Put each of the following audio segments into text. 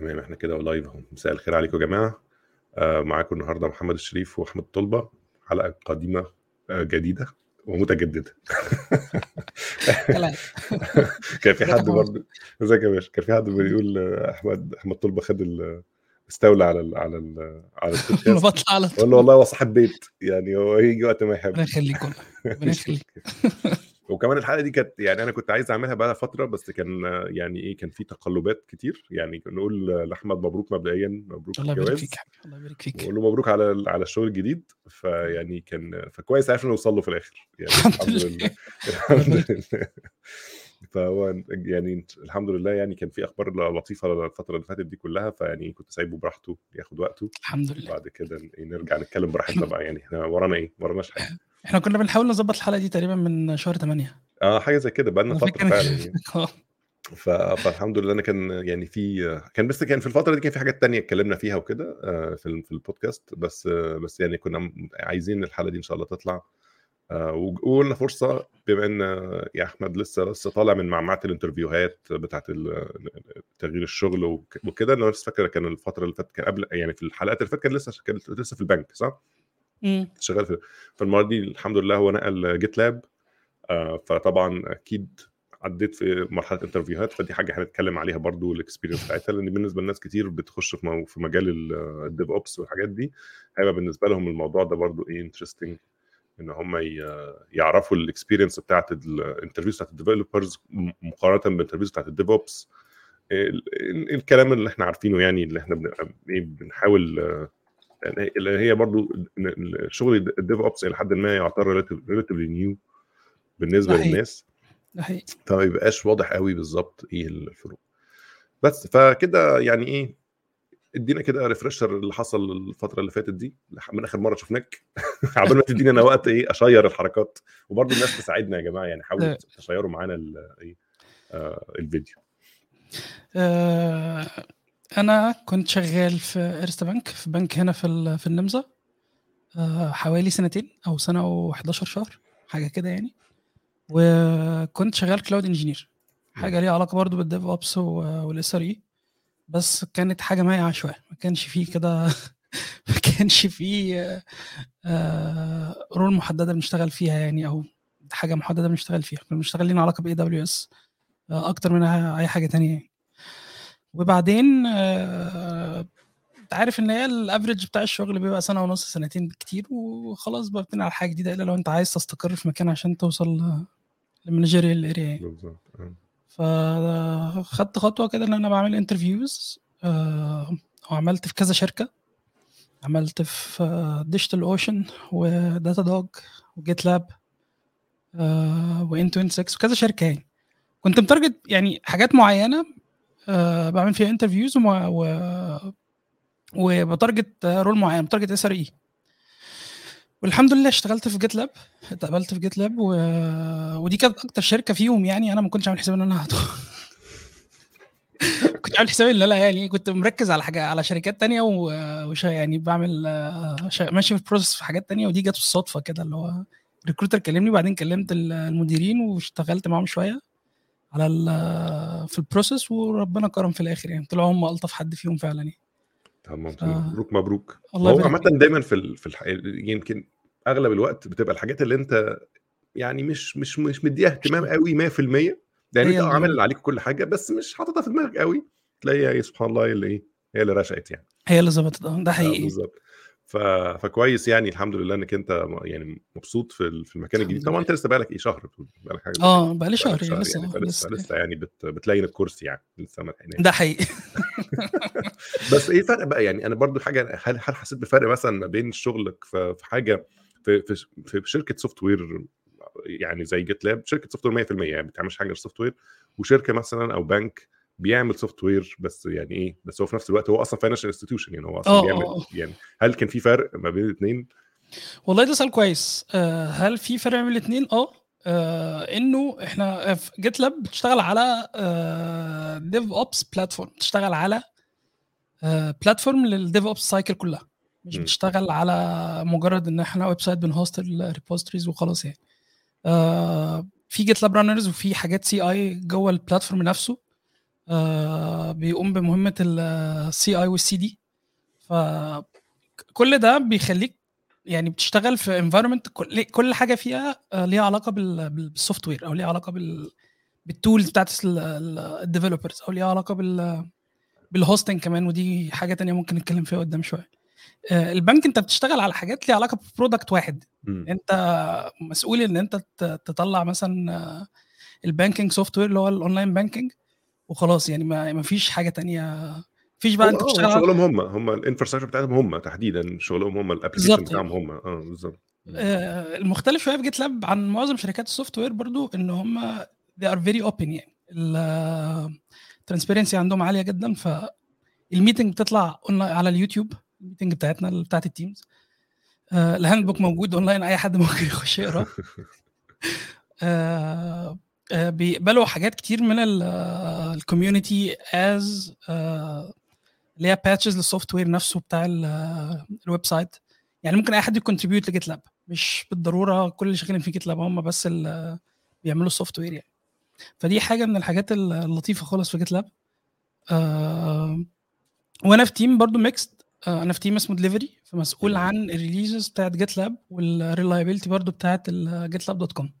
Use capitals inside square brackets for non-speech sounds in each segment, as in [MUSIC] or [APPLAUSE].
تمام إحنا كده ولايف اهو. مساء الخير عليكم يا جماعة. آه معاكم النهارده محمد الشريف وأحمد طلبة حلقة قديمة آه جديدة ومتجدده [LAUGHS] كان في حد برضه؟ ازيك يا باشا؟ كان في حد بيقول أحمد أحمد طلبة خد ال- استولى على ال على ال على [LAUGHS] بطلع على طول والله هو صاحب بيت يعني هو يجي وقت ما يحب. ربنا يخليك والله ربنا يخليك وكمان الحلقة دي كانت يعني أنا كنت عايز أعملها بقى فترة بس كان يعني إيه كان في تقلبات كتير. يعني نقول لأحمد مبروك مبدئيا مبروك الله يبارك فيك الله يبارك فيك. ونقول له مبروك على على الشغل الجديد. فيعني كان فكويس عرفنا نوصل له في الآخر. يعني الحمد لله. الحمد لله. [LAUGHS] [LAUGHS] فهو يعني الحمد لله يعني كان في أخبار لطيفة الفترة اللي فاتت دي كلها. فيعني كنت سايبه براحته ياخد وقته. الحمد لله. وبعد كده نرجع نتكلم براحتنا بقى. يعني إحنا ورانا إيه؟ وراناش حاجة [LAUGHS] إحنا كنا بنحاول نظبط الحلقة دي تقريبا من شهر 8 آه حاجة زي كده بقى لنا أنا فترة فعلا [LAUGHS] يعني. ف... فالحمد لله أنا كان يعني في كان بس كان في الفترة دي كان في حاجات تانية اتكلمنا فيها وكده آه، في في البودكاست بس بس يعني كنا عايزين الحلقة دي إن شاء الله تطلع. آه، وقلنا فرصة بما إن آه، يا أحمد لسه لسه طالع من معمعة ال interview هات بتاعت تغيير الشغل وك- وكده أنا لسه فاكر كان الفترة اللي فاتت كان قبل يعني في الحلقات اللي فاتت كان لسه كان لسه في البنك صح؟ أمم. شغال في فالمرة دي الحمد لله هو نقل GitLab آه، فطبعا أكيد عديت في مرحلة interview هات فدي حاجة هنتكلم عليها برضو ال experience بتاعتها لأن بالنسبة لناس كتير بتخش في في مجال ال DevOps والحاجات دي هيبقى بالنسبة لهم الموضوع ده برضو إيه interesting إن هم يعرفوا ال experience بتاعت ال interviews بتاعت ال developers مقارنة بال interviews بتاعت ال DevOps الكلام اللي إحنا عارفينه يعني اللي إحنا إيه بنحاول اللي هي برضو الشغل ال DevOps إلى حد ما يعتبر relatively new بالنسبة حقيقي للناس. حقيقي فما يبقاش واضح قوي بالظبط إيه الفروق؟ بس فكده يعني إيه ادينا كده ريفرشر اللي حصل الفترة اللي فاتت دي. من آخر مرة شفناك. [LAUGHS] عبال ما تديني أنا وقت إيه أشير الحركات. وبرضه الناس تساعدنا يا جماعة يعني حاولوا تشيروا معانا إيه آه الفيديو. آه، أنا كنت شغال في ارست بنك في بنك هنا في ال- في النمسا آه، حوالي سنتين أو سنة و11 شهر حاجة كده يعني. وكنت شغال cloud engineer. حاجة ليها علاقة برضو بال DevOps وال SRE بس كانت حاجة مايعه شوية. ما كانش فيه كده [LAUGHS] ما كانش فيه آه، role محددة بنشتغل فيها يعني أو حاجة محددة بنشتغل فيها. كنا بنشتغل لينا علاقة ب AWS أكتر من أي حاجة تانية يعني. وبعدين آه، انت عارف ان هي ال average بتاع الشغل بيبقى سنة ونص سنتين بالكتير وخلاص بقى بتنقل على حاجة جديدة إلا لو انت عايز تستقر في مكان عشان توصل لل managerial area يعني. بالظبط آه. فخدت خطوة كده إن أنا بعمل interviews وعملت في كذا شركة. عملت في DigitalOcean و Datadog و GitLab وان تو 6 وكذا شركة يعني. كنت مت target يعني حاجات معينة آه، بعمل فيها interviews و وب target role معين ب target SRE والحمد لله اشتغلت في GitLab اتقبلت في GitLab و... ودي كانت أكتر شركة فيهم يعني أنا ما كنتش عامل حساب إن أنا هدخل. [LAUGHS] كنت عامل حسابي إن أنا يعني كنت مركز على حاجة على شركات تانية و... وش يعني بعمل آه، شا- ماشي في ال process في حاجات تانية ودي جت بالصدفة كده اللي هو recruiter كلمني وبعدين كلمت ال- المديرين واشتغلت معاهم شوية. على. في ال process وربنا كرم في الآخر يعني. طلعوا هم ألطف حد فيهم فعلا يعني. تمام ف... مبروك مبروك. الله هو عامة دايما في ال... في الح... يمكن أغلب الوقت بتبقى الحاجات اللي أنت يعني مش مش مش مديها اهتمام قوي 100% لأن أنت عامل اللي عليك كل حاجة بس مش حاططها في دماغك قوي. تلاقيها إيه سبحان الله اللي إيه هي اللي رشقت يعني. هي اللي ظبطت. آه، ده آه حقيقي. بالظبط. ف... فكويس يعني الحمد لله إنك أنت يعني مبسوط في في المكان الجديد. طبعا أنت لسه بقالك إيه شهر بقالك حاجة آه بقالي شهر شهر يعني لسه يعني لسه لسه يعني بت... بتلاين الكرسي يعني لسه ما لحقناش ده حقيقي. [LAUGHS] بس إيه الفرق بقى يعني أنا برضو حاجة هل هل حسيت بفرق مثلا ما بين شغلك في في حاجة في في في شركة software يعني زي GitLab شركه software 100% يعني ما بتعملش حاجة software وشركة مثلا أو بنك بيعمل software بس يعني إيه بس هو في نفس الوقت هو أصلا financial institution يعني هو أصلا آه بيعمل آه آه. يعني هل كان في فرق ما بين الاثنين؟ والله ده سؤال كويس آه هل في فرق بين الاثنين آه آه، إنه إحنا في GitLab بتشتغل على DevOps platform بتشتغل على platform لل DevOps cycle كلها مش م. بتشتغل على مجرد إن إحنا website بن host ال repositories وخلاص يعني آه، في GitLab runners وفي حاجات CI جوه ال platform نفسه آه بيقوم بمهمة ال CI وال CD فكل ده بيخليك يعني بتشتغل في environment كل, كل حاجة فيها آه، ليها علاقة بال software أو ليها علاقة بال بال tools بتاعت ال developers أو ليها علاقة بال بال hosting كمان ودي حاجة تانية ممكن نتكلم فيها قدام شوية. آه، البنك انت بتشتغل على حاجات ليها علاقة ب product واحد. م. انت مسؤول ان انت تطلع مثلا ال banking software اللي هو ال online banking وخلاص يعني ما فيش حاجة تانية. فيش بقى أنت بتشتغل شغلهم هم هم ال infrastructure بتاعتهم هم تحديدا شغلهم هم ال application بتاعهم هم. آه بالظبط. آه المختلف شوية في GitLab عن معظم شركات ال software برضو إن هم they are very open يعني. ال transparency عندهم عالية جدا فال meeting بتطلع على اليوتيوب ال meeting بتاعتنا بتاعت ال teams آه ال handbook موجود اونلاين أي حد ممكن يخش يقرا [LAUGHS] آه آه بيقبلوا حاجات كتير من ال community as اللي هي patches لل software نفسه بتاع ال website. يعني ممكن أي حد ي contribute ل GitLab مش بالضرورة كل اللي شغالين في GitLab هم بس اللي بيعملوا ال software يعني. فدي حاجة من الحاجات اللطيفة خالص في GitLab آه وأنا في team برضو mixed آه أنا في team اسمه دليفري فمسؤول عن ال releases بتاعت GitLab وال reliability برضو بتاعت GitLab dot com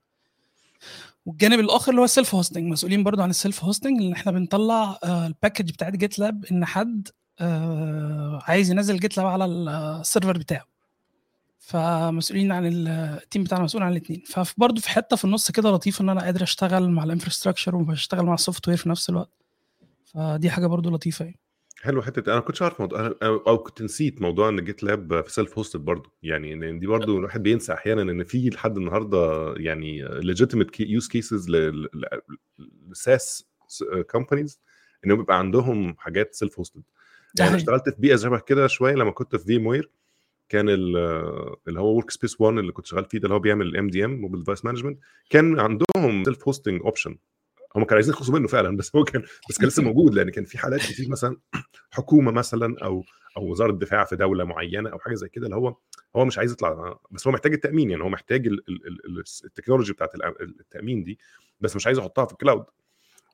والجانب الآخر اللي هو ال self-hosting مسؤولين برضو عن ال self-hosting لأن إحنا بنطلع آه ال package بتاعت GitLab إن حد آه عايز ينزل GitLab على ال server بتاعه. فمسؤولين عن ال team بتاعنا مسؤول عن الاثنين فبرضه في حتة في النص كده لطيف إن أنا قادر أشتغل مع ال infrastructure وبشتغل مع ال software في نفس الوقت. فدي حاجة برضه لطيفة يعني. حلو حتة. أنا كنتش عارف موضوع أنا أو كنت نسيت موضوع إن GitLab في self-hosted برضه. يعني إن دي برضه الواحد بينسى أحيانا إن في لحد النهارده يعني legitimate use cases ل SaaS companies انهم بيبقى عندهم حاجات self-hosted يعني اشتغلت في بيئة شبه كده شوية لما كنت في VMware كان اللي هو Workspace 1 اللي كنت شغال فيه ده اللي هو بيعمل ال MDM mobile device management كان عندهم self-hosting option هم كانوا عايزين يخلصوا منه فعلا بس هو كان بس كان لسه موجود لأن كان في حالات كتير مثلا [CLEARS THROAT] حكومة مثلا أو أو وزارة دفاع في دولة معينة أو حاجة زي كده اللي هو هو مش عايز يطلع. بس هو محتاج التأمين يعني هو محتاج ال technology بتاعت التأمين دي بس مش عايز يحطها في ال cloud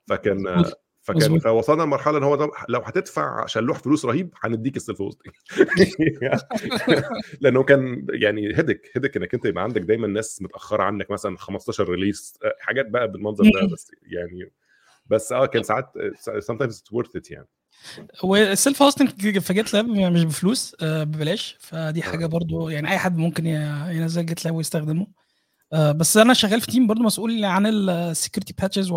فكان فكان فوصلنا لمرحلة إن هو لو هتدفع شلوح فلوس رهيب هنديك ال self-hosting. [LAUGHS] لأنه كان يعني هدك هدك إنك أنت يبقى عندك دايما ناس متأخرة عنك مثلا 15 release حاجات بقى بالمنظر ده بس يعني بس آه كان ساعات sometimes it's worth it يعني. وال self-hosting في GitLab مش بفلوس ببلاش. فدي حاجة برضو يعني أي حد ممكن ينزل GitLab ويستخدمه. آه، بس أنا شغال في team برضو مسؤول عن ال security patches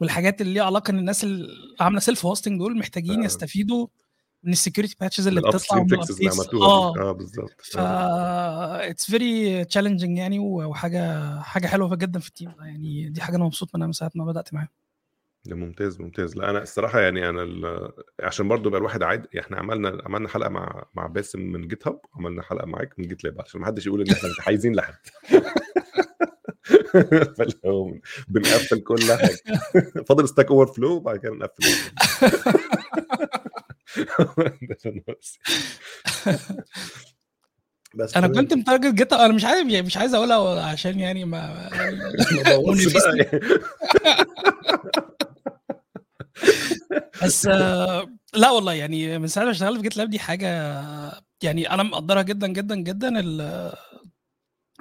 والحاجات اللي ليها علاقة إن الناس اللي عاملة self-hosting دول محتاجين آه. يستفيدوا من ال security patches اللي بتطلع من آه. آه بالظبط. ف it's very challenging يعني وحاجة حاجة حلوة جدا في ال team يعني. دي حاجة أنا مبسوط منها من ساعة ما بدأت معاهم. ده ممتاز ممتاز. لا أنا الصراحة يعني أنا ال... عشان برضو يبقى الواحد عاد إحنا عملنا عملنا حلقة مع مع باسم من GitHub عملنا حلقة معاك من GitLab عشان ما حدش يقول إن إحنا متحيزين لحد. [LAUGHS] [LAUGHS] بنقفل كل حاجة. فاضل Stack Overflow وبعد كده نقفل بس أنا كنت متارجت Git أنا مش عارف يعني مش عايز أقولها عشان يعني ما [LAUGHS] بس لا والله يعني من ساعة ما اشتغلت في GitLab دي حاجة يعني أنا مقدرها جدا جدا جدا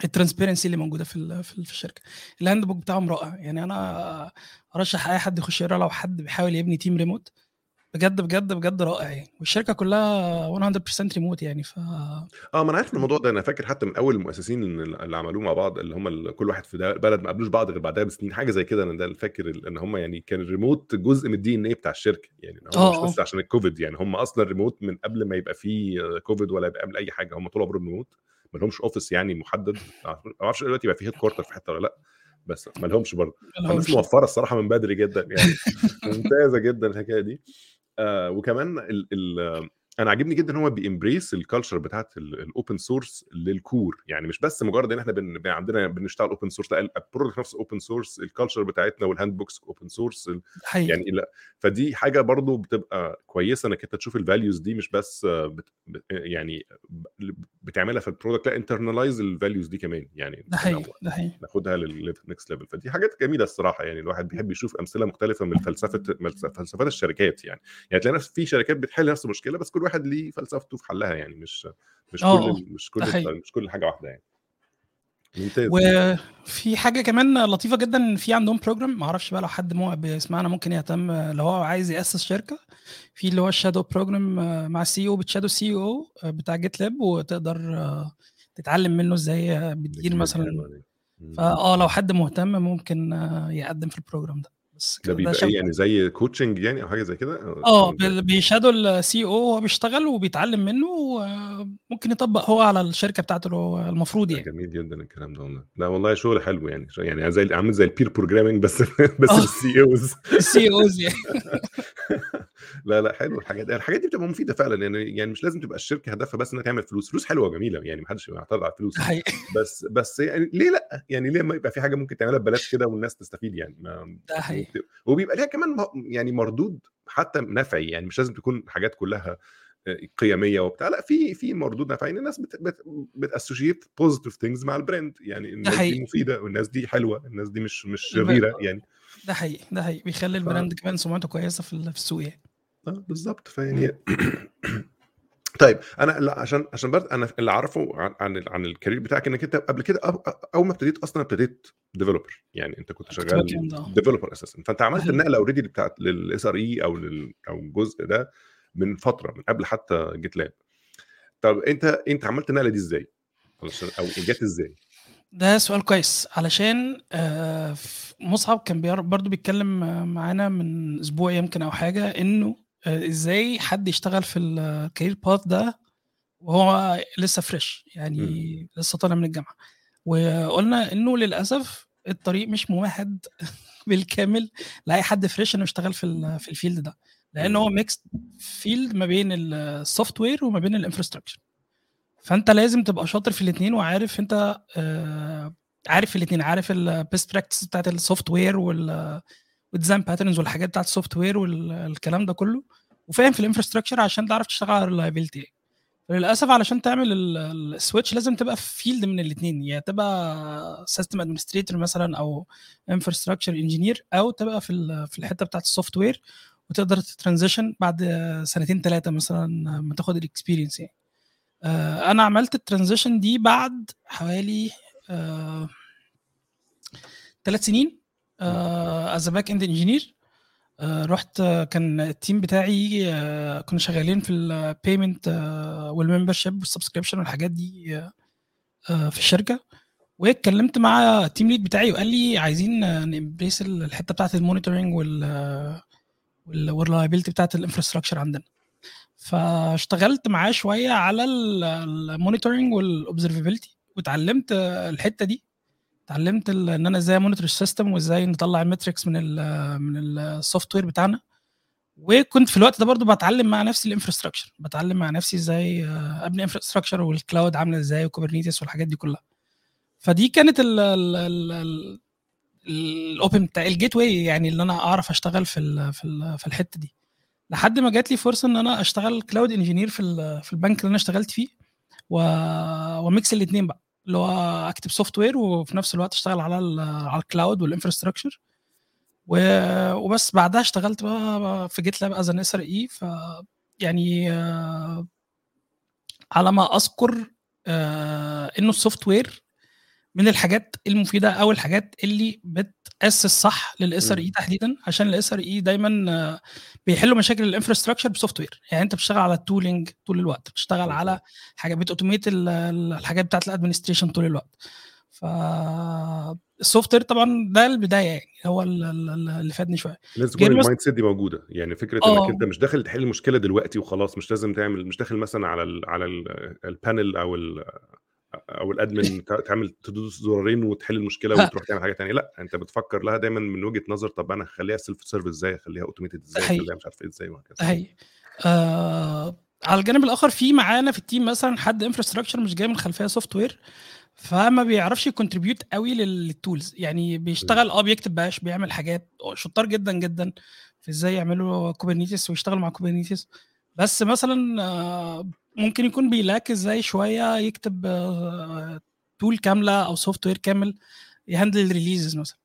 ال transparency اللي موجودة في في الشركة. ال handbook بتاعهم رائع. يعني أنا أرشح أي حد يخش يقرا لو حد بيحاول يبني team remote بجد بجد بجد رائع يعني. والشركة كلها 100% ريموت يعني ف آه ما أنا عارف الموضوع ده أنا فاكر حتى من أول المؤسسين اللي عملوه مع بعض اللي هم كل واحد في بلد ما قابلوش بعض غير بعدها بسنين حاجة زي كده. أنا ده فاكر إن هم يعني كان الريموت جزء من ال DNA بتاع الشركة. يعني هم مش آه، بس آه. عشان الكوفيد يعني هم أصلا ريموت من قبل ما يبقى فيه كوفيد ولا يبقى قبل أي حاجة. هم طول عمرهم ريموت ما لهمش office يعني محدد. ما أعرفش دلوقتي يبقى فيه headquarter في حتة ولا لأ بس ما لهمش. برضه الناس موفرة الصراحة من بدري جدا يعني. ممتازة جدا الحكاية دي. آه وكمان ال ال أنا عاجبني جدا إن هو بي embrace ال culture بتاعت ال open source لل core يعني مش بس مجرد إن إحنا بن... عندنا بنشتغل open source لا ال product نفسه open source ال culture بتاعتنا وال handbooks open source حقيقي. يعني لا فدي حاجة برضو بتبقى كويسة إنك أنت تشوف ال values دي مش بس بت... يعني بتعملها في ال product لا internalize ال values دي كمان يعني ده حقيقي ده حقيقي. ناخدها لل next level فدي حاجات جميلة الصراحة يعني الواحد بيحب يشوف أمثلة مختلفة من فلسفة فلسفات الشركات يعني. يعني تلاقي في شركات بتحل نفس المشكلة بس كل واحد ليه فلسفته في حلها يعني مش مش آه، كل آه، ال- مش كل حقيقي. مش كل حاجة واحدة يعني ممتاز وفي حاجة كمان لطيفة جدا في عندهم program ما أعرفش بقى لو حد مو بيسمعنا ممكن يهتم لو هو عايز يأسس شركة في اللي هو ال shadow program مع ال CEO بت shadow CEO بتاع GitLab وتقدر آه، تتعلم منه إزاي آه، دي بتدير مثلا. فاه لو حد مهتم ممكن آه، يقدم في ال program ده بس ده بيبقى إيه يعني زي coaching يعني أو حاجة زي كده؟ آه ولا إزاي؟ بي- بي shadow ال CEO وهو بيشتغل وبيتعلم منه وممكن يطبق هو على الشركة بتاعته اللي هو المفروض يعني. جميل جدا الكلام ده والله. لا والله شغل حلو يعني يعني زي عامل زي ال pair programming بس [LAUGHS] بس آه. لل CEOs ال CEOs يعني. [LAUGHS] لا لا حلو الحاجات دي. الحاجات دي بتبقى مفيدة فعلا يعني يعني مش لازم تبقى الشركة هدفها بس إنها تعمل فلوس. فلوس حلوة وجميلة يعني ما حدش يعترض على الفلوس حقيقي. بس بس يعني ليه لأ؟ يعني ليه ما يبقى في حاجة ممكن تعملها ببلاش كده والناس تستفيد يعني؟ ما ده حقيقي. وبت- وبيبقى ليها كمان يعني مردود حتى نفعي يعني مش لازم تكون حاجات كلها آه، قيمية وبتاع لأ في في مردود نفعي إن الناس بت بت بت associate positive things مع ال brand يعني الناس دي. مفيدة والناس دي حلوة الناس دي مش مش شريره يعني. ده حقيقي ده حقيقي بيخلي ال brand كمان سمعته كويسة في السوق يعني. آه بالظبط فيعني طيب أنا لا عشان عشان برضه أنا اللي أعرفه عن عن, عن ال career بتاعك إنك أنت قبل كده أو- اول ما ابتديت أصلا ابتديت developer يعني أنت كنت شغال end، آه. developer أساسا فأنت عملت حلو. النقلة already بتاعت لل SRE أو لل أو الجزء ده من فترة من قبل حتى GitLab طب أنت أنت عملت النقلة دي إزاي؟ أو جت إزاي؟ ده سؤال كويس علشان آه، مصعب كان برضو بيتكلم معانا من أسبوع يمكن أو حاجة إنه إزاي حد يشتغل في ال career path ده وهو لسه fresh يعني لسه طالع من الجامعة. وقلنا إنه للأسف الطريق مش ممهد [LAUGHS] بالكامل لأي حد fresh إنه يشتغل في في ال field ده. لأن هو mix field ما بين ال software وما بين ال infrastructure فأنت لازم تبقى شاطر في الاثنين وعارف أنت آه، عارف الاثنين عارف ال best practice بتاعت ال software وال وال design patterns والحاجات بتاعت ال software والكلام ده كله. وفاهم في ال infrastructure عشان تعرف تشتغل على ال reliability للاسف علشان تعمل ال switch لازم تبقى في field من الاثنين يا تبقى system administrator مثلا أو infrastructure engineer أو تبقى في في الحتة بتاعت ال software وتقدر ت transition بعد سنتين ثلاثة مثلا ما تاخد ال experience يعني. آه، أنا عملت ال transition دي بعد حوالي ثلاث سنين. as backend engineer رحت آه، كان ال team بتاعي آه، كنا شغالين في ال payment وال membership وال subscription والحاجات دي آه، في الشركة. واتكلمت مع ال team lead بتاعي وقال لي عايزين ن embrace الحتة بتاعت ال monitoring وال والreliability بتاعت ال infrastructure عندنا. فاشتغلت معاه شوية على ال monitoring وال observability واتعلمت الحتة دي. اتعلمت إن أنا إزاي monitor ال system وإزاي نطلع ال metrics من ال من ال software بتاعنا. وكنت في الوقت ده برضو بتعلم مع نفسي ال infrastructure بتعلم مع نفسي إزاي آه، أبني infrastructure وال cloud عاملة إزاي و Kubernetes والحاجات دي كلها. فدي كانت ال ال ال ال ال open بتاع ال gateway يعني اللي أنا أعرف أشتغل في ال في ال في الحتة دي. لحد ما جات لي فرصة إن أنا أشتغل cloud engineer في في البنك اللي أنا اشتغلت فيه و... و mix الاثنين بقى. اللي هو اكتب software وفي نفس الوقت اشتغل على على ال cloud وال infrastructure. وبس بعدها اشتغلت بقى في GitLab as an SRE ف يعني آه، على ما أذكر آه، إنه ال software من الحاجات المفيدة أو الحاجات اللي بتأسس صح لل SRE. تحديدا عشان ال SRE دايما آه، بيحلوا مشاكل ال infrastructure ب software يعني أنت بتشتغل على ال tooling طول الوقت بتشتغل على حاجة بت automate ال- ال- الحاجات بتاعت ال administration طول الوقت. ف ال software طبعا ده البداية يعني هو ال- ال- اللي فادني شوية. لازم تكون المايند سيت دي موجودة. يعني فكرة آه. انك أنت مش داخل تحل المشكلة دلوقتي وخلاص مش لازم تعمل مش داخل مثلا على ال على ال- ال panel أو ال أو ال admin [LAUGHS] تع- تعمل تدوس زرارين وتحل المشكلة. وتروح تعمل حاجة ثانية لأ أنت بتفكر لها دايما من وجهة نظر طب أنا هخليها self service إزاي؟ اخليها automated إزاي. اخليها مش عارف إيه إزاي؟ وهكذا. هي. آه على الجانب الآخر في معانا في ال team مثلا حد infrastructure مش جاي من خلفية software فما بيعرفش ي contribute قوي لل tools يعني بيشتغل آه بيكتب Bash بيعمل حاجات شطار جدا جدا في إزاي يعملوا Kubernetes ويشتغل مع Kubernetes بس مثلا آه، ممكن يكون بي lack إزاي شوية يكتب tool آه، كاملة أو software كامل ي handle ال releases مثلا.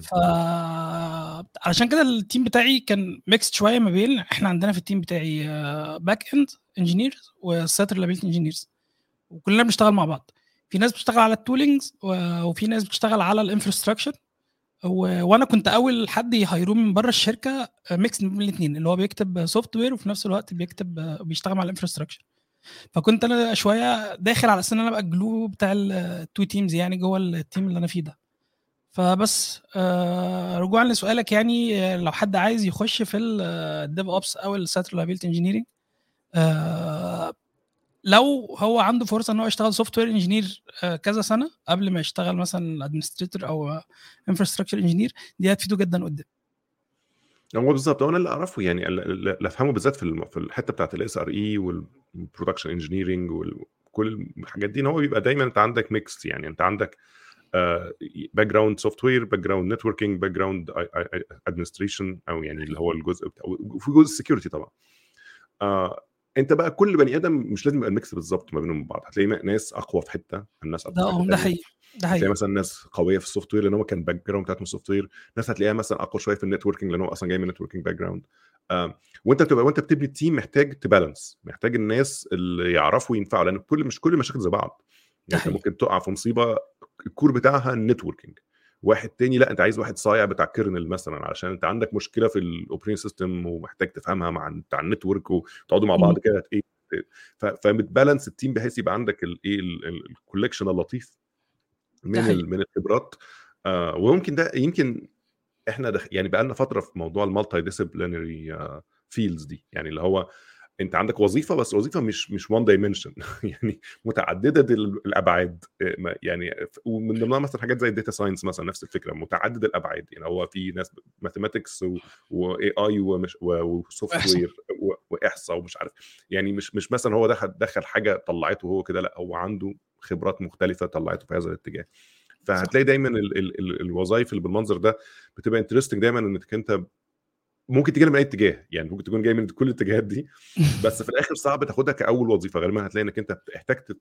ف علشان كده ال team بتاعي كان mix شوية ما بين إحنا عندنا في ال team بتاعي backend engineers و site reliability engineers وكلنا بنشتغل مع بعض. في ناس بتشتغل على ال toolings وفي ناس بتشتغل على ال infrastructure وأنا كنت اول حد ي hire وه من بره الشركة mix بين الاثنين اللي هو بيكتب software وفي نفس الوقت بيكتب بيشتغل مع ال infrastructure فكنت أنا شوية داخل على أساس ان أنا ابقى ال glue بتاع ال two teams يعني جوه ال team اللي أنا فيه ده. فبس آه رجوعا لسؤالك يعني آه، لو حد عايز يخش في ال DevOps أو ال site reliability engineering آه لو هو عنده فرصة إن هو يشتغل software engineer كذا سنة قبل ما يشتغل مثلا administrator أو infrastructure engineer دي هتفيده جدا قدام. هو بالظبط أنا اللي أعرفه يعني اللي أفهمه بالذات في الحتة بتاعت ال SRE وال production engineering وكل الحاجات دي إن هو بيبقى دايما أنت عندك mix يعني أنت عندك باك جراوند سوفت وير باك جراوند نتوركينج باك جراوند administration أو يعني اللي هو الجزء وفي جزء ال security طبعا. uh, أنت بقى كل بني آدم مش لازم يبقى ال mix بالظبط ما بينهم بعض. هتلاقي ناس أقوى في حتة الناس اقوى ده حقيقي ده حقيقي. هتلاقي مثلا ناس قوية في ال software لأن هو كان background بتاعتهم software ناس هتلاقيها مثلا أقوى شوية في ال networking لأن هو أصلا جاي من networking background وأنت بتبقى وأنت بتبني ال team محتاج ت balance محتاج الناس اللي يعرفوا ينفعوا لأن كل مش كل المشاكل زي بعض. يعني أنت ممكن تقع في مصيبة ال core بتاعها ال networking واحد تاني لأ أنت عايز واحد صايع بتاع kernel مثلا علشان أنت عندك مشكلة في ال operation system ومحتاج تفهمها مع بتاع ال network وتقعدوا مع بعض كده إيه فبت balance ال team بحيث يبقى عندك الايه ال collection اللطيف من من الخبرات. آه وممكن ده يمكن إحنا دخ... يعني بقى لنا فترة في موضوع ال multidisciplinary fields دي. يعني اللي هو أنت عندك وظيفة بس وظيفة مش مش one dimension [LAUGHS] يعني متعددة الأبعاد يعني ومن ضمنها مثلا حاجات زي ال data science مثلا نفس الفكرة متعدد الأبعاد. يعني هو في ناس mathematics و AI و software واحصاء ومش عارف. يعني مش مش مثلا هو دخل دخل حاجة طلعته هو كده لأ هو عنده خبرات مختلفة طلعته في هذا الاتجاه. فهتلاقي دايما الوظائف اللي بالمنظر ده بتبقى interesting دايما إنك أنت ممكن تجي من أي اتجاه يعني ممكن تكون جاي من كل الاتجاهات دي [LAUGHS] بس في الآخر صعب تاخدها كأول وظيفة غالبا هتلاقي إنك أنت احتجت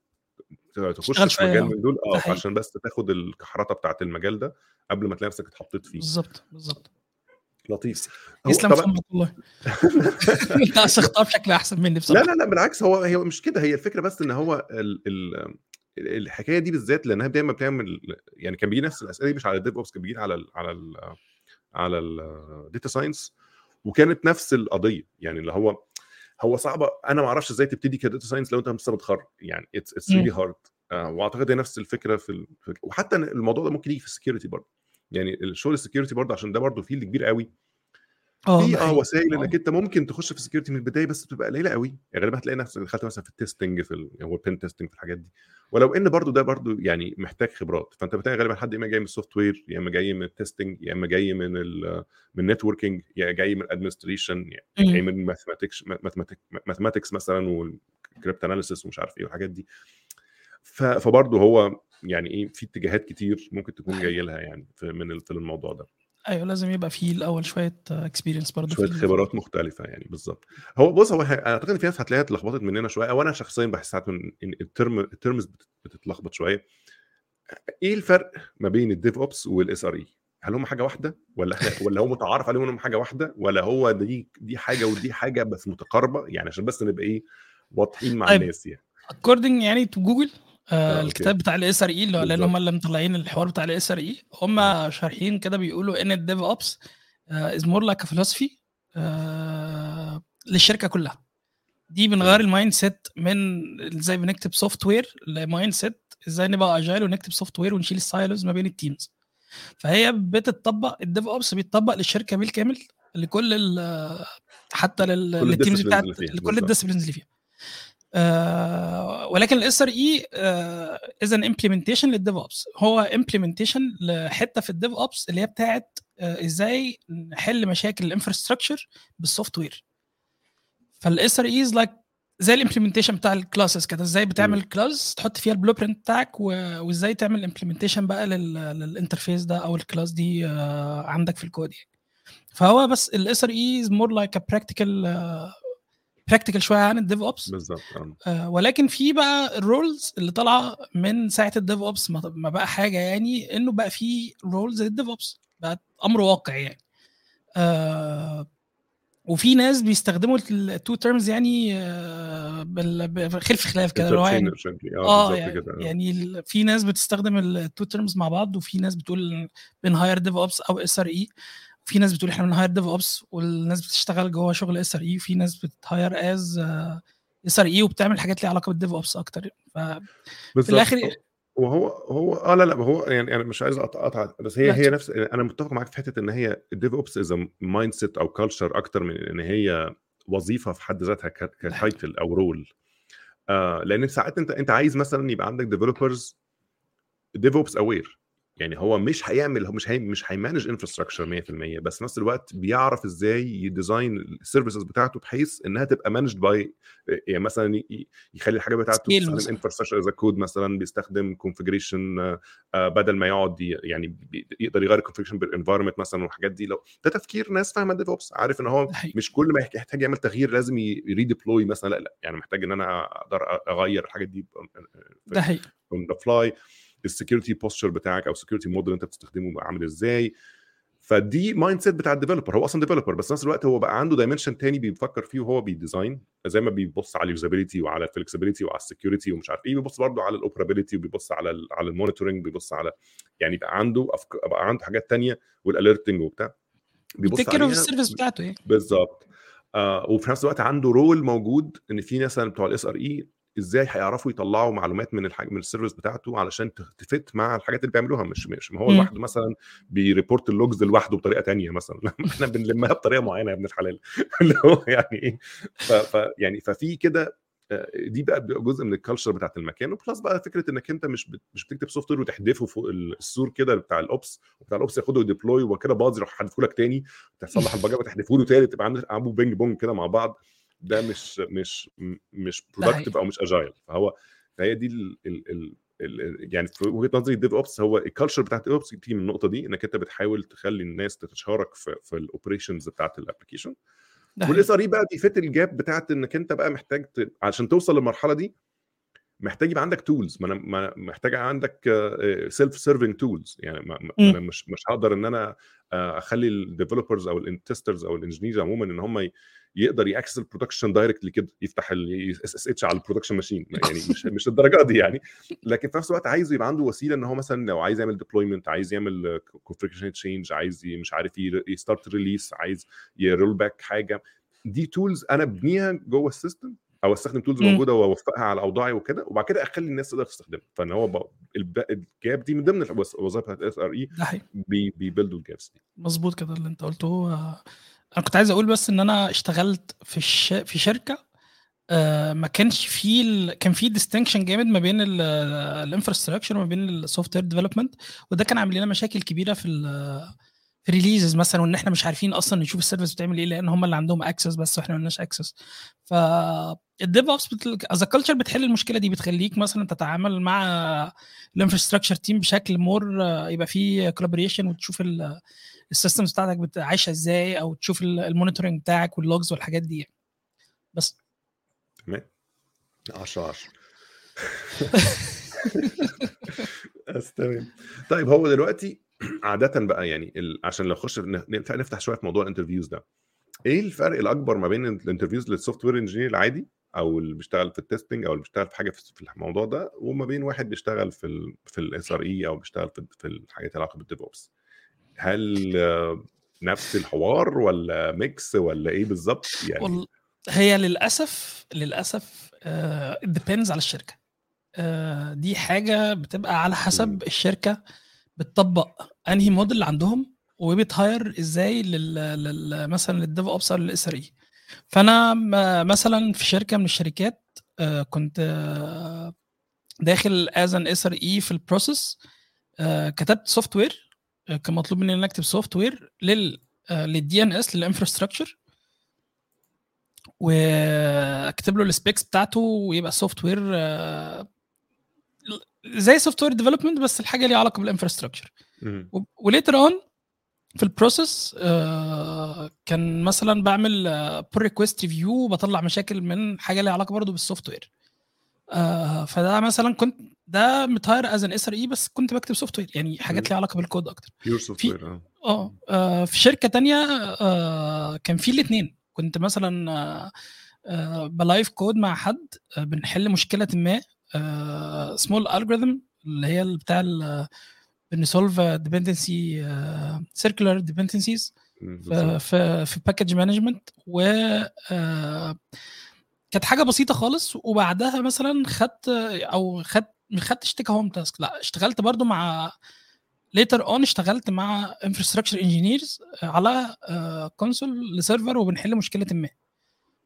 تخش في مجال من دول آه عشان بس تاخد الكحرطة بتاعت المجال ده قبل ما تلاقي نفسك اتحطيت فيه. بالظبط بالظبط. لطيف. يسلم طبعا... والله. [LAUGHS] [LAUGHS] انت اختار بشكل أحسن مني بصراحة. لا لا لا بالعكس هو هي مش كده هي الفكرة بس إن هو ال ال الحكاية دي بالذات لأنها دايما بتعمل يعني كان بيجي نفس الأسئلة دي مش على ال DevOps كان بيجي على ال على ال على ال data science وكانت نفس القضية. يعني اللي هو هو صعبه أنا ما أعرفش إزاي تبتدي ك data science لو أنت لسه متخرج. يعني it's it's really hard وأعتقد هي نفس الفكرة في, ال... وحتى الموضوع ده ممكن يجي في ال security برضه. يعني الشغل ال security برضه عشان ده برضه field كبير قوي. في آه وسائل إنك أنت ممكن تخش في ال security من البداية بس بتبقى قليلة قوي. يعني غالبا هتلاقي نفسك دخلت مثلا في ال testing في ال... هو ال pen testing في الحاجات دي. ولو إن برضو ده برضو يعني محتاج خبرات. فأنت بتلاقي غالبا حد يا إما جاي من ال software يا إما جاي من ال testing يا إما جاي من ال من ال networking يا جاي من ال administration يعني جاي من mathematics mathematics مثلا وال cryptanalysis ومش عارف إيه والحاجات دي. فبرضه هو يعني إيه في اتجاهات كتير ممكن تكون جاية لها يعني في من في الموضوع ده. أيوه لازم يبقى فيه الأول شوية experience برضه شوية خبرات مختلفة يعني بالظبط. هو بص هو أعتقد إن في ناس هتلاقيها اتلخبطت مننا شوية أو أنا شخصيا بحس ساعات إن ال term ال terms بتتلخبط شوية. إيه الفرق ما بين ال DevOps وال SRE هل هم حاجة واحدة؟ ولا إحنا ولا هو متعارف عليهم انهم حاجة واحدة؟ ولا هو دي دي حاجة ودي حاجة بس متقاربة؟ يعني عشان بس نبقى إيه واضحين مع طيب. الناس يعني. according يعني to Google آه الكتاب بتاع ال SRE اللي لأن هم اللي مطلعين الحوار بتاع ال SRE هم شارحين كده بيقولوا إن ال DevOps is more like philosophy للشركة كلها. دي بنغير ال mindset من إزاي بنكتب software ل mindset إزاي نبقى agile ونكتب software ونشيل ال silos ما بين ال teams فهي بتطبق ال DevOps بيتطبق للشركة بالكامل لكل حتى لل teams بتاعت لكل ال disciplines اللي فيها. آه ولكن ال SRE is an implementation لل DevOps. هو implementation لحتة في ال DevOps اللي هي بتاعت آه إزاي نحل مشاكل ال infrastructure بال software فال SRE is like زي ال implementation بتاع ال classes كده. إزاي بتعمل class تحط فيها ال blueprint بتاعك وإزاي تعمل implementation بقى لل interface ده أو ال class دي عندك في الكود يعني. فهو بس ال SRE is more like a practical practical شوية عن ال DevOps. بالظبط آه. ولكن في بقى ال roles اللي طالعة من ساعة ال DevOps ما بقى حاجة يعني إنه بقى في roles لل DevOps بقت أمر واقع يعني. آه وفي ناس بيستخدموا ال two terms يعني آه خلف خلاف كده يعني آه يعني, يعني في ناس بتستخدم ال two terms مع بعض وفي ناس بتقول بن hire DevOps أو SRE في ناس بتقول إحنا بن hire DevOps والناس بتشتغل جوه شغل SRE وفي ناس بت hire as SRE وبتعمل حاجات ليها علاقة بال DevOps أكتر. ف في الآخر وهو هو آه لا لا هو يعني أنا مش عايز اقطع بس هي هي نفس أنا متفق معاك في حتة إن هي ال DevOps is mindset أو culture أكتر من إن هي وظيفة في حد ذاتها ك title أو role آه لأن ساعات انت أنت عايز مثلا يبقى عندك developers DevOps aware يعني هو مش هيعمل هو مش هي مش هي manage infrastructure 100% بس في نفس الوقت بيعرف إزاي ي design ال services بتاعته بحيث إنها تبقى managed by يعني مثلا يخلي الحاجة بتاعته تستخدم infrastructure as code مثلا بيستخدم configuration بدل ما يقعد يعني يقدر يغير ال configuration بال environment مثلا والحاجات دي. لو ده تفكير ناس فاهمة DevOps عارف إن هو مش كل ما يحتاج يعمل تغيير لازم ي redeploy مثلا لا لا يعني محتاج إن أنا أقدر أغير الحاجات دي ده حقيقي. on the fly ال security posture بتاعك أو ال security model أنت بتستخدمه عامل إزاي. فدي mindset بتاع ال developer هو أصلا developer بس نفس الوقت هو بقى عنده dimension تاني بيفكر فيه وهو بي design زي ما بيبص على ال usability وعلى ال flexibility وعلى ال security ومش عارف إيه بيبص برضه على ال operability وبيبص على ال على ال monitoring بيبص على يعني بقى عنده أفك... بقى عنده حاجات تانية وال alerting وبتاع بيبص في ال service بتاعته إيه بالظبط. آه وفي نفس الوقت عنده role موجود إن في مثلا بتوع ال SRE إزاي هيعرفوا يطلعوا معلومات من الحاجة من ال service بتاعته علشان ت fit مع الحاجات اللي بيعملوها مش مش ما هو لوحده مثلا بي report ال logs لوحده بطريقة تانية مثلا. [LAUGHS] إحنا بنلمها بطريقة معينة يا ابن الحلال. [LAUGHS] اللي هو يعني إيه؟ ف يعني ففي كده دي بقى جزء من ال culture بتاعت المكان و plus بقى فكرة إنك أنت مش مش بتكتب software وتحدفه فوق السور كده بتاع ال ops وبتاع ال ops ياخده deploy وكده باظ يروح حدفه لك تاني تصلح ال bugs وتحدفه له تاني تبقى عامل ping pong كده مع بعض. ده مش مش مش productive أو مش agile فهو فهي دي ال ال ال ال يعني في وجهة نظري ال DevOps هو ال culture بتاعت ال DevOps بتيجي من النقطة دي إنك أنت بتحاول تخلي الناس تتشارك في, في ال operations بتاعت ال application وال SRE بقى بي fit ال gap بتاعت إنك أنت بقى محتاج ت... عشان توصل للمرحلة دي محتاج يبقى عندك tools ما أنا محتاج عندك self serving tools يعني ما أنا مش مش هقدر إن أنا أخلي ال developers أو ال testers أو ال engineers عموما إن هم يقدر ي access ال production directly كده يفتح ال SSH على ال production machine يعني مش مش الدرجة دي يعني. لكن في نفس الوقت عايز يبقى عنده وسيلة إن هو مثلا لو عايز يعمل deployment عايز يعمل configuration change عايز مش عارف ي start release عايز ي roll back حاجة. دي tools أنا ابنيها جوه ال system أو أستخدم tools موجودة وأوفقها على أوضاعي وكده وبعد كده أخلي الناس تقدر تستخدمها. فإن هو ال gap دي من ضمن الوظائف بتاعت ال SRE بي build وا ال gaps دي. مظبوط كده اللي أنت قلته. أنا كنت عايز أقول بس إن أنا اشتغلت في الش... في شركة آه ما كانش في ال... كان في distinction جامد ما بين ال infrastructure وما بين ال software development وده كان عامل لنا مشاكل كبيرة في في releases مثلا وإن إحنا مش عارفين أصلا نشوف ال service بتعمل إيه لأن هم اللي عندهم access بس وإحنا ما لناش access ف ال DevOps as culture بتحل المشكلة دي بتخليك مثلا تتعامل مع ال infrastructure team بشكل more يبقى فيه collaboration وتشوف ال systems بتاعتك عايشة إزاي أو تشوف ال monitoring بتاعك وال logs والحاجات دي يعني. بس. تمام. 10 10 [LAUGHS] [LAUGHS] تمام. طيب هو دلوقتي [CLEARS THROAT] عاده بقى يعني ال... عشان لو نخش نفتح شوية في موضوع ال interviews ده. إيه الفرق الأكبر ما بين ال interviews لل software engineer العادي أو اللي بيشتغل في ال testing أو اللي بيشتغل في حاجة في الموضوع ده وما بين واحد بيشتغل في ال في ال SRE أو بيشتغل في, في الحاجات العلاقه بال DevOps هل نفس الحوار ولا mix ولا إيه بالظبط يعني؟ هي للأسف للأسف depends uh, على الشركة. uh, دي حاجة بتبقى على حسب. الشركة بتطبق انهي موديل عندهم وبت hire إزاي لل, لل... مثلا لل DevOps أو لل SRE. فأنا مثلا في شركة من الشركات كنت داخل as an SRE في ال process كتبت software كان مطلوب مني إن أكتب software لل لل DNS لل infrastructure واكتب له ال specs بتاعته ويبقى software زي software development بس الحاجة ليها علاقة بال infrastructure. و later on في ال process كان مثلا بعمل pull request review وبطلع مشاكل من حاجة ليها علاقة برضه بال software آه، فده مثلا كنت ده مت hire as an SRE بس كنت بكتب software يعني حاجات. ليها علاقة بالكود أكتر. pure soft في- ware آه. آه، في شركة تانية آه، كان في الاثنين كنت مثلا آه، آه، ب live code مع حد آه، بنحل مشكلة ما small algorithm اللي هي بتاع بن solve dependency circular dependencies في. في package management و آه، كانت حاجة بسيطة خالص. وبعدها مثلا خدت أو خدت ما خدتش take home task لا اشتغلت برضو مع later on اشتغلت مع infrastructure engineers على console ل server وبنحل مشكلة ما.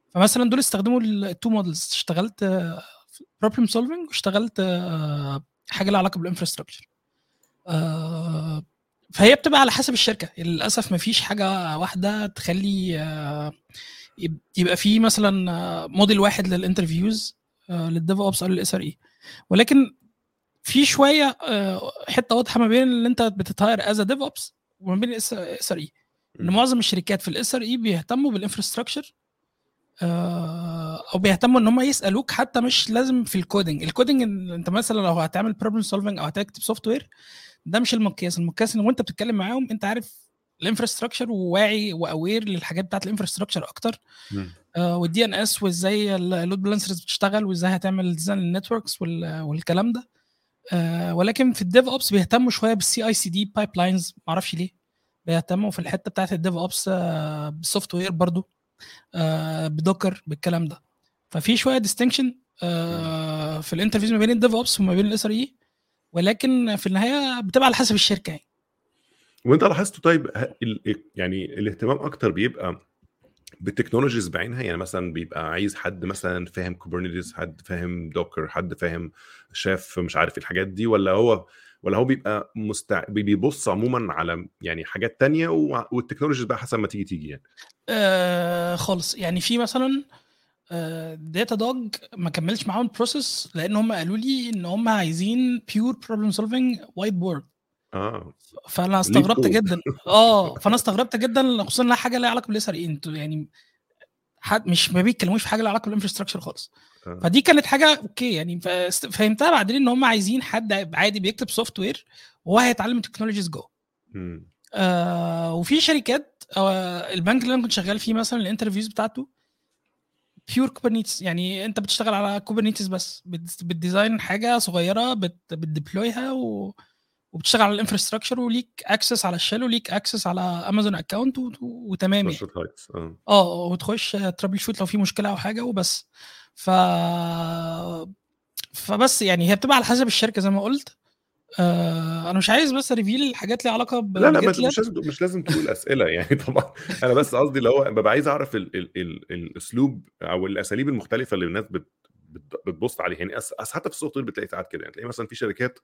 فمثلا دول استخدموا ال two models اشتغلت problem solving واشتغلت آه، حاجة لها علاقة بال infrastructure فهي بتبقى على حسب الشركة. للأسف ما فيش حاجة واحدة تخلي آه، يب- يبقى في مثلا آه، موديل واحد لل interviews لل DevOps أو لل SRE ولكن في شوية آه، حتة واضحة ما بين اللي أنت بتت hire as DevOps وما بين ال SRE إن. معظم الشركات في ال SRE بيهتموا بال infrastructure أو بيهتموا إن هم يسألوك حتى مش لازم في ال coding ال coding إن أنت مثلا لو هتعمل problem solving أو هتكتب software ده مش المقياس. المقياس إن وأنت بتتكلم معاهم أنت عارف ال infrastructure وواعي و aware للحاجات بتاعت ال infrastructure أكتر. آه، وال DNS وإزاي ال load balancers بتشتغل وإزاي هتعمل design ال networks والكلام ده. آه، ولكن في ال DevOps بيهتموا شوية بال CI/CD pipelines معرفش ليه. بيهتموا في الحتة بتاعت ال DevOps بال software برضو. آه، ب Docker بالكلام ده. ففي شوية distinction في ال interviews ما بين ال DevOps وما بين ال SRE ولكن في النهاية بتبقى على حسب الشركة يعني. وانت لاحظته طيب يعني الاهتمام أكتر بيبقى بال technologies بعينها؟ يعني مثلا بيبقى عايز حد مثلا فاهم Kubernetes حد فاهم Docker حد فاهم شاف مش عارف الحاجات دي ولا هو ولا هو بيبقى مستع... بيبص عموما على يعني حاجات تانية و... وال technologies بقى حسب ما تيجي تيجي يعني. آه خالص. يعني في مثلا Datadog ما كملش معاهم ال process لأن هم قالوا لي إن هم عايزين pure problem solving whiteboard آه فأنا استغربت. جدا. [LAUGHS] آه فأنا استغربت جدا خصوصا إنها حاجة لها علاقة بال SRE أنتوا يعني حد مش ما بيتكلموش في حاجة لها علاقة بال infrastructure خالص. آه. فدي كانت حاجة okay يعني فهمتها بعدين إن هم عايزين حد عادي بيكتب software وهو هيتعلم technologies جوه. آه وفي شركات آه البنك اللي أنا كنت شغال فيه مثلا ال interviews بتاعته pure Kubernetes يعني أنت بتشتغل على Kubernetes بس بت- بت design حاجة صغيرة بت بت deploy ها و... وبتشتغل على ال infrastructure وليك access على ال shell وليك access على Amazon account وتمام يعني. آه. آه وتخش troubleshoot لو في مشكلة أو حاجة وبس. ف فبس يعني هي بتبقى على حسب الشركة زي ما قلت. آه أنا مش عايز بس reveal حاجات ليها علاقة ب- لا لا مش لازم مش لازم تقول أسئلة [LAUGHS] يعني طبعا. أنا بس قصدي اللي هو ببقى عايز أعرف ال ال ال الأسلوب أو الأساليب المختلفة اللي الناس بت بت- بتبص عليها. يعني soft حتى في ware بتلاقي ساعات كده. يعني تلاقي مثلا في شركات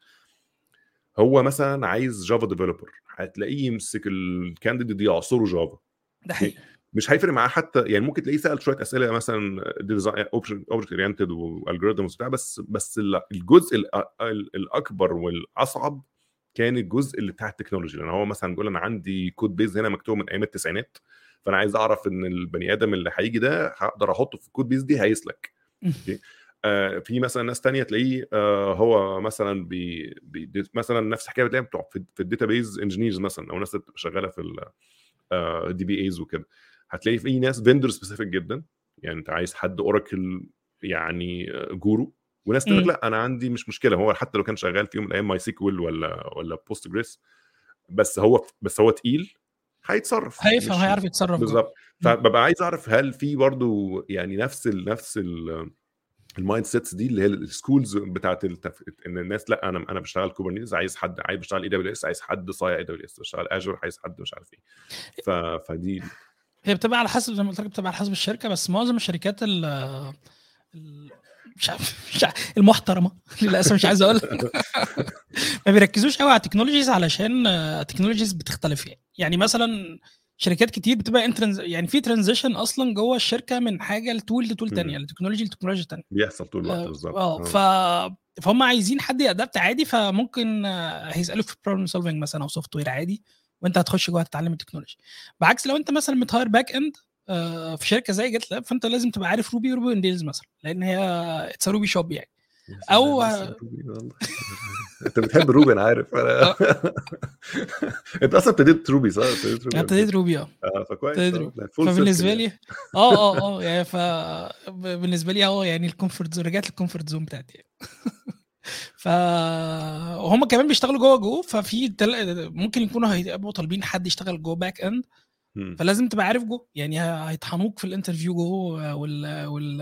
هو مثلا عايز Java developer هتلاقيه يمسك ال candidate يعصره Java ده حقيقي. مش هيفرق معاه حتى يعني ممكن تلاقيه سأل شوية أسئلة مثلا object oriented و algorithms بتاع بس بس ال- الجزء الأكبر والأصعب كان الجزء اللي بتاع ال technology. لأن هو مثلا بيقول أنا عندي code base هنا مكتوب من أيام التسعينات فأنا عايز أعرف إن البني آدم اللي هيجي ده هقدر أحطه في ال code base دي هيسلك. [LAUGHS] okay؟ آه في مثلا ناس تانية تلاقيه آه هو مثلا بي بي مثلا نفس الحكاية بتلاقيها بتوع في, في ال database engineers مثلا أو ناس شغالة في ال DBAs وكده. هتلاقي في ناس vendor specific جدا. يعني أنت عايز حد Oracle يعني guru. وناس تقول لك. لا أنا عندي مش مشكلة. هو حتى لو كان شغال في يوم من الأيام MySQL ولا ولا Postgres بس هو بس هو تقيل هيتصرف. هيفهم هيعرف يتصرف. بالظبط. فببقى عايز أعرف هل في برضو يعني نفس ال نفس ال ال mindsets دي اللي هي ال schools بتاعت التف... إن الناس لا أنا أنا بشتغل Kubernetes عايز حد عايز بشتغل AWS عايز حد صايع AWS بشتغل Azure عايز حد مش عارف إيه. ف... فدي هي بتبقى على حسب زي ما قلت لك بتبقى على حسب الشركة بس معظم الشركات ال مش عارف المحترمة للأسف مش عايز أقول. [LAUGHS] ما بيركزوش قوي على ال technologies علشان ال technologies بتختلف يعني. يعني مثلا شركات كتير بتبقى انترنز يعني في transition أصلا جوه الشركة من حاجة ل tool ل tool. تانية ل technology لتكنولوجيا تانية. بيحصل طول الوقت آه بالظبط. آه، ف فهم عايزين حد ي adapt عادي فممكن آه، هيسالوك في problem solving مثلا أو software عادي. وانت هتخش جوه تتعلم ال technology. بعكس لو انت مثلا مت hire backend في شركة زي GitLab فانت لازم تبقى عارف Ruby و Ruby on Rails مثلا لأن هي it's Ruby shop يعني. Ruby والله. [LAUGHS] انت بتحب Ruby أنا عارف. أنا [LAUGHS] انت أصلا ابتديت Ruby صح؟ ابتديت Ruby ابتديت Ruby آه. فكويس. آه، full فبالنسبة لي آه آه آه يعني ف بالنسبة لي آه يعني ال comfort zone رجعت لل comfort zone بتاعتي [LAUGHS] ف وهم كمان بيشتغلوا جوه جو ففي تل... ممكن يكونوا هيبقوا طالبين حد يشتغل جوه backend. فلازم تبقى عارف جو يعني هيطحنوك في ال interview Go وال وال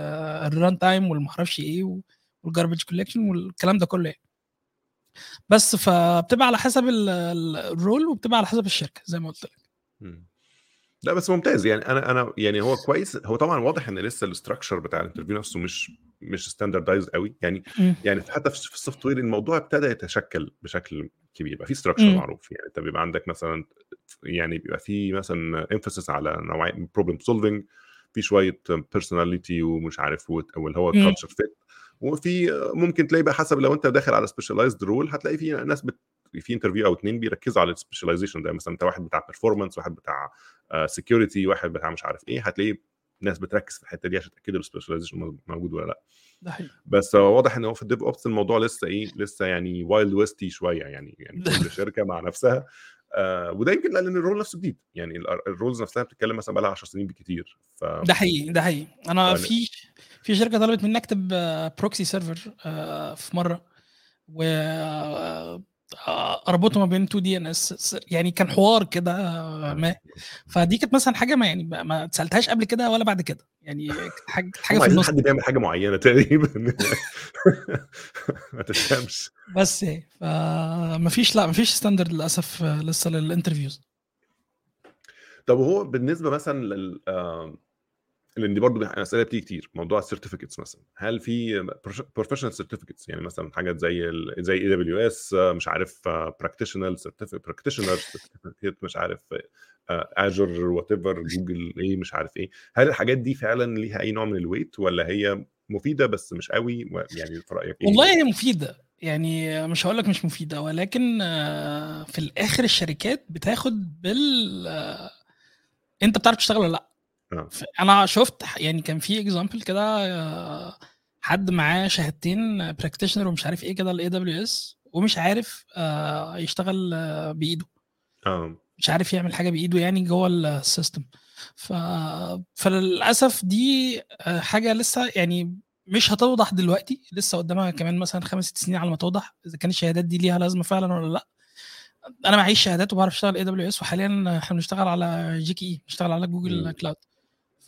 ال runtime والمعرفش إيه وال garbage collection والكلام ده كله يعني بس فبتبقى على حسب ال- ال- ال role وبتبقى على حسب الشركة زي ما قلت لك. لا بس ممتاز يعني أنا أنا يعني هو كويس هو طبعا واضح إن لسه ال structure بتاع ال interview نفسه مش مش standardized قوي يعني مم. يعني حتى في ال software الموضوع ابتدى يتشكل بشكل كبير يبقى في structure مم. معروف يعني أنت بيبقى عندك مثلا يعني بيبقى في مثلا emphasis على نوعيه problem solving في شوية personality ومش عارف وت- أو اللي هو. culture fit وفي ممكن تلاقي بقى حسب لو أنت داخل على specialized role هتلاقي في ناس بت في interview أو اتنين بيركزوا على ال specialization ده مثلا أنت واحد بتاع performance واحد بتاع security واحد بتاع مش عارف إيه هتلاقي ناس بتركز في الحتة دي عشان تاكدوا ال specialization موجود ولا لأ. ده حقيقي بس واضح إن هو في ال DevOps الموضوع لسه إيه لسه يعني wild westy شوية يعني يعني [LAUGHS] كل شركة مع نفسها آه وده يمكن لأن ال role نفسه جديد. يعني ال- ال roles نفسها بتتكلم مثلا بقى لها 10 سنين بالكتير ف ده حقيقي ده حقيقي. أنا يعني- في في شركة طلبت مني أكتب proxy server في مرة و آه، اربطه ما بين 2 DNS يعني كان حوار كده آه، ما فدي كانت مثلا حاجة ما يعني ما- ما اتسألتهاش قبل كده ولا بعد كده. يعني حاجة حاجة في النص. حد بيعمل حاجة معينة تقريبا. [LAUGHS] ما تفهمش. بس يعني فمفيش لا مفيش standard للأسف آه، لسه لل interviews طب وهو بالنسبة مثلا لل آه، لأن دي برضه أسئلة بتيجي كتير. موضوع ال certificates مثلا. هل في professional certificates يعني مثلا حاجات زي ال زي AWS مش عارف practitional practitioner certificate مش عارف Azure whatever جوجل إيه مش عارف إيه. هل الحاجات دي فعلا ليها أي نوع من ال weight ولا هي مفيدة بس مش قوي؟ يعني في رأيك إيه؟ والله هي مفيدة. يعني مش هقول لك مش مفيدة ولكن آه، في الآخر الشركات بتاخد بال آه، أنت بتعرف تشتغل ولا لأ. أنا شفت يعني كان في example كده آه، حد معاه شهادتين practitioner ومش عارف إيه كده ال AWS ومش عارف آه، يشتغل آه، بإيده. آه. مش عارف يعمل حاجة بإيده يعني جوه ال system ف... فللأسف دي آه، حاجة لسه يعني مش هتوضح دلوقتي. لسه قدامها كمان مثلا خمس ست سنين على ما توضح إذا كان الشهادات دي ليها لازمة فعلا ولا لأ. أنا معيش شهادات وبعرف أشتغل AWS وحاليا إحنا بنشتغل على GKE بنشتغل على Google. Cloud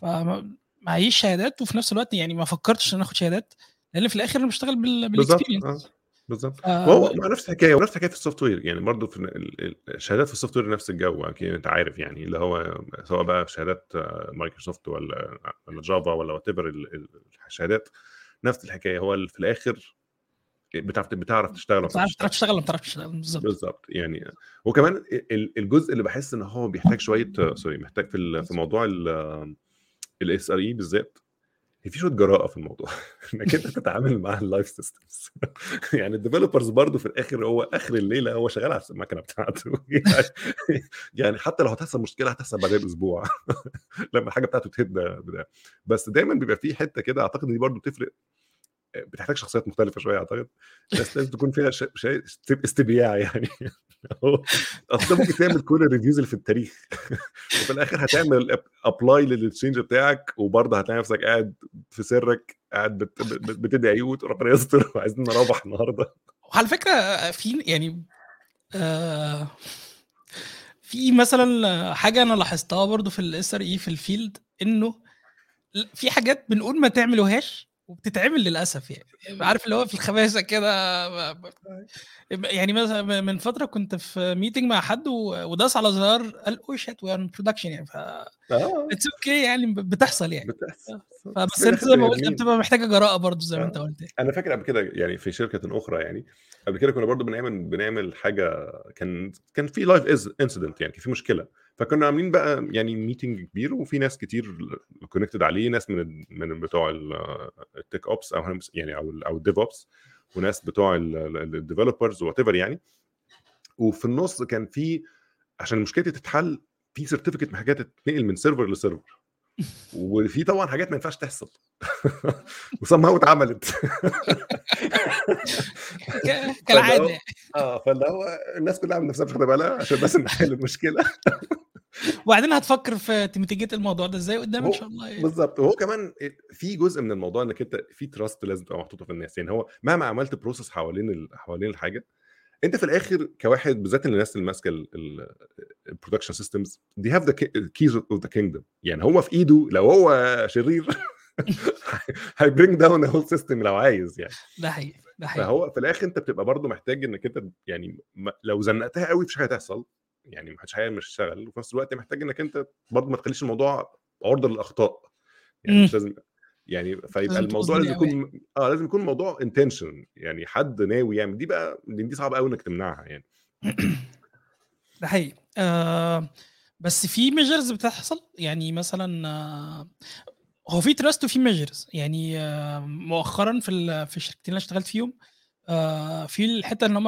فمعيش شهادات وفي نفس الوقت يعني ما فكرتش إن آخد شهادات لأن في الآخر أنا بشتغل بال experience بالظبط آه. وهو نفس الحكاية ونفس الحكاية في ال software يعني برضه في ال- ال- الشهادات في ال software نفس الجو أكيد أنت عارف يعني اللي هو سواء بقى في شهادات آه، مايكروسوفت ولا ولا جافا ولا whatever الشهادات نفس الحكاية. هو في الآخر بتعرف بتعرف تشتغل بتعرف بتعرف تعرف تشتغل ولا ما بتعرفش تشتغل بالظبط. بالظبط يعني وكمان ال- الجزء اللي بحس إن هو بيحتاج شوية sorry محتاج في في موضوع ال SRE بالذات هي في شوية جراءة في الموضوع. [LAUGHS] إنك أنت تتعامل مع ال live systems [LAUGHS] يعني ال developers برضه في الآخر هو آخر الليلة هو شغال على المكنة بتاعته. [LAUGHS] يعني- حتى لو هتحصل مشكلة هتحصل بعدها باسبوع لما الحاجة بتاعته تهد بس دايما بيبقى في حتة كده أعتقد دي برضه تفرق بتحتاج شخصيات مختلفة شوية أعتقد بس لازم تكون فيها ش- شيء استبياع يعني. [LAUGHS] أصل ممكن تعمل كل ال reviews اللي في التاريخ. [LAUGHS] وفي الآخر هتعمل apply لل change بتاعك وبرضه هتلاقي نفسك قاعد في سرك قاعد بت- بت- بتدعي وتقول ربنا يستر وعايزين نروح النهارده. وعلى فكرة في يعني آه في مثلا حاجة أنا لاحظتها برضو في ال SRE في ال field إنه في حاجات بنقول ما تعملوهاش وبتتعمل للأسف يعني. عارف اللي هو في الخباثة كده يعني مثلا من فترة كنت في meeting مع حد وداس على زرار قال oh shit we are production يعني. ف it's okay يعني بتحصل يعني. بتحصل. فبس انت زي ما قلت يعني بتبقى محتاجه جراءة برضو زي ما آه. انت قلت أنا فاكر قبل كده يعني في شركة أخرى يعني قبل كده كنا برضو بنعمل بنعمل حاجة كان كان في live incident يعني كان في مشكلة. فكنا عاملين بقى يعني meeting كبير وفي ناس كتير connected عليه ناس من من بتوع ال TechOps أو يعني أو ال أو ال DevOps وناس بتوع ال developers whatever يعني. وفي النص كان في عشان المشكلة دي تتحل في certificate محتاجه تتنقل من server ل server وفي طبعا حاجات ما ينفعش تحصل. [LAUGHS] وصمها اتعملت كالعادة. آه فاللي هو الناس كلها من نفسها مش واخدة بالها عشان بس نحل المشكلة. وبعدين هتفكر في ت mitigate الموضوع ده إزاي قدام إن شاء الله يعني. بالظبط. وهو كمان في جزء من الموضوع إنك أنت في trust لازم تبقى محطوطة في الناس. يعني هو مهما عملت process حوالين حوالين الحاجة أنت في الآخر كواحد بالذات الناس اللي ماسكة ال production systems they have the keys of the kingdom يعني هو في إيده لو هو شرير هي bring down the whole system لو عايز يعني. ده حقيقي ده حقيقي. فهو في الآخر أنت بتبقى برضه محتاج إنك أنت يعني لو زنقتها قوي مفيش حاجة هتحصل. يعني ما حدش مش هيشتغل وفي نفس الوقت محتاج إنك أنت برضه ما تخليش الموضوع عرضة للأخطاء. يعني مش لازم يعني فيبقى الموضوع لازم يكون آه لازم يكون موضوع intention يعني حد ناوي يعمل دي بقى دي صعبة قوي إنك تمنعها يعني. [CLEARS THROAT] ده حقيقي. آه بس في measures بتحصل؟ يعني مثلا آه هو في trust وفي measures يعني آه مؤخرا في في الشركتين اللي اشتغلت فيهم آه في الحتة إن هم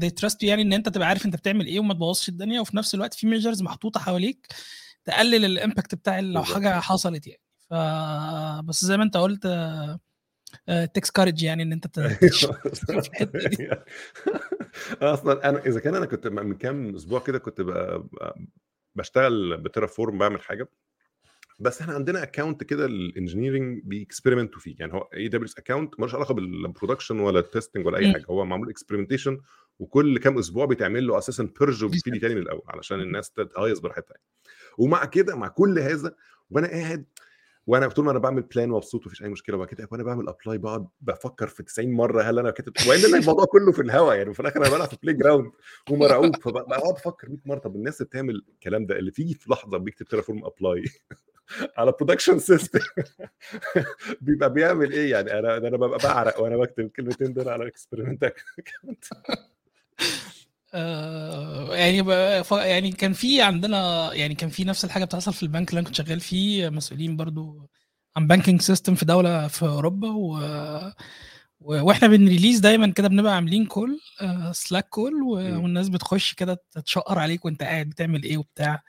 they trust يعني إن أنت تبقى عارف أنت بتعمل إيه وما تبوظش الدنيا وفي نفس الوقت في measures محطوطة حواليك تقلل ال impact بتاع لو حاجة حصلت يعني. ف بس زي ما أنت قلت takes courage يعني إن أنت الحتة دي. [LAUGHS] أصلا أنا إذا كان أنا كنت من كام أسبوع كده كنت بشتغل ب Terraform بعمل حاجة. بس إحنا عندنا account كده ال engineering بي experiment وا فيه. يعني هو AWS account ملوش علاقة بال production ولا ال testing ولا أي حاجة. هو معمول experimentation وكل كام أسبوع بيتعمل له أساسا purge وبيبتدي تاني من الأول علشان الناس تهيص براحتها ومع كده مع كل هذا وأنا قاعد وأنا طول ما أنا بعمل plan مبسوط ومفيش أي مشكلة وبعد كده وأنا بعمل apply بقعد بفكر في 90 مرة هل أنا كاتب one الموضوع كله في الهواء يعني وفي الآخر أنا بلعب في playground ومرعوب فبقعد أفكر 100 مرة طب الناس اللي بتعمل الكلام ده اللي تيجي في لحظة بيكتب Terraform apply [LAUGHS] على production system [LAUGHS] بيبقى بيعمل إيه يعني؟ أنا أنا ببقى بعرق وأنا بكتب الكلمتين دول على experiment [LAUGHS] يعني يعني كان في عندنا يعني كان في نفس الحاجة بتحصل في البنك اللي أنا كنت شغال فيه مسؤولين برضو عن banking system في دولة في أوروبا و وإحنا بن release دايما كده بنبقى عاملين كول Slack call والناس بتخش كده تتشقر عليك وأنت قاعد بتعمل إيه وبتاع.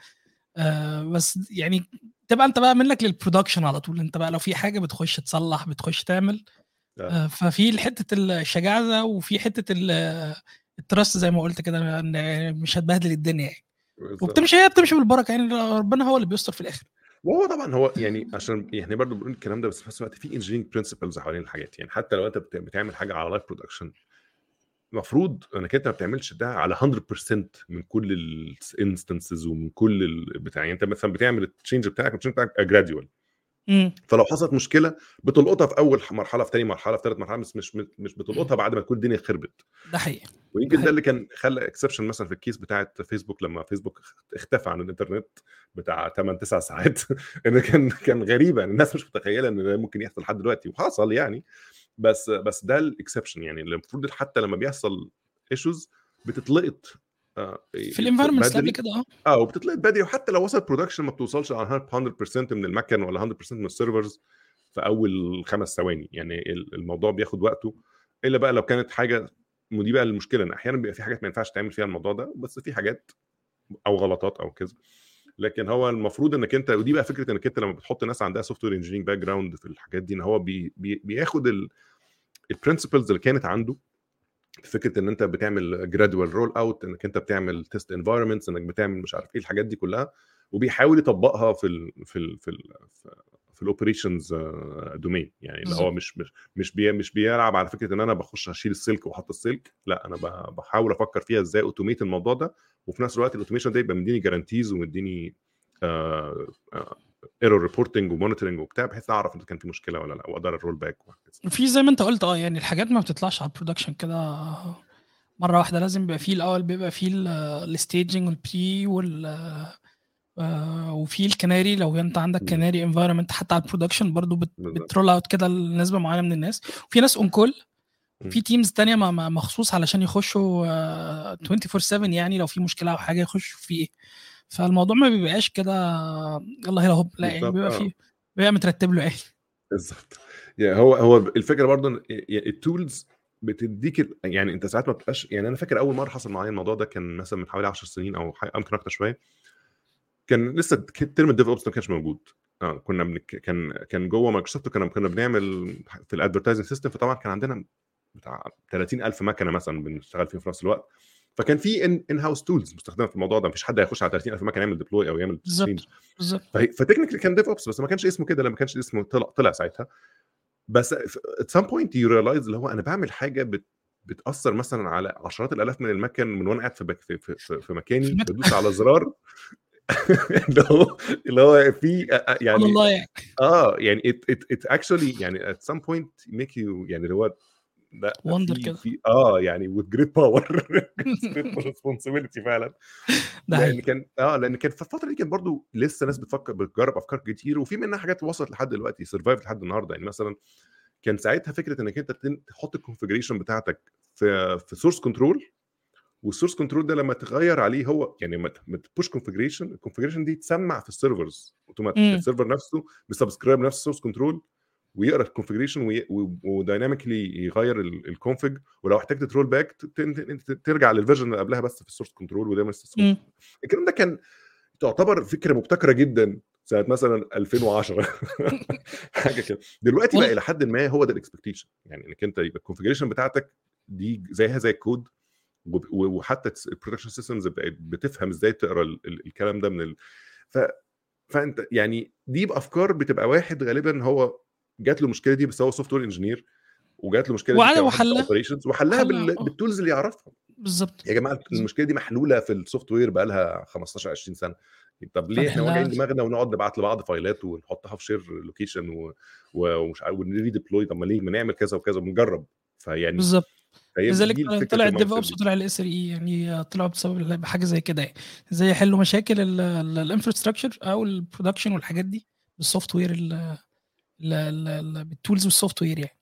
آه بس يعني تبقى أنت بقى منك لل production على طول. أنت بقى لو في حاجة بتخش تصلح بتخش تعمل. آه. ففي حتة الشجاعة ده وفي حتة ال trust زي ما قلت كده مش هتبهدل الدنيا يعني. وبتمشي هي بتمشي بالبركة يعني ربنا هو اللي بيستر في الآخر. وهو طبعا هو يعني عشان يعني برضه بنقول الكلام ده بس في نفس الوقت في engineering principles حوالين الحاجات يعني. حتى لو أنت بتعمل حاجة على live production المفروض إنك أنت ما بتعملش ده على 100% من كل ال instances ومن كل البتاع يعني. أنت مثلا بتعمل ال change بتاعك ال change بتاعك gradual فلو حصلت مشكلة بتلقطها في أول مرحلة في ثاني مرحلة في ثالث مرحلة بس مش مش بتلقطها بعد ما تكون الدنيا خربت. ده حقيقي. ويمكن ده اللي كان خلى exception مثلا في ال case بتاعت فيسبوك لما فيسبوك اختفى عن الإنترنت بتاع 8 9 ساعات. [LAUGHS] إن كان كان غريبة الناس مش متخيلة إن ده ممكن يحصل لحد دلوقتي وحصل يعني. بس بس ده ال exception يعني المفروض حتى لما بيحصل issues بتتلقط في ال environment قبل كده آه. آه وبتتلقط بدري. وحتى لو وصلت production ما بتوصلش على 100% من المكن ولا 100% من ال servers في أول خمس ثواني. يعني الموضوع بياخد وقته إلا بقى لو كانت حاجة ودي بقى المشكلة إن أحيانا بيبقى في حاجات ما ينفعش تعمل فيها الموضوع ده بس في حاجات أو غلطات أو كذا. لكن هو المفروض إنك أنت ودي بقى فكرة إنك أنت لما بتحط ناس عندها software engineering background في الحاجات دي إن هو بي بي بياخد ال principles اللي كانت عنده فكرة إن أنت بتعمل gradual rollout إنك أنت بتعمل test environments إنك بتعمل مش عارف إيه الحاجات دي كلها وبيحاول يطبقها في ال في ال في ال في ال operations domain يعني اللي هو مش مش مش, بي مش بيلعب على فكرة إن أنا بخش أشيل السلك وأحط السلك لأ أنا بحاول أفكر فيها إزاي automate الموضوع ده وفي نفس الوقت ال automation ده يبقى مديني guarantees ومديني error reporting و monitoring وبتاع بحيث أعرف إذا كان في مشكلة ولا لأ واقدر ا roll back في زي ما أنت قلت آه يعني الحاجات ما بتطلعش على ال production كده مرة واحدة. لازم يبقى فيه الأول بيبقى فيه ال staging وال pre وال وفي الكناري. لو أنت عندك canary environment حتى على ال production برضو بت بت roll out كده لنسبة معينة من الناس. وفي ناس on call في teams تانية مخصوص علشان يخشوا 24 7 يعني لو في مشكلة أو حاجة يخشوا في فالموضوع ما بيبقاش كده يلا هلا هوب لا يعني بيبقى بالظبط فيه بيبقى مترتب له يعني بالظبط. يعني هو هو الفكرة برضه إن ال tools بتديك يعني أنت ساعات ما بتبقاش يعني أنا فاكر أول مرة حصل معايا الموضوع ده كان مثلا من حوالي 10 سنين أو يمكن أكتر شوية. كان لسه term ال DevOps ما كانش موجود. آه كنا بنك... كان كان جوه مايكروسوفت كنا كنا بنعمل في ال advertising system فطبعا كان عندنا بتاع 30000 مكنة مثلا بنشتغل فيهم في نفس الوقت. فكان في in-house tools مستخدمة في الموضوع ده. مفيش حد هيخش على 30000 مكنه يعمل deploy أو يعمل بالظبط بالظبط. ف technically كان DevOps بس ما كانش اسمه كده لما كانش اسمه طلع طلع ساعتها. بس at some point you realize اللي هو أنا بعمل حاجة بت بتأثر مثلا على عشرات الآلاف من المكن من وأنا قاعد في, بك في, في, في, مكاني بدوس على زرار. [LAUGHS] اللي هو اللي هو في يعني يعني. آه يعني it, it actually يعني at some point make you يعني اللي هو لا wonder كده. في آه يعني with great power. [LAUGHS] Great [LAUGHS] responsibility فعلا. [LAUGHS] ده لأن كان آه لأن كان في الفترة دي كان برضو لسه ناس بتفكر بتجرب أفكار كتير وفي منها حاجات وصلت لحد دلوقتي survive لحد النهارده. يعني مثلا كان ساعتها فكرة إنك أنت تحط ال configuration بتاعتك في في source control وال source control ده لما تغير عليه هو يعني لما تبوش كونفجريشن الكونفجريشن دي تسمع في السيرفرز اوتوماتيك السيرفر نفسه بيسبسكرايب نفس السورس كنترول ويقرا الكونفجريشن ودايناميكلي يغير الكونفج ولو احتجت ترول باك ترجع للفيرجن اللي قبلها بس في ال source control وده امم الكلام ده كان تعتبر فكرة مبتكرة جدا سنه مثلا 2010 [LAUGHS] [LAUGHS] حاجة كده. دلوقتي بقى إلى حد ما هو ده ال expectation يعني إنك أنت يبقى ال configuration بتاعتك دي زيها زي الكود وحتى ال production systems بقت بتفهم إزاي تقرأ ال- ال- الكلام ده من ال... ف... فأنت يعني دي بأفكار بتبقى واحد غالبا هو جات له المشكلة دي بس هو software engineer وجات له المشكلة دي وعلى وحلها. operations وحلها حلها. بال... آه. بال tools اللي يعرفها بالظبط. يا جماعة المشكلة دي محلولة في ال software بقى لها 15 20 سنة. طب ليه إحنا واجعين دماغنا ونقعد نبعت لبعض file ات ونحطها في share location و... و... ومش عارف ون redeploy طب ما ليه؟ ما نعمل كذا وكذا ونجرب. فيعني بالظبط. لذلك طلع ال DevOps وطلع ال SRE يعني طلعوا بسبب حاجة زي كده يعني. إزاي يحلوا مشاكل ال infrastructure أو ال production والحاجات دي بال software بال tools وال software يعني.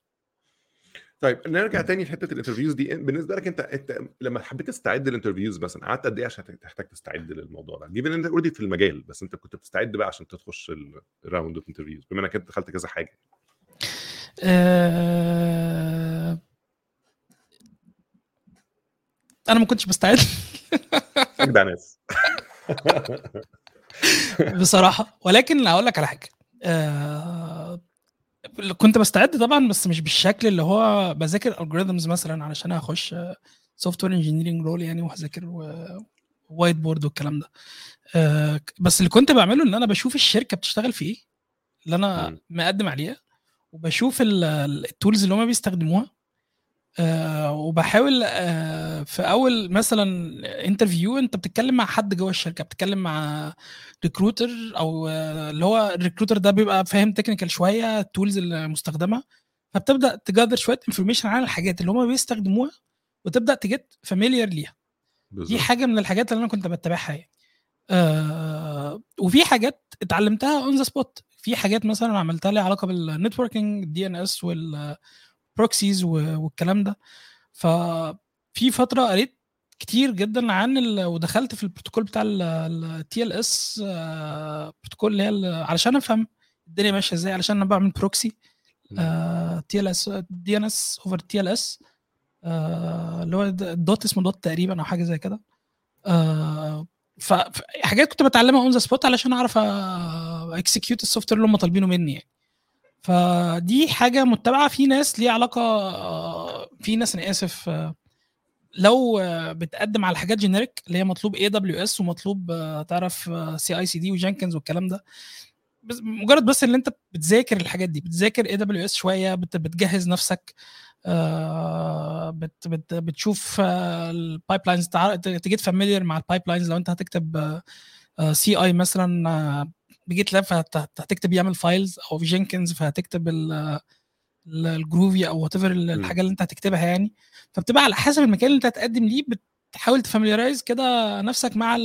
طيب نرجع تاني لحتة ال interviews دي. بالنسبة لك انت انت لما حبيت تستعد لل interviews مثلا قعدت قد إيه عشان تحتاج تستعد للموضوع ده؟ جيب إن أنت already في المجال بس أنت كنت بتستعد بقى عشان تخش ال round of interviews بما إنك أنت دخلت كذا حاجة. آه، أنا ما كنتش بستعد. [LAUGHS] اجدع ناس. بصراحة. ولكن هقول لك على حاجة. آه، كنت بستعد طبعا بس مش بالشكل اللي هو بذاكر algorithms مثلا علشان أخش software engineering role يعني وهذاكر whiteboard والكلام ده آه، بس اللي كنت بعمله إن أنا بشوف الشركة بتشتغل في إيه اللي أنا. مقدم عليها وبشوف ال tools اللي هم بيستخدموها آه وبحاول آه في أول مثلا interview أنت بتتكلم مع حد جوه الشركة بتتكلم مع recruiter أو آه اللي هو ال recruiter ده بيبقى فاهم technical شوية ال tools المستخدمة فبتبدأ ت gather شوية information عن الحاجات اللي هم بيستخدموها وتبدأ ت get familiar ليها. دي بالظبط. حاجة من الحاجات اللي أنا كنت بتابعها يعني. آه وفي حاجات اتعلمتها on the spot في حاجات مثلا عملتها لي علاقة بال networking ال DNS وال proxies والكلام ده. ففي فترة قريت كتير جدا عن ال... ودخلت في البروتوكول بتاع ال TLS protocol اللي هي ال- علشان أفهم الدنيا ماشية إزاي علشان أنا بعمل proxy. تي ال اس دي ان اس اوفر تي ال اس اللي هو دوت اسمه DoT تقريبا أو حاجة زي كده. آه، فحاجات كنت بتعلمها on the spot علشان أعرف execute ال software اللي هم طالبينه مني يعني. فدي حاجة متبعة. في ناس ليها علاقة آه، في ناس أنا آسف آه، لو آه، بتقدم على حاجات generic اللي هي مطلوب AWS ومطلوب آه، تعرف CI/CD و Jenkins والكلام ده بس مجرد بس ان انت بتذاكر الحاجات دي بتذاكر AWS شوية بت- بتجهز نفسك آه، بت بت بتشوف ال pipelines ت get familiar مع ال pipelines لو انت هتكتب CI مثلا آه، ب GitLab فهتكتب YAML files أو في Jenkins فهتكتب ال- ال- ال Groovy أو whatever الحاجة اللي أنت هتكتبها يعني. فبتبقى على حسب المكان اللي أنت هتقدم ليه بتحاول ت familiarize كده نفسك مع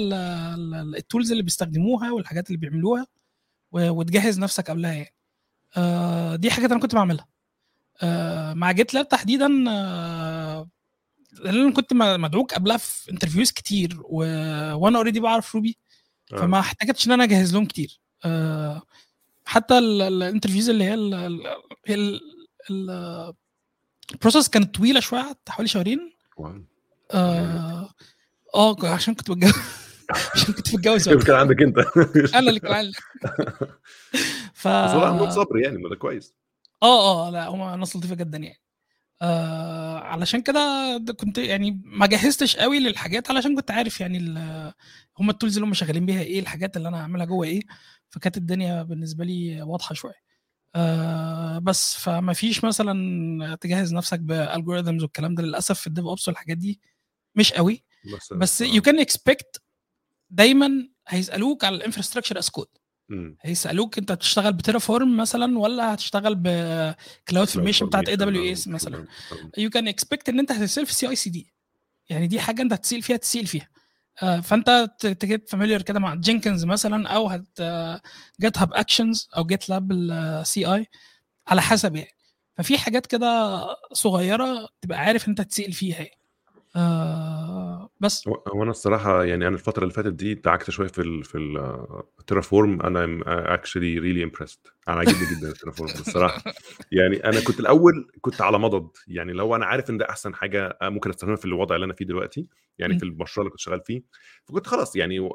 ال tools اللي بيستخدموها والحاجات اللي بيعملوها وتجهز نفسك قبلها يعني. آه، دي حاجات أنا كنت بعملها. آه، مع GitLab تحديدا آه، لأن أنا كنت مدعوك قبلها في interviews كتير و... وأنا already بعرف Ruby. فما احتاجتش إن أنا أجهز لهم كتير. حتى ال interviews اللي هي ال- ال- ال- ال- ال process كانت طويلة شوية حوالي شهرين. wow. آه آه، عشان كنت بتجوز. [LAUGHS] عشان كنت بتجوز. [LAUGHS] كان عندك أنت. [LAUGHS] أنا اللي كان عندي. ف عندهم صبر يعني ما ده كويس؟ آه آه لا هم ناس لطيفة جدا يعني. آه علشان كده ده كنت يعني ما جهزتش قوي للحاجات علشان كنت عارف يعني هم ال tools اللي هم شغالين بيها إيه الحاجات اللي أنا هعملها جوه إيه. فكانت الدنيا بالنسبة لي واضحة شوية. آه بس فما فيش مثلا تجهز نفسك ب algorithms والكلام ده للأسف في ال DevOps والحاجات دي مش قوي. بس. you can expect دايما هيسألوك على ال infrastructure as code. هيسألوك أنت هتشتغل ب Terraform مثلا ولا هتشتغل ب CloudFormation بتاعت AWS مثلا. you can expect إن أنت هتسال في CI/CD يعني دي حاجة أنت هتسال فيها تسال فيها. فأنت ت get familiar كده مع Jenkins مثلا أو هت GitHub Actions أو GitLab ال CI على حسب يعني ففي حاجات كده صغيرة تبقى عارف أنت تسأل فيها يعني. بس. هو هو أنا الصراحة يعني أنا الفترة اللي فاتت دي دعكت شوية في ال في ال Terraform أنا actually really impressed أنا عاجبني جدا ال Terraform الصراحة. [LAUGHS] يعني أنا كنت الأول كنت على مضض. يعني لو أنا عارف إن ده أحسن حاجة ممكن أستخدمها في الوضع اللي أنا فيه دلوقتي يعني. في المشروع اللي كنت شغال فيه. فكنت خلاص يعني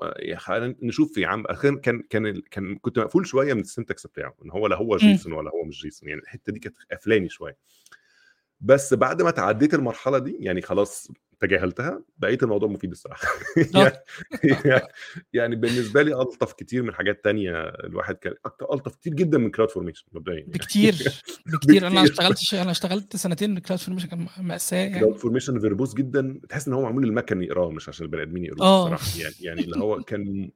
نشوف يا عم. كان كان كان كنت مقفول شوية من ال syntax بتاعه إن هو لا هو JSON ولا هو مش JSON. يعني الحتة دي كانت قفلاني شوية. بس بعد ما تعديت المرحلة دي يعني خلاص تجاهلتها بقيت الموضوع مفيد الصراحة. يعني, [LAUGHS] يعني- يعني بالنسبة لي ألطف كتير من حاجات تانية الواحد كان ألطف كتير جدا من CloudFormation مبدئيا يعني. بكتير [LAUGHS] بكتير. أنا. اشتغلت أنا اشتغلت سنتين CloudFormation كان مأساة يعني. كلاود فورميشن فيربوس جدا. تحس إن هو معمول للمكن يقراه مش عشان البني آدمين يقروه آه. الصراحة. يعني يعني اللي هو كان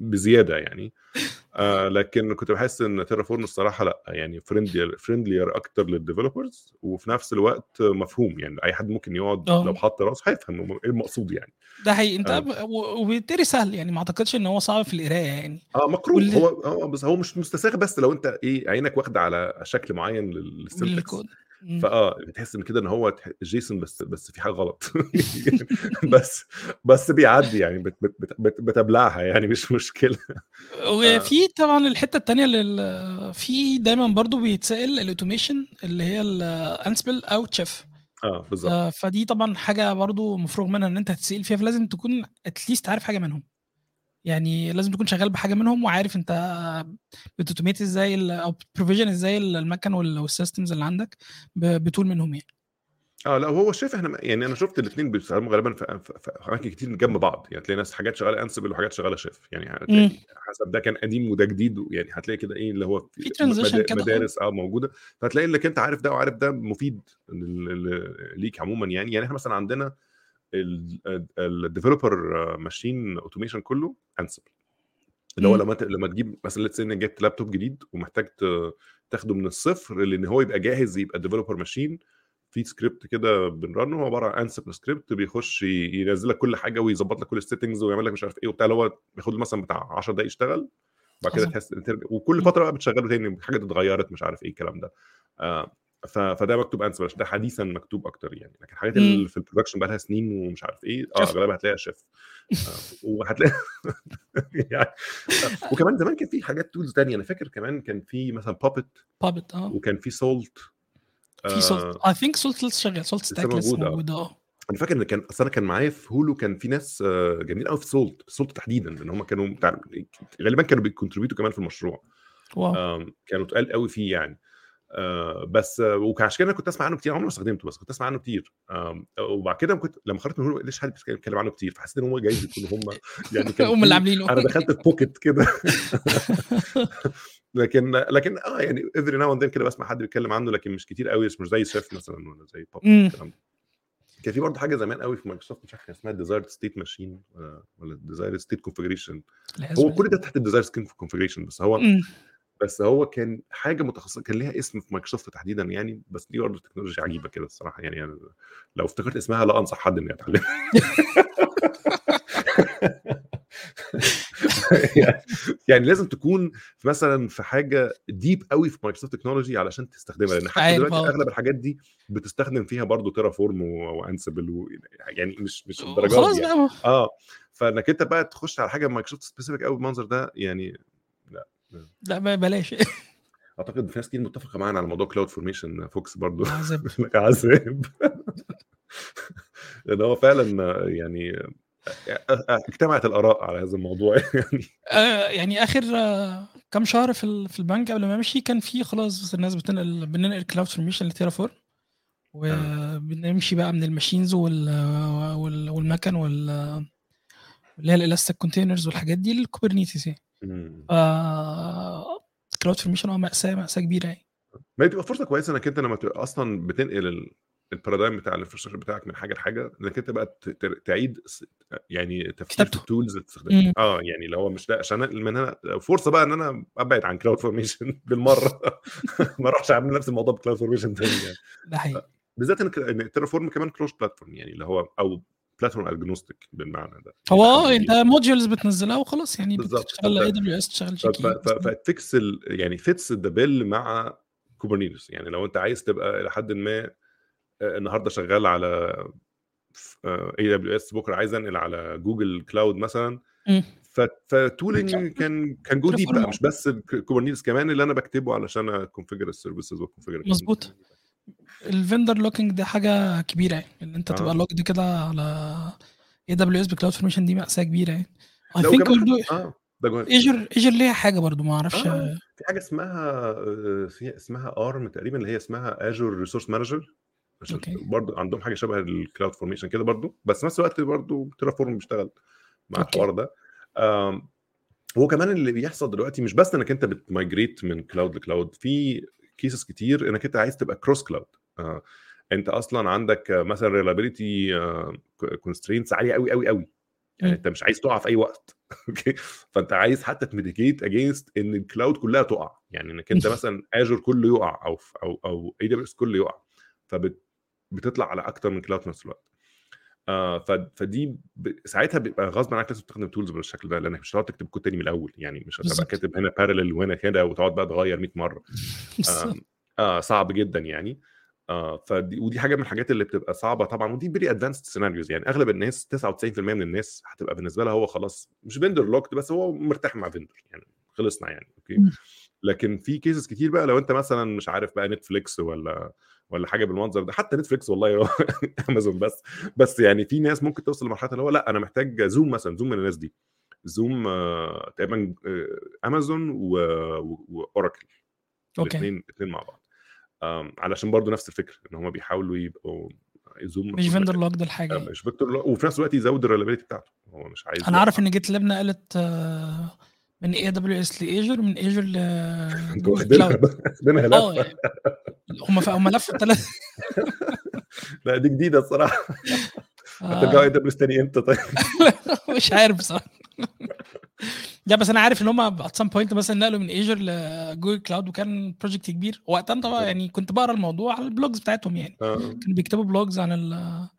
بزيادة يعني. [LAUGHS] آه لكن كنت بحس إن Terraform الصراحة لأ يعني friendlier friendlier أكتر لل developers وفي نفس الوقت مفهوم يعني أي حد ممكن يقعد آه. لو حط راسه هيفهم إيه المقصود يعني ده حقيقي أنت آه. وبالتالي سهل يعني ما أعتقدش إن هو صعب في القراية يعني آه مقروء واللي- هو هو بس هو مش مستساغ بس لو أنت إيه عينك واخدة على شكل معين لل syntax. فآه بتحس إن كده إن هو JSON بس بس في حاجة غلط. [LAUGHS] بس بس بيعدي يعني بت بت بت بت بتبلعها يعني مش مشكلة. [LAUGHS] وفي طبعا الحتة الثانية لل في دايما برضو بيتسأل ال automation اللي هي ال Ansible أو تشيف آه بالظبط. آه، فدي طبعا حاجة برضو مفروغ منها إن أنت هتسأل فيها فلازم تكون at least عارف حاجة منهم. يعني لازم تكون شغال بحاجة منهم وعارف انت بت automate إزاي أو provision إزاي المكن وال- وال systems اللي عندك ب tool منهم يعني. آه لا هو شايف إحنا يعني أنا شفت الاثنين بيستخدموا غالبا في, في, في أماكن كتير جنب بعض. يعني تلاقي ناس حاجات شغالة Ansible وحاجات شغالة شيف يعني. حسب ده كان قديم وده جديد يعني هتلاقي كده إيه اللي هو في كده، آه. مدارس آه موجودة. فهتلاقي إنك أنت عارف ده وعارف ده مفيد ليك عموما يعني. يعني إحنا مثلا عندنا ال developer machine automation كله Ansible اللي هو مم. لما لما تجيب مثلا let's say جبت لابتوب جديد ومحتاج تاخده من الصفر لإن هو يبقى جاهز يبقى developer machine في سكريبت كده بن run ه هو عبارة عن Ansible script بيخش ينزل لك كل حاجة ويظبط لك كل ال settings ويعمل لك مش عارف إيه وبتاع اللي هو بياخد مثلا بتاع 10 دقايق يشتغل بعد كده. تحس وكل. فترة بقى بتشغله تاني حاجة اتغيرت مش عارف إيه الكلام ده آه ف- فده مكتوب عشان ده حديثا مكتوب أكتر يعني. لكن الحاجات مم. اللي في ال production بقى لها سنين ومش عارف إيه آه. اغلبها هتلاقيها شيف. آه وهتلاقي [LAUGHS] يعني وكمان زمان كان في حاجات tools تانية. أنا فاكر كمان كان في مثلا Puppet Puppet آه. وكان في Salt في Salt I think Salt لسه شغال. SaltStack لسه موجود، آه. موجود آه. أنا فاكر إن كان أصل أنا كان معايا في هولو كان في ناس آه، جامدين قوي في Salt Salt تحديدا لأن هم كانوا غالبا كانوا بي contribute وا كمان في المشروع. wow. كانوا تقال قوي فيه يعني. آه، بس آه، وكان عشان كده أنا كنت أسمع عنه كتير عمري ما استخدمته بس كنت أسمع عنه كتير. وبعد كده كنت لما خرجت من ليش حد بيتكلم عنه كتير فحسيت إن هم جايز يكونوا هم يعني [LAUGHS] هم اللي عاملينه. أنا دخلت في pocket كده. [LAUGHS] لكن لكن آه يعني every now and كده بسمع حد بيتكلم عنه لكن مش كتير قوي مش زي شيف مثلا ولا زي Puppet مم. الكلام ده. كان في برضه حاجة زمان قوي في مايكروسوفت مش عارف اسمها desired state machine ولا desired state configuration هو كل ده تحت ال desired state configuration بس هو مم. بس هو كان حاجة متخصصه كان ليها اسم في مايكروسوفت تحديدا يعني بس دي برضه تكنولوجيا عجيبة كده الصراحة يعني أنا لو افتكرت اسمها لا أنصح حد إنه يتعلمها. [LAUGHS] يعني لازم تكون مثلا في حاجة deep قوي في Microsoft technology علشان تستخدمها لأن حتى دلوقتي آه. أغلب الحاجات دي بتستخدم فيها برضو Terraform و Ansible و... يعني مش مش للدرجة دي خلاص دي يعني. بقى. آه. فإنك أنت بقى تخش على حاجة Microsoft specific قوي بالمنظر ده يعني لا. لا بلاش. [LAUGHS] أعتقد في ناس كتير متفقة معانا على موضوع CloudFormation فوكس برضو. عذاب. [LAUGHS] عذاب. [LAUGHS] لأن هو فعلا يعني اجتمعت الآراء على هذا الموضوع يعني. آه، يعني آخر آه، كام شهر في في البنك قبل ما امشي كان في خلاص الناس بتنقل بننقل CloudFormation ل Terraform وبنمشي بقى من ال machines وال وال- والمكن وال اللي هي ال elastic containers والحاجات دي لل Kubernetes يعني. مم. CloudFormation هو مأساة مأساة كبيرة يعني ما هي تبقى فرصة كويسة إنك أنت لما تبقى أصلا بتنقل ال- ال paradigm بتاع ال infrastructure بتاعك من حاجة لحاجة إنك أنت بقى تعيد يعني تفكير في. ال tools اللي تستخدمها مم. آه يعني لو هو مش لا عشان من هنا فرصة بقى إن أنا أبعد عن CloudFormation [LAUGHS] بالمرة [LAUGHS] ما أروحش أعمل نفس الموضوع ب CloudFormation تاني يعني ده حقيقي بالذات إن Terraform كمان cross platform يعني اللي هو أو platform agnostic بالمعنى ده هو يعني آه حد أنت modules بتنزلها وخلاص يعني. بتشتغل AWS تشتغل ف- ف- جي ف- ف it fits ال- يعني fits the bill مع Kubernetes يعني لو أنت عايز تبقى إلى حد ما آه، النهارده شغال على AWS بكرة عايز أنقل على Google Cloud مثلا. فتولينج كان كان جو ديب بقى مش بس كوبرنيتس كمان اللي أنا بكتبه علشان اكونفيجر السيرفيسز واكونفيجر مظبوط. الفندر لوكينج دي حاجة كبيرة يعني إن أنت آه. تبقى لوكد كده على اي دبليو اس بكلاود فورميشن دي مأساة كبيرة يعني اي ثينك آه ده جوه ايجر ايجر ليها حاجة برضه ما أعرفش آه. في حاجة اسمها آه، في اسمها ارم تقريبا اللي هي اسمها اجور ريسورس مانجر. برضه عندهم حاجة شبه الكلاود فورميشن كده برضه بس في نفس الوقت برضه تيرافورم بيشتغل مع okay. الحوار ده هو كمان اللي بيحصل دلوقتي مش بس إنك أنت بت migrate من cloud ل cloud في cases كتير إنك أنت عايز تبقى cross cloud أنت أصلا عندك آه، مثلا reliability constraints عالية قوي قوي قوي يعني. أنت مش عايز تقع في أي وقت. [LAUGHS] okay؟ فأنت عايز حتى ت mitigate against إن ال cloud كلها تقع. يعني إنك أنت مثلا Azure كله يقع أو أو أو AWS كله يقع. فبتطلع على أكتر من cloud في نفس الوقت. آه فدي ب... ساعتها بيبقى غصب عنك لازم تستخدم tools بالشكل ده لأنك مش هتقعد تكتب كود تاني من الأول. يعني مش هتبقى. كاتب هنا parallel وهنا كده وتقعد بقى تغير 100 مرة. [LAUGHS] آه, آه صعب جدا يعني. آه فدي ودي حاجة من الحاجات اللي بتبقى صعبة طبعا ودي very advanced scenarios يعني أغلب الناس 99% من الناس هتبقى بالنسبة لها هو خلاص مش vendor locked بس هو مرتاح مع vendor يعني خلصنا يعني okay؟ مم. لكن في cases كتير بقى لو أنت مثلا مش عارف بقى نتفليكس ولا ولا حاجة بالمنظر ده. حتى نتفليكس والله [LAUGHS] أمازون بس. بس يعني في ناس ممكن توصل لمرحلة اللي هو لأ أنا محتاج زوم مثلا زوم من الناس دي. زوم آه، تقريبا آه، أمازون واوراكل okay. الاثنين الاثنين مع بعض. علشان برضو نفس الفكرة إن هم بيحاولوا يبقوا زوم مش vendor locked الحاجة آه، يعني. مش vendor وفي نفس الوقت يزود ال reliability بتاعته. هو مش عايز أنا عارف إن GitLab نقلت آه، من AWS ل Azure من Azure ل أنتوا واخدينها واخدينها لفه هم هم لفوا ثلاث [LAUGHS] لا دي جديدة الصراحة. هترجعوا AWS تاني إمتى؟ طيب. [LAUGHS] مش عارف بصراحة. لا بس أنا عارف إن هم at some point مثلا نقلوا من Azure ل Google Cloud وكان project كبير. وقتها طبعا يعني كنت بقرأ الموضوع على ال blogs بتاعتهم يعني. آه. كانوا بيكتبوا blogs عن آه،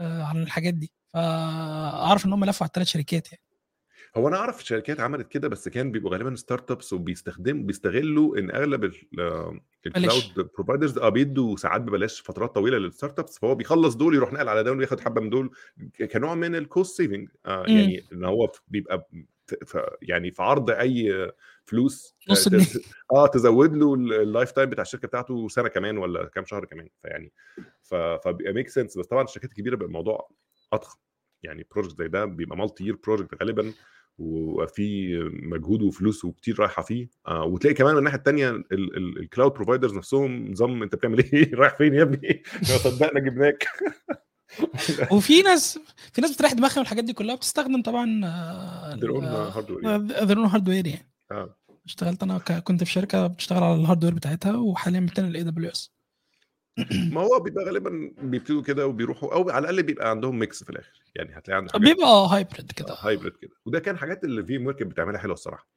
عن الحاجات دي. فأعرف إن هم لفوا على الثلاث شركات يعني. هو أنا أعرف شركات عملت كده بس كان بيبقوا غالبا startups وبيستخدم بيستغلوا إن أغلب ال- آه، ال cloud providers آه بيدوا ساعات ببلاش فترات طويلة لل startups فهو بيخلص دول يروح نقل على دول وياخد حبة من دول كنوع من ال cost saving آه مم. يعني إن هو بيبقى في- يعني في عرض أي فلوس نص آه، جنيه. ت- آه تزود له ال- ال lifetime بتاع الشركة بتاعته سنة كمان ولا كام شهر كمان فيعني ف- فبيبقى make sense بس طبعا الشركات الكبيرة بيبقى الموضوع أضخم يعني project زي ده بيبقى multi-year project غالبا وفي مجهود وفلوس وكتير رايحة فيه آه وتلاقي كمان من الناحية الثانية ال cloud providers نفسهم نظام أنت بتعمل إيه؟ [LAUGHS] رايح فين يا ابني؟ [LAUGHS] صدقنا جبناك. [LAUGHS] وفي ناس في ناس بتريح دماغها من الحاجات دي كلها بتستخدم طبعا. their own hardware يعني. آه. اشتغلت أنا كنت في شركة بتشتغل على ال hardware بتاعتها وحاليا بتنقل ال AWS [CLEARS THROAT] ما هو بيبقى غالبا بيبتدوا كده وبيروحوا أو على الأقل بيبقى عندهم mix في الآخر. يعني هتلاقي حاجات بيبقى hybrid كده. hybrid كده. وده كان حاجات اللي VMware كانت بتعملها حلوة الصراحة.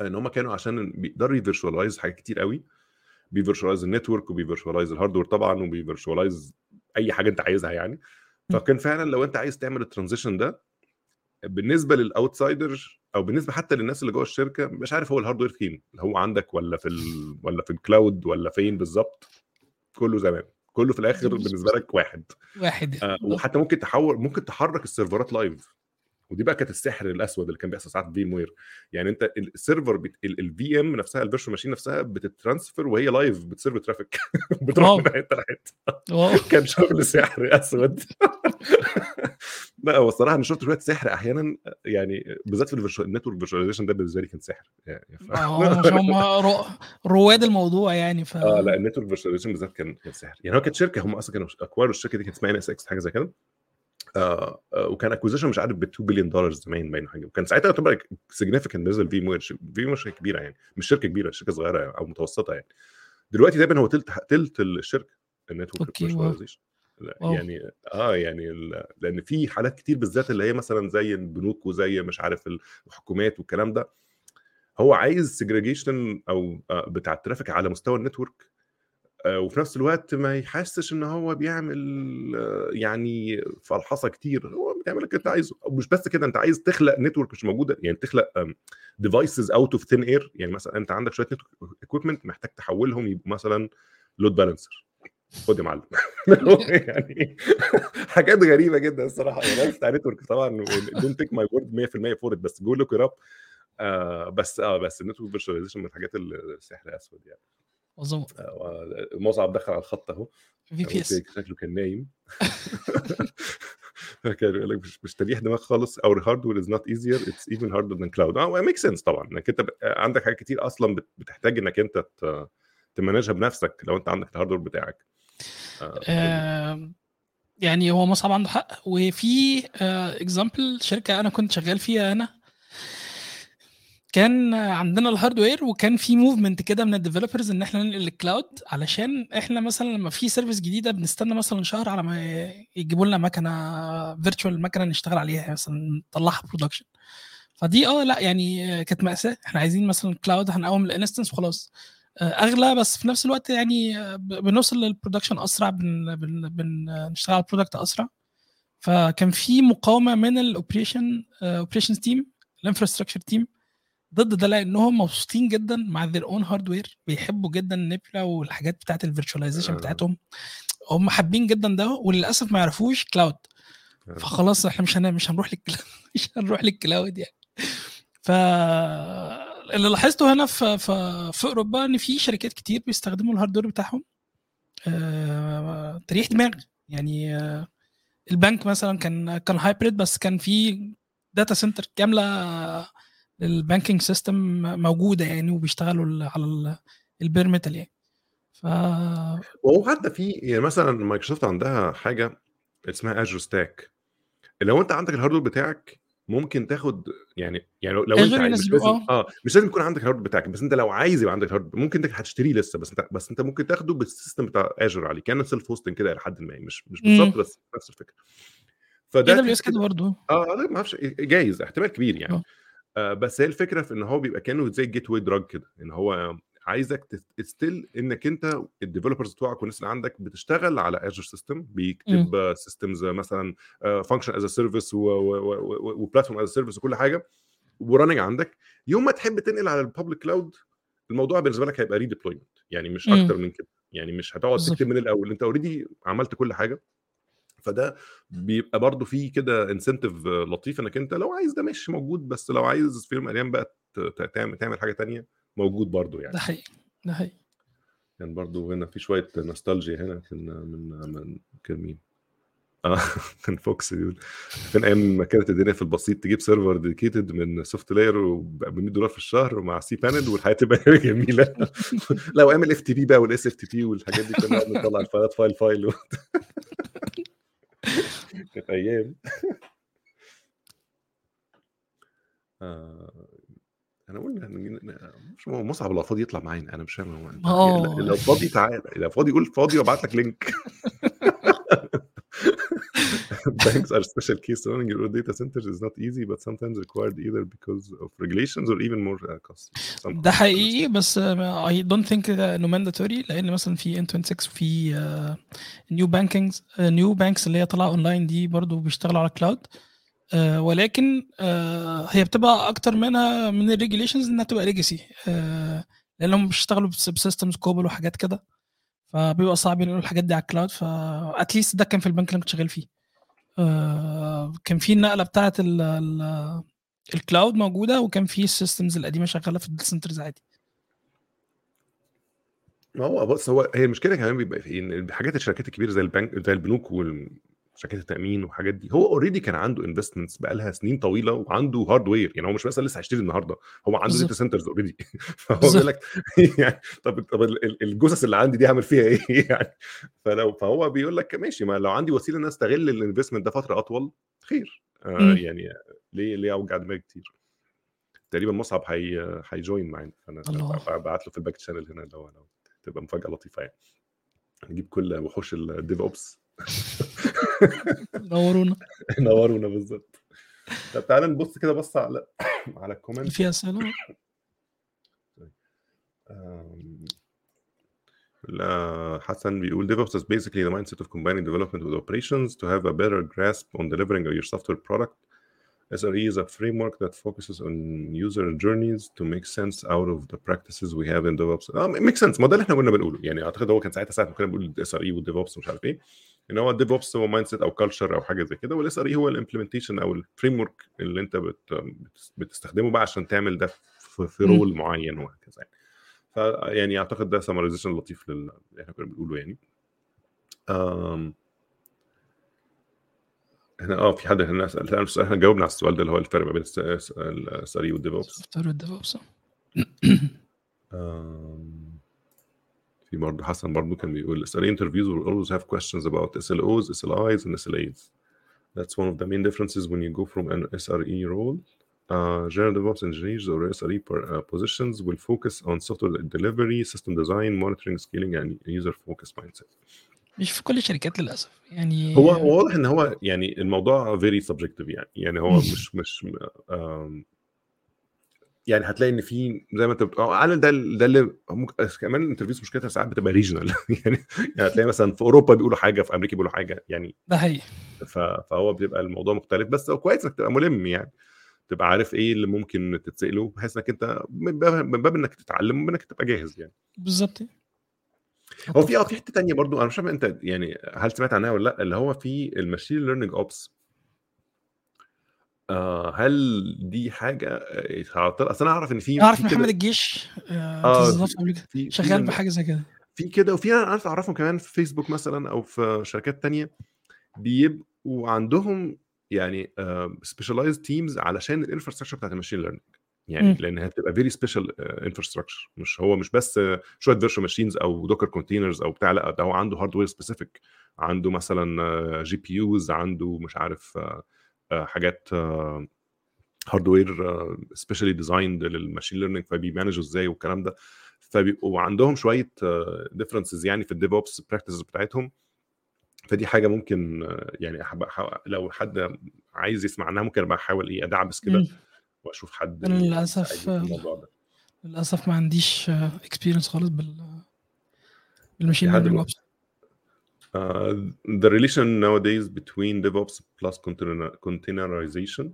إن هم كانوا عشان بيقدروا ي virtualize حاجات كتير قوي. بي virtualize ال network وبي virtualize ال hardware طبعا وبي virtualize أي حاجة أنت عايزها يعني. فكان فعلا لو أنت عايز تعمل ال transition ده بالنسبة لل outsider أو بالنسبة حتى للناس اللي جوه الشركة مش عارف هو ال hardware فين. هو عندك ولا في ال... ولا في ال cloud ولا فين بالظبط؟ كله زمان. كله في الآخر بالنسبة لك واحد. واحد. آه وحتى ممكن تحول ممكن تحرك السيرفرات live ودي بقى كانت السحر الأسود اللي كان بيحصل ساعات في VMware يعني أنت ال server ال VM نفسها ال virtual machine نفسها بت transfer وهي live بت serve traffic [LAUGHS] بتروح. من حتة لحتة. كان شغل سحر أسود. لا هو الصراحة أنا شفت شوية سحر أحيانا يعني بالذات في ال virtual ال network virtualization ده بالنسبة لي كان سحر يعني ف... مش هم [LAUGHS] رو- رواد الموضوع يعني ف آه لا ال network virtualization بالذات كان كان سحر. يعني هو كانت شركة هم أصلا كانوا acquire وا الشركة دي كانت اسمها NSX حاجة زي كده. آه آه، وكان acquisition مش عارف ب 2 بليون دولار زمان باين حاجة. وكان ساعتها يعتبر significant بالنسبة ل VMware VMware شركه كبيرة يعني مش شركة كبيرة شركة صغيرة أو متوسطة يعني. دلوقتي تقريبا هو تلت تلت الشركة ال network okay، wow. يعني آه يعني ال- لأن في حالات كتير بالذات اللي هي مثلا زي البنوك وزي مش عارف الحكومات والكلام ده هو عايز segregation أو آه، بتاع ال traffic على مستوى ال network آه، وفي نفس الوقت ما يحسش إن هو بيعمل آه، يعني فلحصة كتير هو بيعمل لك اللي انت عايزه مش بس كده أنت عايز تخلق network مش موجودة يعني تخلق devices out of thin air يعني مثلا أنت عندك شوية network equipment محتاج تحولهم يبقوا مثلا load balancer خد يا معلم. [LAUGHS] يعني حاجات غريبة جدا الصراحة. يعني ناس بتاع network طبعا don't take my word 100% for بس go look up آه بس آه بس ال network virtualization من الحاجات السحر اسود يعني. عظمه آه، مصعب دخل على الخط أهو. VPS شكله كان نايم. [LAUGHS] كان يقول لك مش مش تريح دماغ خالص. our hardware is not easier it's even harder than cloud آه make sense طبعا. إنك أنت عندك حاجات كتير أصلا بت- بتحتاج إنك أنت ت manage ها بنفسك لو أنت عندك ال hardware بتاعك. آه، آه، يعني هو مصعب عنده حق. وفي example شركة أنا كنت شغال فيها هنا كان عندنا ال hardware وكان في movement كده من ال developers إن إحنا ننقل لل cloud علشان إحنا مثلا لما في service جديدة بنستنى مثلا شهر على ما يجيبوا لنا مكنة virtual مكنة نشتغل عليها مثلا نطلعها production فدي آه لا يعني كانت مأساة. إحنا عايزين مثلا cloud هنقوم ال instance وخلاص آه، أغلى بس في نفس الوقت يعني بنوصل لل production أسرع بن بن بنشتغل على ال product أسرع فكان في مقاومة من ال operation operations team ال infrastructure team ضد ده لأنهم مبسوطين جدا مع their own hardware بيحبوا جدا نبلا والحاجات بتاعت ال virtualization آه. بتاعتهم هم حابين جدا ده وللأسف ما يعرفوش cloud آه. فخلاص إحنا مش هن... مش هنروح لل cloud [LAUGHS] مش هنروح لل cloud يعني ف اللي لاحظته هنا في في, في أوروبا إن في شركات كتير بيستخدموا ال hardware بتاعهم آه... تريح دماغ يعني آه... البنك مثلا كان كان hybrid بس كان في data center كاملة لل banking system موجودة يعني وبيشتغلوا على ال- ال bare metal يعني. ف وهو حتى في يعني مثلا مايكروسوفت عندها حاجة اسمها Azure Stack لو أنت عندك ال hardware بتاعك ممكن تاخد يعني يعني لو, أنت عايز مش لازم آه مش لازم يكون عندك ال hardware بتاعك بس أنت لو عايز يبقى عندك ال hardware ممكن انت هتشتريه لسه بس أنت بس أنت ممكن تاخده بال system بتاع Azure عليه كان self hosting كده إلى حد ما مش مش مم. بالظبط بس نفس الفكرة فده AWS كده برضه آه لا ما أعرفش جايز احتمال كبير يعني آه. آه بس هي الفكرة في إن هو بيبقى كأنه زي gateway drug كده إن هو عايزك still إنك أنت ال developers بتوعك والناس اللي عندك بتشتغل على Azure system بيكتب systems مثلا function as a service و platform as a service وكل حاجة و running عندك. يوم ما تحب تنقل على ال public cloud الموضوع بالنسبة لك هيبقى redeployment يعني مش مم. أكتر من كده. يعني مش هتقعد. تكتب من الأول. أنت already عملت كل حاجة. فده بيبقى برضو فيه كده incentive لطيف إنك أنت لو عايز ده مش موجود بس لو عايز في يوم من الأيام بقى تعمل تعمل حاجة تانية موجود برضو يعني ده حقيقي ده حقيقي كان برضو هنا في شوية نوستالجيا هنا كان من من كان مين؟ آه [LAUGHS] كان فوكس بيقول كان أيام ما كانت الدنيا في البسيط تجيب server dedicated من SoftLayer ب 100 دولار في الشهر مع cPanel والحياة تبقى [LAUGHS] جميلة لا وأيام ال FTP بقى وال SFTP والحاجات دي كنا نطلع الفايلات file file. [LAUGHS] كانت أيام آه، أنا أقول مش هو مصعب لو فاضي يطلع معانا أنا مش فاهم هو أنت- آه. لو فاضي تعالى لو فاضي قول فاضي وابعت لك link [LAUGHS] Banks are special case running your data centers is not easy but sometimes required either because of regulations or even more uh, cost. Some- ده حقيقي بس I don't think انه mandatory لأن مثلا في N26 وفي new bankings new banks اللي هي طالعة اونلاين دي برضو بيشتغلوا على cloud آه ولكن آه هي بتبقى أكتر منها من ال regulations إنها تبقى legacy آه لأنهم بيشتغلوا ب systems COBOL وحاجات كده. فبيبقى صعب ينقلوا الحاجات دي على ال cloud ف at least ده كان في البنك اللي كنت شغال فيه. كان في النقلة بتاعه ال cloud موجودة وكان في ال systems القديمة شغالة في ال centers عادي. ما هو بص هو هي المشكلة كمان بيبقى في إن حاجات الشركات الكبيرة زي البنك زي البنوك وشركات التأمين والحاجات دي هو already كان عنده investments بقى لها سنين طويلة وعنده hardware يعني هو مش مثلا لسه هيشتري النهارده هو عنده data centers already فهو بيقول لك [LAUGHS] يعني طب طب الجثث اللي عندي دي هعمل فيها [LAUGHS] إيه يعني؟ فلو فهو بيقول لك ماشي ما لو عندي وسيلة إن أستغل ال investment ده فترة أطول خير. آه يعني ليه ليه أوجع دماغي كتير؟ تقريبا مصعب هي هي join معانا. فأنا بعت له في ال back channel هنا لو لو تبقى مفاجأة لطيفة يعني. نجيب كل وحوش ال DevOps نورونا نورونا بالظبط طب تعالى نبص كده بص على على ال comment في اسئله لا حسن بيقول DevOps is basically the mindset of combining development with operations to have a better grasp on delivering your software product SRE is a framework that focuses on user journeys to make sense out of the practices we have in DevOps. آه make sense ما ده اللي إحنا كنا بنقوله يعني اعتقد هو كان ساعتها ساعه ما كنا بنقول SRE وال Dev ومش عارف إيه إن هو ال DevOps هو mindset أو culture أو حاجة زي كده وال SRE هو ال implementation أو ال framework اللي أنت بت بتستخدمه بقى عشان تعمل ده في, role معين وهكذا يعني. فيعني أعتقد ده summarization لطيف للي إحنا كنا بنقوله يعني. um, هنا آه في حد هنا سال سؤال إحنا جاوبنا على السؤال ده اللي هو الفرق ما بين ال SRE وال DevOps سوفت وال DevOps في برضه حسن برضه كان بيقول SRE interviews will always have questions about SLOs, SLIs and SLAs. That's one of the main differences when you go from an SRE role. Uh, general DevOps engineers or SRE per, uh, positions will focus on software delivery, system design, monitoring, scaling and user focus mindset. مش في كل الشركات للاسف يعني هو هو واضح ان هو يعني الموضوع فيري سبجكتيف يعني يعني هو مش مش يعني هتلاقي إن في زي ما أنت بتقول على ده ده اللي ممكن كمان ال interviews مشكلتها ساعات بتبقى regional [LAUGHS] يعني يعني هتلاقي مثلا في أوروبا بيقولوا حاجة في أمريكا بيقولوا حاجة يعني ده حقيقي. فهو بيبقى الموضوع مختلف. بس هو كويس إنك تبقى ملم يعني. تبقى عارف إيه اللي ممكن تتسأله بحيث إنك أنت من باب, من باب إنك تتعلم ومن إنك تبقى جاهز يعني. بالظبط. هو في آه في حتة ثانية برضو أنا مش عارف أنت يعني هل سمعت عنها ولا لأ اللي هو في ال machine learning ops آه هل دي حاجة أصل أنا أعرف إن في أعرف محمد الجيش آه في شغال بحاجة زي كده. في كده وفي أنا عارف أعرفهم كمان في فيسبوك مثلا أو في شركات تانية بيبقوا عندهم يعني specialized teams علشان ال infrastructure بتاعت ال machine learning يعني م. لأن هي بتبقى very special infrastructure مش هو مش بس شوية virtual machines أو Docker containers أو بتاع لأ ده هو عنده hardware specific عنده مثلا GPUs عنده مش عارف حاجات hardware specially designed لل machine learning فب يmanage وا إزاي والكلام ده. فبيبقوا عندهم شوية differences يعني في ال DevOps practices بتاعتهم. فدي حاجة ممكن يعني لو حد عايز يسمع عنها ممكن أبقى أحاول إيه أدعبس كده وأشوف حد للأسف للأسف ما عنديش experience خالص بال بال machine learning ops Uh, the relation nowadays between DevOps plus container, containerization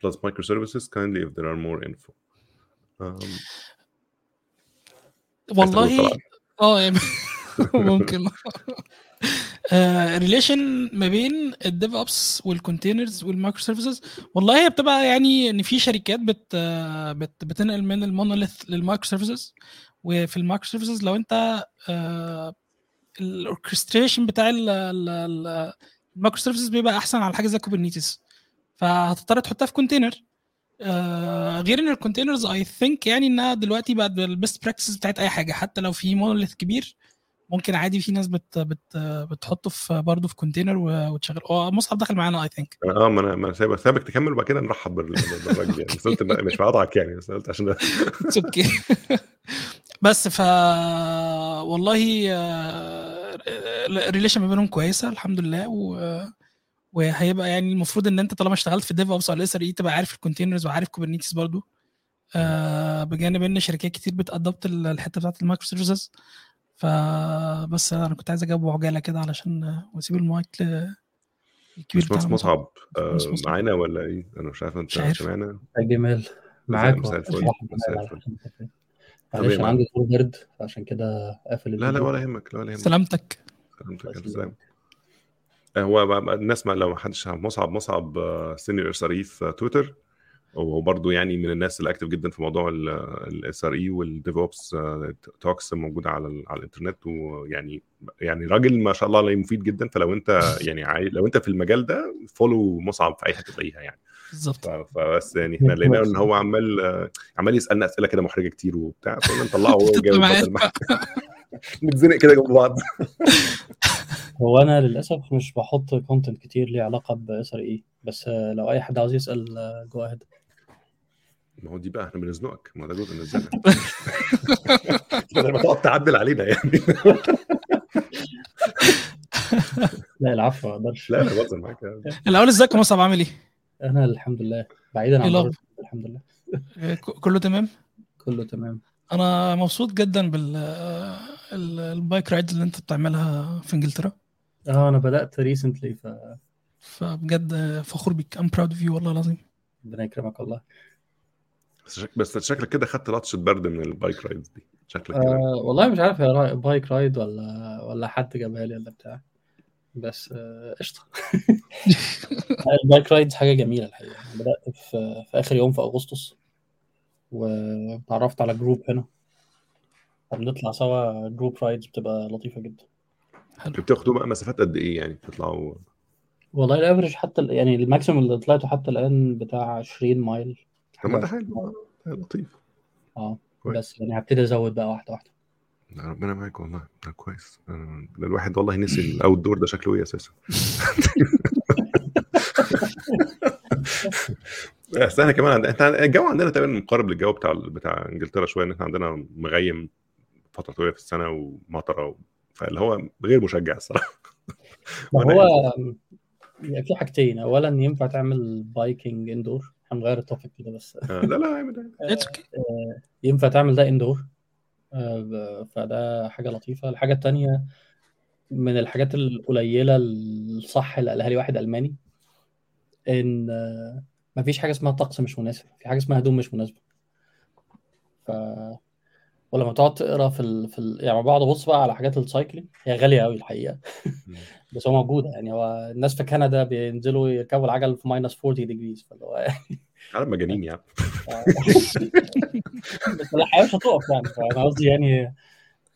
plus microservices kindly if there are more info. Um, والله [LAUGHS] آه [LAUGHS] ممكن [LAUGHS] relation ما بين ال DevOps وال containers وال microservices والله هي بتبقى يعني إن في شركات بت بت بتنقل من ال monolith لل microservices وفي ال microservices لو أنت ال orchestration بتاع ال microservices بيبقى أحسن على حاجة زي Kubernetes فهتضطر تحطها في container آه غير إن ال containers I think يعني إنها دلوقتي بقت ال best practices بتاعت أي حاجة. حتى لو في monolith كبير ممكن عادي في ناس بت بت بتحطه في برضه في container وتشغل. آه مصعب دخل معانا I think آه ما أنا ما أنا سايبك سايبك تكمل وبعد كده نرحب بالراجل يعني. بس قلت مش هقطعك يعني بس قلت عشان okay [LAUGHS] بس ف والله ال relation ما بينهم كويسة الحمد لله. و وهيبقى يعني المفروض إن أنت طالما اشتغلت في ال DevOps أو ال SRE تبقى عارف ال containers وعارف Kubernetes برضو. آه بجانب إن شركات كتير بت adopt الحتة بتاعت ال microservices فبس أنا كنت عايز أجاوب عجاله كده علشان وأسيب المايك. الكبير بتاعنا. مصعب. آه،. معانا ولا إيه؟ أنا مش عارف أنت يا جمال معاك. مساء الفل. معلش تمام. أنا عندي دور برد عشان كده قافل لا لا. ولا يهمك لا ولا يهمك. سلامتك. سلامتك ألف سلامة. آه، هو الناس ما لو ما حدش مصعب مصعب senior SRE في تويتر. وهو برضه يعني من الناس اللي active جدا في موضوع ال SRE وال DevOps talks موجوده على على الإنترنت. ويعني يعني راجل ما شاء الله عليه مفيد جدا. فلو أنت يعني. لو أنت في المجال ده follow مصعب في أي حتة تلاقيها يعني. بالظبط فبس يعني إحنا لقينا إن هو عمال عمال يسألنا أسئلة كده محرجة كتير وبتاع فقلنا نطلعه هو وجاوب [LAUGHS] [LAUGHS] نتزنق كده جنب بعض. [LAUGHS] هو أنا للأسف مش بحط content كتير ليه علاقة ب SRE بس لو أي حد عاوز يسأل go ahead. ما هو دي بقى إحنا بنزنقك. ما ده جزء من الزنقة. بدل ما تقعد تعدل علينا يعني. لا العفو ما أقدرش. لا لا بهزر معاك. الأول ازيك يا مصعب عامل إيه؟ أنا الحمد لله. بعيدا إيه عن؟ ضرب الحمد لله. ك- كله تمام؟ كله تمام. أنا مبسوط جدا بال ال- ال bike rides اللي أنت بتعملها في إنجلترا. آه أنا بدأت recently فبجد آه، فخور بيك. I'm proud of you والله العظيم. فربنا يكرمك والله. بس شك- بس شكلك كده خدت لطشه برد من ال bike rides دي. شكلك كده. آه والله مش عارف هي bike ride ولا ولا حد جابها لي ولا بتاع. بس آه، قشطة. [LAUGHS] ال bike rides حاجة جميلة الحقيقة. بدأت في, في آخر يوم في أغسطس وتعرفت على group هنا. فبنطلع سوا group rides بتبقى لطيفة جدا. حلو. بتاخدوا بقى مسافات قد إيه يعني؟ بتطلعوا؟ والله ال average حتى ال- يعني ال maximum اللي طلعته حتى الآن بتاع 20 mile. طب ما ده حلو. آه، لطيف. آه. بس يعني هبتدي أزود بقى واحدة واحدة. ربنا معاك والله ده كويس. ده الواحد والله نسي ال outdoor ده شكله إيه أساسا؟ [LAUGHS] بس إحنا كمان عندنا إحنا الجو عندنا تقريبا مقارب للجو بتاع بتاع إنجلترا شوية إن إحنا عندنا مغيم فترة طويلة في السنة ومطرة و... فاللي هو غير مشجع الصراحة. ما وأنا هو يعني في حاجتين اولا ينفع تعمل biking indoor هنغير ال topic كده بس. آه، لا لا. it's okay [LAUGHS] آه، ينفع تعمل ده indoor فده حاجة لطيفة. الحاجة التانية من الحاجات القليلة الصح اللي قالها لي واحد ألماني إن مفيش حاجة اسمها طقس مش مناسب في حاجة اسمها هدوم مش مناسبة. ف ولما تقعد تقرا في ال... في ال... يعني بقعد أبص بقى على حاجات ال cycling هي غالية قوي الحقيقة. [LAUGHS] بس هو موجودة يعني هو الناس في كندا بينزلوا يركبوا العجل في minus 40 degrees فاللي هو [LAUGHS] عالم مجانين يعني [LAUGHS] بس الحياة مش هتقف يعني فأنا قصدي يعني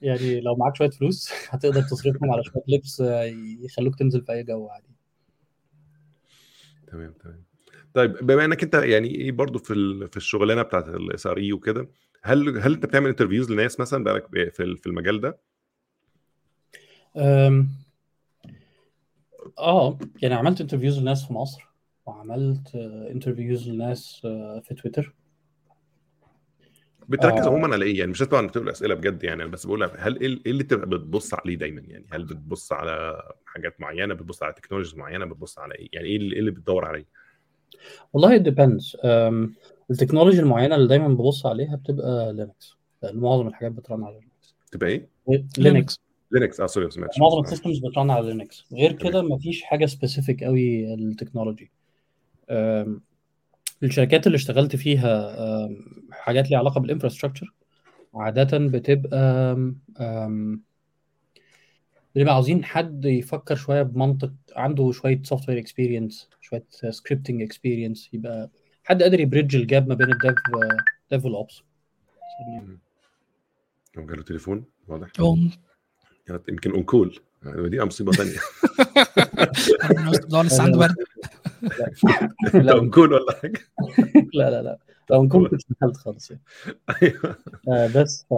يعني لو معاك شوية فلوس [LAUGHS] هتقدر تصرفهم على شوية لبس آه، يخلوك تنزل في أي جو عادي. تمام تمام. طيب بما إنك أنت يعني إيه برضو في في الشغلانة بتاعت ال SRE وكده هل هل أنت بتعمل interviews لناس مثلا بقالك في ال- في المجال ده؟ آه يعني عملت interviews لناس في مصر. وعملت interviews لناس آه، في تويتر بتركز آه. عموما على إيه يعني؟ مش طبعا تقول أسئلة بجد يعني أنا بس بقول هل إيه إيه اللي تبقى بتبص عليه دايما يعني؟ هل بتبص على حاجات معينة؟ بتبص على technologies معينة؟ بتبص على إيه؟ يعني إيه اللي, إيه اللي بتدور عليه؟ والله it depends. أم، التكنولوجيا المعينة اللي دايما ببص عليها بتبقى Linux لأن معظم الحاجات بت run على لينكس تبقى إيه؟ لينكس لينكس آه سوري ما سمعتش معظم السيستمز بترن على لينكس غير كده مفيش حاجة specific قوي ال technology أم، الشركات اللي اشتغلت فيها حاجات ليها علاقة بال infrastructure عادة بتبقى بنبقى عاوزين حد يفكر شوية بمنطق عنده شوية software experience شوية scripting experience يبقى حد قادر ي bridge ال gap ما بين ال dev dev وال ops هو جاله تليفون واضح؟ يمكن on call دي مصيبه ثانية لسه عنده برد اون كول ولا حاجة. لا لا لا. لو نكون كنت دخلت خالص يعني. أيوه. آه، بس ف...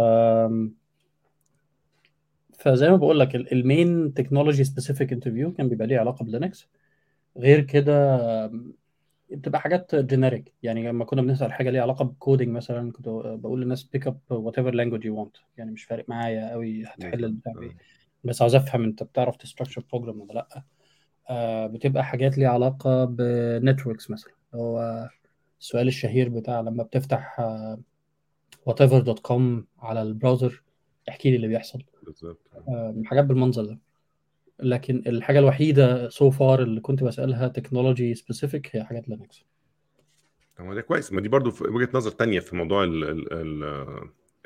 فزي ما بقول لك ال- ال main technology specific interview كان بيبقى ليه علاقة ب Linux. غير كده بتبقى حاجات generic يعني لما كنا بنسأل حاجة ليها علاقة ب coding مثلا كنت بقول للناس pick up whatever language you want يعني مش فارق معايا قوي هتحل البتاع بايه بس عاوز أفهم أنت بتعرف ت structure program ولا لأ. آه بتبقى حاجات ليها علاقة ب networks مثلا هو السؤال الشهير بتاع لما بتفتح whatever dot com على ال browser احكي لي اللي بيحصل. بالظبط. آه حاجات بالمنظر ده. لكن الحاجة الوحيدة so far اللي كنت بسألها technology specific هي حاجات Linux طب ما ده كويس. ما دي برضو وجهة نظر تانية في موضوع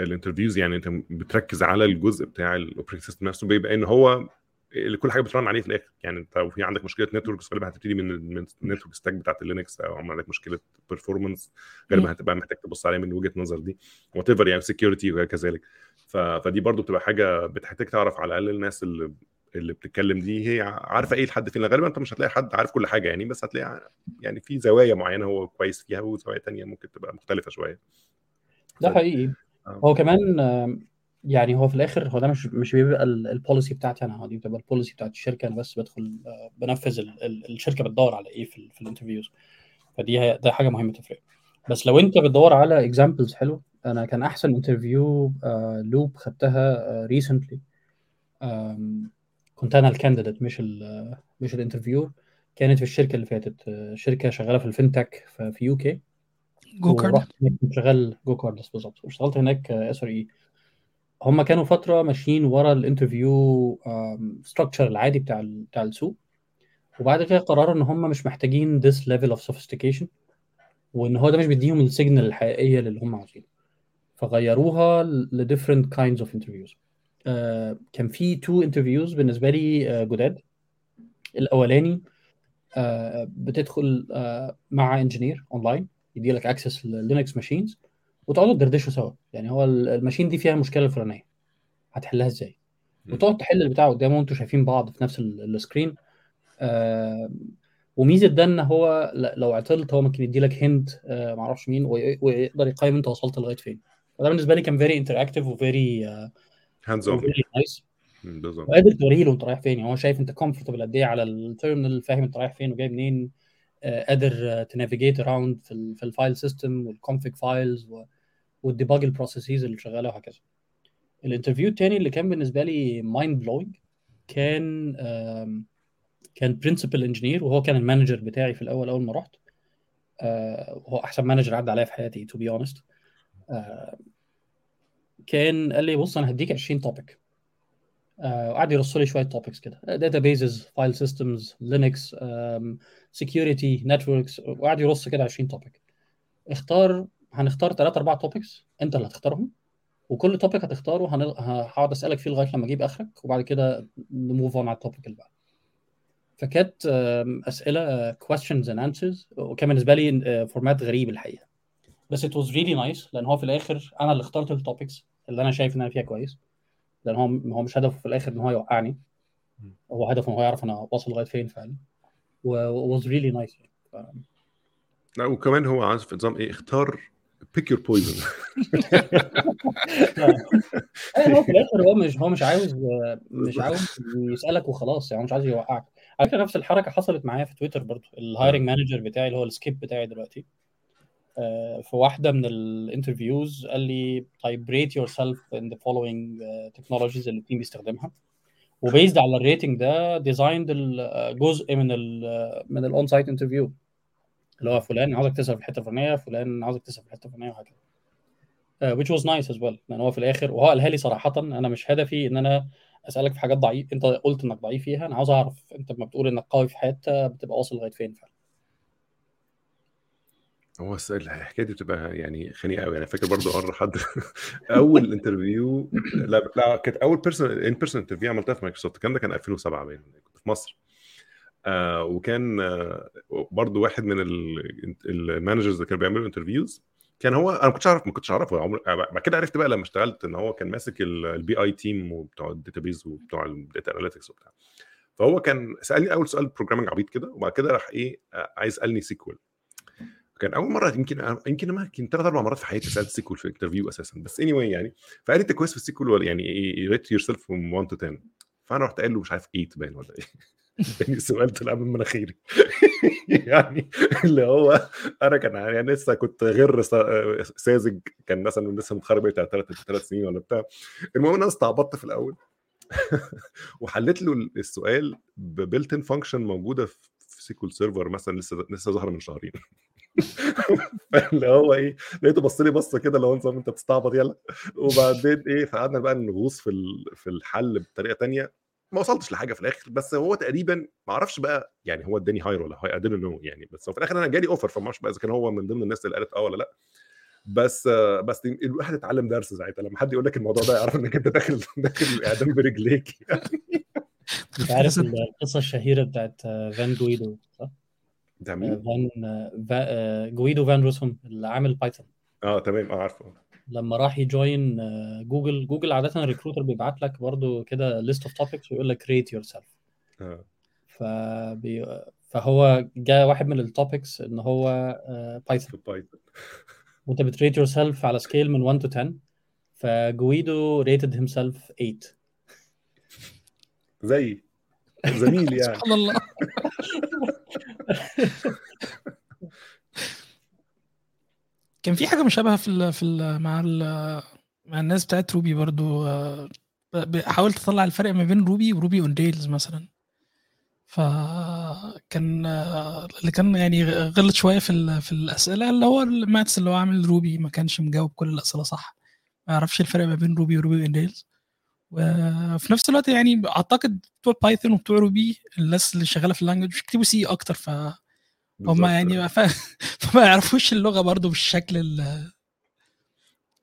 ال interviews يعني انت بتركز على الجزء بتاع ال operating system نفسه بيبقى إن هو اللي كل حاجة بت run عليه في الآخر. يعني أنت لو في عندك مشكلة network غالبا هتبتدي من ال network stack بتاعت ال Linux أو عندك مشكلة performance غالبا هتبقى محتاج تبص عليها من وجهة نظر دي. whatever يعني security وكذلك فدي برضو بتبقى حاجة بتحتاج تعرف على الأقل الناس اللي اللي بتتكلم دي هي عارفة إيه لحد فين. غالبا أنت مش هتلاقي حد عارف كل حاجة يعني بس هتلاقي يعني في زوايا معينة هو كويس فيها وزوايا تانية ممكن تبقى مختلفة شوية. ده حقيقي. آه. هو كمان يعني هو في الآخر هو ده مش مش بيبقى ال policy بتاعتي أنا هو دي بتبقى ال policy بتاعت الشركة أنا بس بدخل آه، بنفذ ال ال الشركة بتدور على إيه في, في ال interviews فدي هي ده حاجة مهمة تفرق. بس لو أنت بتدور على examples حلو أنا كان أحسن interview loop خدتها recently كنت أنا ال candidate مش ال مش ال interviewer كانت في الشركة اللي فاتت آه، شركة شغالة في الفinتك في يو كي جو كارد شغال GoCardless بالظبط. واشتغلت هناك SRE هم كانوا فترة ماشيين ورا ال interview structure العادي بتاع بتاع السوق. وبعد كده قرروا إن هم مش محتاجين this level of sophistication وإن هو ده مش بيديهم ال signal الحقيقية للي هم عاوزينه. فغيروها ل different kinds of interviews. آه، كان في two interviews بالنسبة لي آه، جداد. الأولاني آه، بتدخل آه، مع engineer online يدي لك access ل Linux machines وتقعدوا تدردشوا سوا. يعني هو ال- ال machine دي فيها المشكلة الفلانية. هتحلها إزاي. وتقعد تحل البتاع قدامه وأنتوا شايفين بعض في نفس ال- ال screen. آه، وميزة ده إن هو لو عطلت هو ممكن يدي لك hint معرفش مين وي- ويقدر يقيم أنت وصلت لغاية فين. فده بالنسبة لي كان very interactive و very hands on nice بالظبط. وقادر توريه له انت رايح فين. يعني هو شايف أنت comfortable قد إيه على ال terminal فاهم أنت رايح فين وجاي منين آه، قادر ت navigate around في ال file system وال config files وال debug ال processes اللي شغالة وهكذا. ال interview التاني اللي كان بالنسبة لي mind blowing كان كان principal engineer وهو كان ال manager بتاعي في الأول أول ما رحت. آه، وهو أحسن manager عدى عليا في حياتي to be honest كان قال لي بص أنا هديك 20 topic وقعد يرص لي شوية topics كده. databases file systems Linux security networks وقعد يرص كده 20 topic اختار هنختار ثلاثة أربعة topics أنت اللي هتختارهم. وكل topic هتختاره هن- هقعد أسألك فيه لغاية لما أجيب آخرك وبعد كده ن move on على ال topic اللي بعده. فكانت أسئلة questions and answers وكان بالنسبة لي آه، format غريب الحقيقة. بس it was really nice لأن هو في الآخر أنا اللي اخترت ال topics اللي أنا شايف إن أنا فيها كويس. لأن هو هو مش هدفه في الآخر إن هو يوقعني. هو هدفه إن هو يعرف أنا واصل لغاية فين فعلا. و it was really nice. ف- لا وكمان هو عارف نظام إيه اختار pick your poison هو في الآخر هو مش هو مش عاوز مش عاوز يسألك وخلاص يعني هو مش عاوز يوقعك. على فكرة نفس الحركة حصلت معايا في تويتر برضو ال hiring manager بتاعي اللي هو ال skip بتاعي دلوقتي آه، في واحدة من ال interviews قال لي طيب rate yourself in the following technologies اللي ال team بيستخدمها. و based على ال rating ده designed جزء من ال من ال on-site interview اللي هو فلان عاوزك تسال في الحتة الفلانية فلان عاوزك تسال في الحتة الفلانية وهكذا. Uh, which was nice as well. لأن هو في الآخر وهو قالها لي صراحة أنا مش هدفي إن أنا أسألك في حاجات ضعيف أنت قلت إنك ضعيف فيها أنا عاوز أعرف أنت لما بتقول إنك قوي في حتة بتبقى واصل لغاية فين فعلا؟ هو الحكاية دي بتبقى يعني خنيقة قوي يعني فاكر برضو مره حد [LAUGHS] أول interview لا لا كانت أول person in person interview عملتها في مايكروسوفت. الكلام ده كان 2007 باين كنت في مصر. آه وكان آه برضو واحد من ال- ال managers اللي كانوا بيعملوا interviews كان هو أنا ما كنتش أعرف ما كنتش أعرفه عمر بعد كده عرفت بقى لما اشتغلت إن هو كان ماسك ال BI team وبتوع ال database وبتوع ال data analytics وبتاع. فهو كان سألني أول سؤال programming عبيط كده وبعد كده راح إيه آه، عايز يسألني SQL كان أول مرة يمكن يمكن ما يمكن ثلاث أربع مرات في حياتي سألت SQL في interview أساسا. بس any anyway يعني فقال لي انت كويس في ال SQL ولا يعني rate yourself من 1 to 10 فأنا رحت قايل له مش عارف 8 باين ولا إيه. [LAUGHS] السؤال طلع من مناخيري [LAUGHS] يعني اللي هو أنا كان يعني لسه كنت غير سا- ساذج. كان مثلا لسه متخرج بتاع ثلاث ثلاث سنين ولا بتاع. المهم أنا استعبطت في الأول. [LAUGHS] وحليت له السؤال ب built-in function موجودة في SQL Server مثلا لسه لسه ظاهره من شهرين. فاللي هو إيه لقيته بص لي بصة كده لو أنت أنت بتستعبط يلا. وبعدين إيه فقعدنا بقى نغوص في في الحل بطريقة تانية. ما وصلتش لحاجة في الآخر بس هو تقريبا ما أعرفش بقى يعني هو اداني hire ولا I don't know يعني بس هو في الآخر أنا جالي offer فما أعرفش بقى إذا كان هو من ضمن الناس اللي قالت آه ولا لأ بس بس الواحد اتعلم درس ساعتها لما حد يقول لك الموضوع ده يعرف إنك أنت داخل داخل الاعدام برجليك يعني أنت عارف القصة الشهيرة بتاعت فان جويدو صح؟ ده مين؟ فان فا- جويدو فان روسوم اللي عامل بايثون آه تمام آه عارفه لما راح ي join جوجل جوجل عادة ال recruiter بيبعت لك برضو كده list of topics ويقول لك rate yourself فبي... فهو جاء واحد من ال topics إن هو Python في Python [LAUGHS] وانت بتريت يور سيلف على scale من 1 to 10 فجويدو rated himself 8 زي زميل يعني. سبحان الله. [LAUGHS] كان في حاجة مشابهة في ال في ال مع ال مع الناس بتاعت Ruby برضو آه، حاولت أطلع الفرق ما بين Ruby و Ruby on Rails مثلا. فكان آه، اللي كان يعني غلط شوية في في الأسئلة اللي هو ال Matz اللي هو عامل Ruby ما كانش مجاوب كل الأسئلة صح. ما يعرفش الفرق ما بين Ruby و Ruby on Rails وفي نفس الوقت يعني أعتقد بتوع Python وبتوع Ruby الناس اللي شغالة في ال language بيكتبوا C أكتر ف هم. يعني ف... [LAUGHS] فما يعرفوش اللغة برضو بالشكل ال...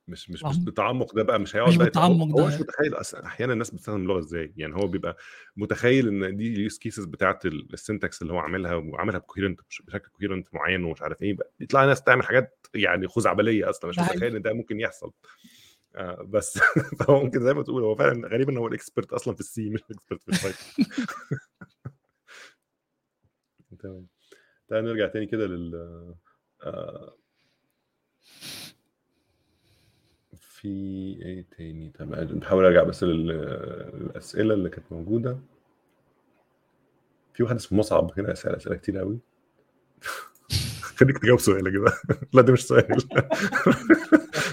مش مش مش عم- بالتعمق ده بقى مش هيقعد مش بالتعمق هو, هو ده. مش متخيل أصلا أحيانا الناس بتستخدم اللغة إزاي يعني هو بيبقى متخيل إن دي ال use cases بتاعت ال syntax اللي هو عاملها وعاملها ب coherent بشكل coherent معين ومش عارف إيه بقى يطلع ناس تعمل حاجات يعني خزعبلية أصلا مش ده. متخيل إن ده ممكن يحصل آه بس [LAUGHS] فهو ممكن زي ما تقول هو فعلا غريب ان هو ال expert أصلا في ال C مش ال expert في ال Python [LAUGHS] تمام تعال نرجع تاني كده لل آه، في إيه تاني طب بحاول أرجع بس لل- للأسئلة اللي كانت موجودة في واحد اسمه مصعب هنا اسال أسئلة كتير قوي [LAUGHS] خليك تجاوب سؤال يا جدعان لا ده مش سؤال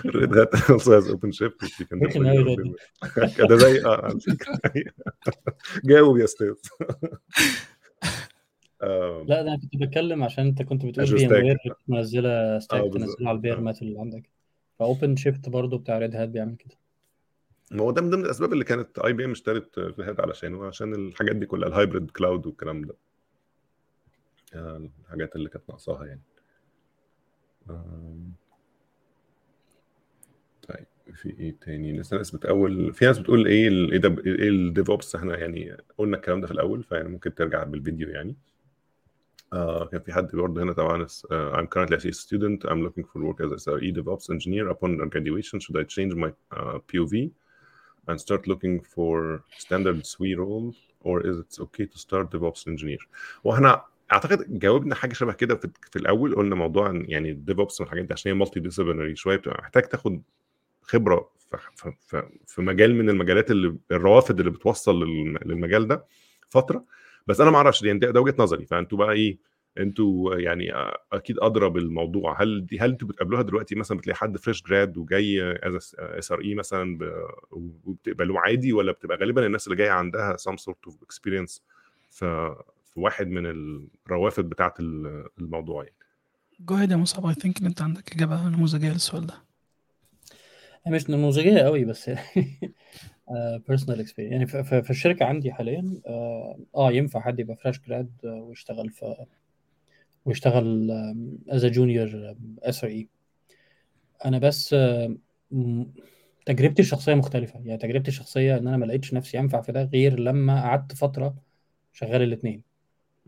ريد هات also has open shift which you can ممكن definitely أوي ده. do. [LAUGHS] ده زي آه على فكرة. [LAUGHS] جاوب يا أستاذ آه، لا ده أنا كنت بتكلم عشان أنت كنت بتقول في Stack. وير منزلة ستاك آه،. تنزله على البير آه. ماتل اللي عندك فاوبن شيفت برضو بتاع ريد هات بيعمل كده ما هو ده من ضمن الأسباب اللي كانت اي بي ام اشترت ريد هات علشانه عشان الحاجات دي كلها الهايبريد كلاود والكلام ده آه، الحاجات اللي كانت ناقصاها يعني آم، طيب في إيه تاني لسه ناس بتقول في ناس بتقول إيه ال إيه الديف اوبس إحنا يعني قلنا الكلام ده في الأول فيعني ممكن ترجع بالفيديو يعني آه كان في حد برضه هنا طبعا uh, I'm currently a student. I'm looking for work as a SRE DevOps engineer. Upon graduation should I change my uh, POV and start looking for standard SWE role or is it okay to start DevOps engineer? وإحنا أعتقد جاوبنا حاجة شبه كده في, في الأول قلنا موضوع يعني ال dev والحاجات دي عشان هي multidisciplinary شوية بتبقى محتاج تاخد خبرة في, في, في, مجال من المجالات اللي الروافد اللي بتوصل للم- للمجال ده فترة. بس أنا ما أعرفش يعني ده, ده وجهة نظري فأنتوا بقى إيه أنتوا يعني أكيد أدرى بالموضوع. هل دي هل أنتوا بتقابلوها دلوقتي مثلا بتلاقي حد fresh grad وجاي as SRE مثلا ب- وبتقبلوه عادي ولا بتبقى غالبا الناس اللي جاية عندها some sort of experience في في واحد من الروافد بتاعة ال- الموضوع يعني؟ جو يا مصعب I think إن أنت عندك إجابة نموذجية للسؤال ده. مش نموذجية قوي بس [LAUGHS] personal experience يعني في, في, الشركة عندي حاليا آه آه، ينفع حد يبقى fresh grad ويشتغل في ويشتغل as junior SRE أنا بس آه، تجربتي الشخصية مختلفة. يعني تجربتي الشخصية إن أنا ما لقيتش نفسي انفع في ده غير لما قعدت فترة شغال الاثنين.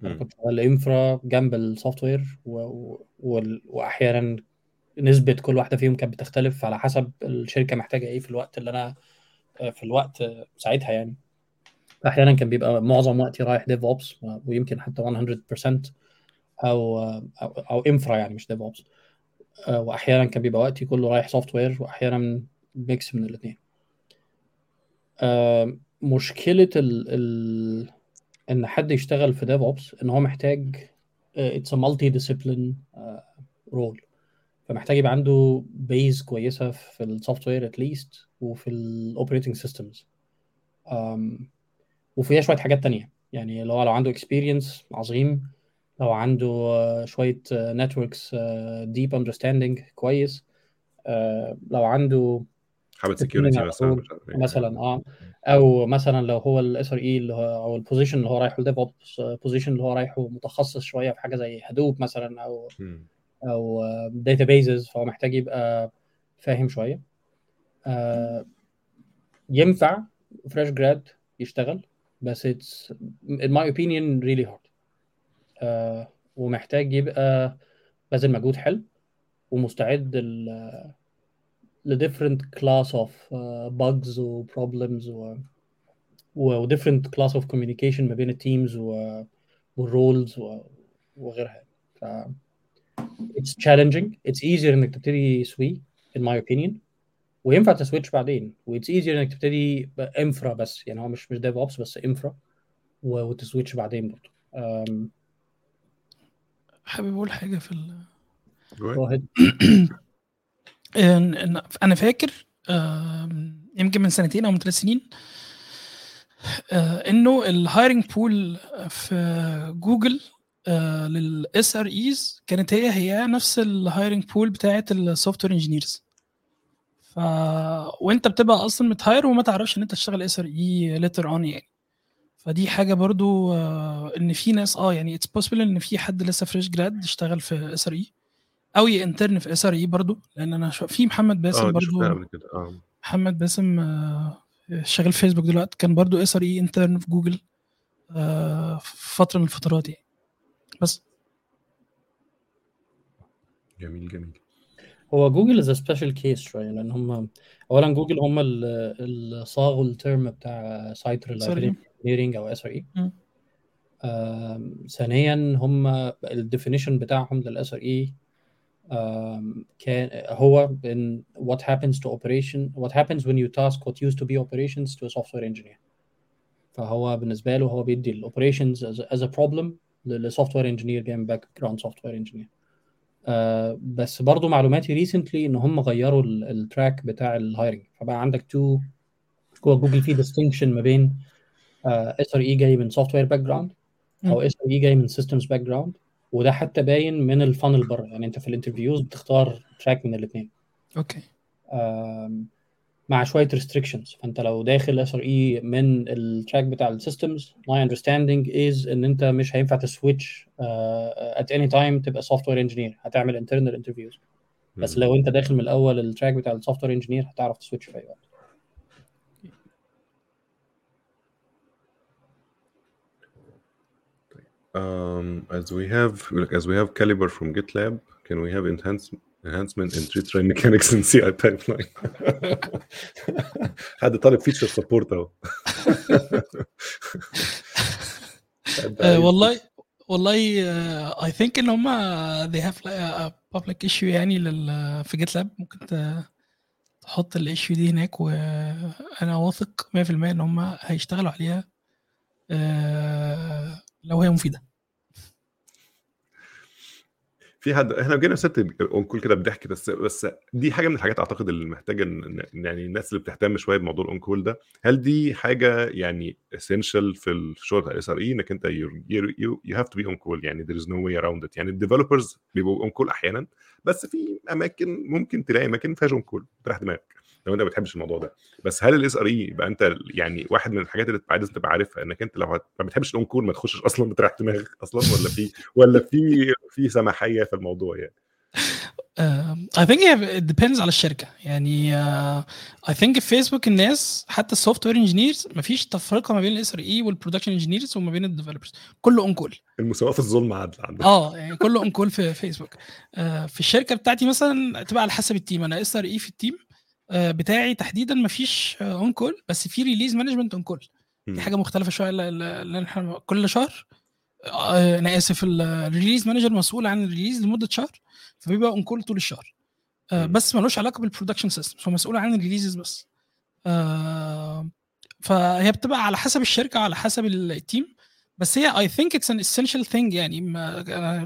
كنت شغال infra جنب ال software و... و... واحيانا نسبة كل واحدة فيهم كانت بتختلف على حسب الشركة محتاجة إيه في الوقت اللي أنا في الوقت ساعتها يعني. أحيانا كان بيبقى معظم وقتي رايح DevOps ويمكن حتى 100% أو أو, أو infra يعني مش DevOps واحيانا كان بيبقى وقتي كله رايح software واحيانا mix من الاثنين مشكلة ال ال إن حد يشتغل في DevOps إن هو محتاج it's multi-discipline role فمحتاج يبقى عنده base كويسة في ال software at least وفي ال operating systems وفيها شوية حاجات تانية يعني لو لو عنده experience عظيم لو عنده آه، شوية networks deep understanding كويس آه، لو عنده حابب security مثلا. مثلا آه أو مثلا لو هو ال SRE أو ال position اللي هو رايحه ال DevOps position اللي هو رايحه متخصص شوية في حاجة زي Hadoop مثلا أو مم. أو databases فهو محتاج يبقى فاهم شوية. آه، ينفع fresh grad يشتغل بس it's in my opinion really hard. آه، ومحتاج يبقى باذل مجهود حلو ومستعد ل ل different class of uh, bugs و problems و و different class of communication ما بين ال teams و وال roles و وغيرها ف it's challenging. It's easier انك تبتدي SWE in my opinion. وينفع ت switch بعدين. و it's easier انك تبتدي infra بس يعني هو مش مش DevOps بس infra وت switch بعدين برضه. um, حابب أقول حاجة في ال... [CLEARS THROAT] إن- أنا فاكر يمكن من سنتين أو من ثلاث سنين آه، إنه ال hiring pool في جوجل لل SREs كانت هي هي نفس ال hiring pool بتاعت ال software engineers ف وانت بتبقى أصلا مت hire وما تعرفش إن أنت تشتغل SRE later on يعني. فدي حاجة برضو آه، إن في ناس آه يعني it's possible إن في حد لسه fresh grad يشتغل في SRE أو ي intern في SRE برضو لأن أنا شو في محمد باسم شفناها برضو. آه. محمد باسم آه، شغال في فيسبوك دلوقتي. كان برضو SRE intern في جوجل آه، في فترة من الفترات يعني. بس. جميل جميل. هو جوجل is special case شوية لأن هم اولا جوجل هم ال- اللي صاغوا ال term بتاع site reliability engineering أو SRE. ثانيا هم ال definition بتاعهم لل SRE كان هو in what happens to operation what happens when you task what used to be operations to a software engineer. فهو بالنسبة له هو بيدي ال operations as, a- as a problem لل software engineer جاي من background software engineer بس برضو معلوماتي recently إن هم غيروا ال track بتاع ال hiring فبقى عندك two جوه جوجل في distinction ما بين SRE جاي من software background أو SRE جاي من systems background وده حتى باين من ال funnel بره. يعني أنت في ال interviews بتختار track من الاثنين okay. مع شوية restrictions. فأنت لو داخل SRE من ال track بتاع ال systems my understanding is إن أنت مش هينفع ت switch at any time تبقى software engineer هتعمل internal interviews. بس. لو أنت داخل من الأول ال track بتاع ال software engineer هتعرف ت switch في أي وقت. Um, as we have like, as we have caliber from GitLab, can we have enhance, enhancement in retry mechanics in CI pipeline? [LAUGHS] حد طالب feature support أهو. آه، والله والله I think إن هم they have like a public issue يعني لل في GitLab ممكن تحط ال issue دي هناك. وأنا واثق 100% إن هم هيشتغلوا عليها آه، لو هي مفيدة. في حد إحنا جينا سيره on-call كده بضحك بس بس دي حاجة من الحاجات أعتقد اللي محتاجة يعني الناس اللي بتهتم شوية بموضوع ال on-call ده هل دي حاجة يعني essential في الشغل بتاع ال SRE إنك أنت you have to be on-call يعني there is no way around it. يعني ال developers بيبقوا on-call أحيانا بس في أماكن ممكن تلاقي أماكن ما فيهاش on-call تريح دماغك. لو أنت ما بتحبش الموضوع ده. بس هل ال SRE يبقى أنت يعني واحد من الحاجات اللي عايز تبقى عارفها إنك أنت لو ما بتحبش ال on-call ما تخشش أصلا بتريح دماغك أصلا ولا في [LAUGHS] ولا في في سماحية في الموضوع يعني؟ I think it depends على الشركة. يعني I think في فيسبوك الناس حتى ال software engineers مفيش تفرقة ما بين ال SRE وال production engineers وما بين ال developers كله on-call المساواة في الظلم عدل عندك. آه يعني كله on-call في [LAUGHS] فيسبوك آه، في الشركة بتاعتي مثلا تبقى على حسب ال team أنا SRE في ال team بتاعي تحديدا مفيش on-call بس في release management on-call دي حاجة مختلفة شوية لأن إحنا كل شهر آه، أنا آسف ال release manager مسؤول عن ال release لمدة شهر فبيبقى on-call طول الشهر. آه،. بس ملوش علاقة بال production system هو مسؤول عن ال releases بس. آه، فهي بتبقى على حسب الشركة وعلى حسب ال team بس هي I think it's an essential thing يعني.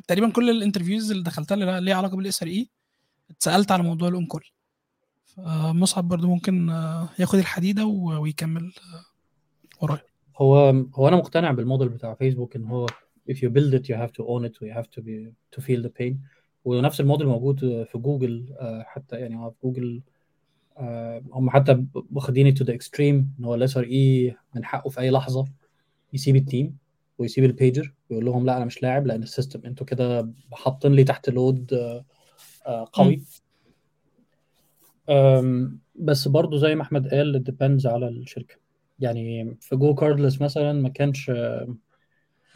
تقريبا كل ال interviews اللي دخلتها اللي ليها علاقة بال SRE اتسألت على موضوع ال on-call مصعب برضو ممكن آه، ياخد الحديدة ويكمل آه، ورايا هو هو أنا مقتنع بالموديل بتاع فيسبوك إن هو if you build it you have to own it you have to be to feel the pain. ونفس الموديل موجود في جوجل آه، حتى يعني في جوجل هم حتى واخدين to the extreme إن هو ال SRE من حقه في أي لحظة يسيب ال team ويسيب البيجر ويقول لهم لا أنا مش لاعب لأن ال system أنتوا كده حاطين لي تحت load قوي. بس برضو زي ما أحمد قال depends على الشركة. يعني في GoCardless مثلا ما كانش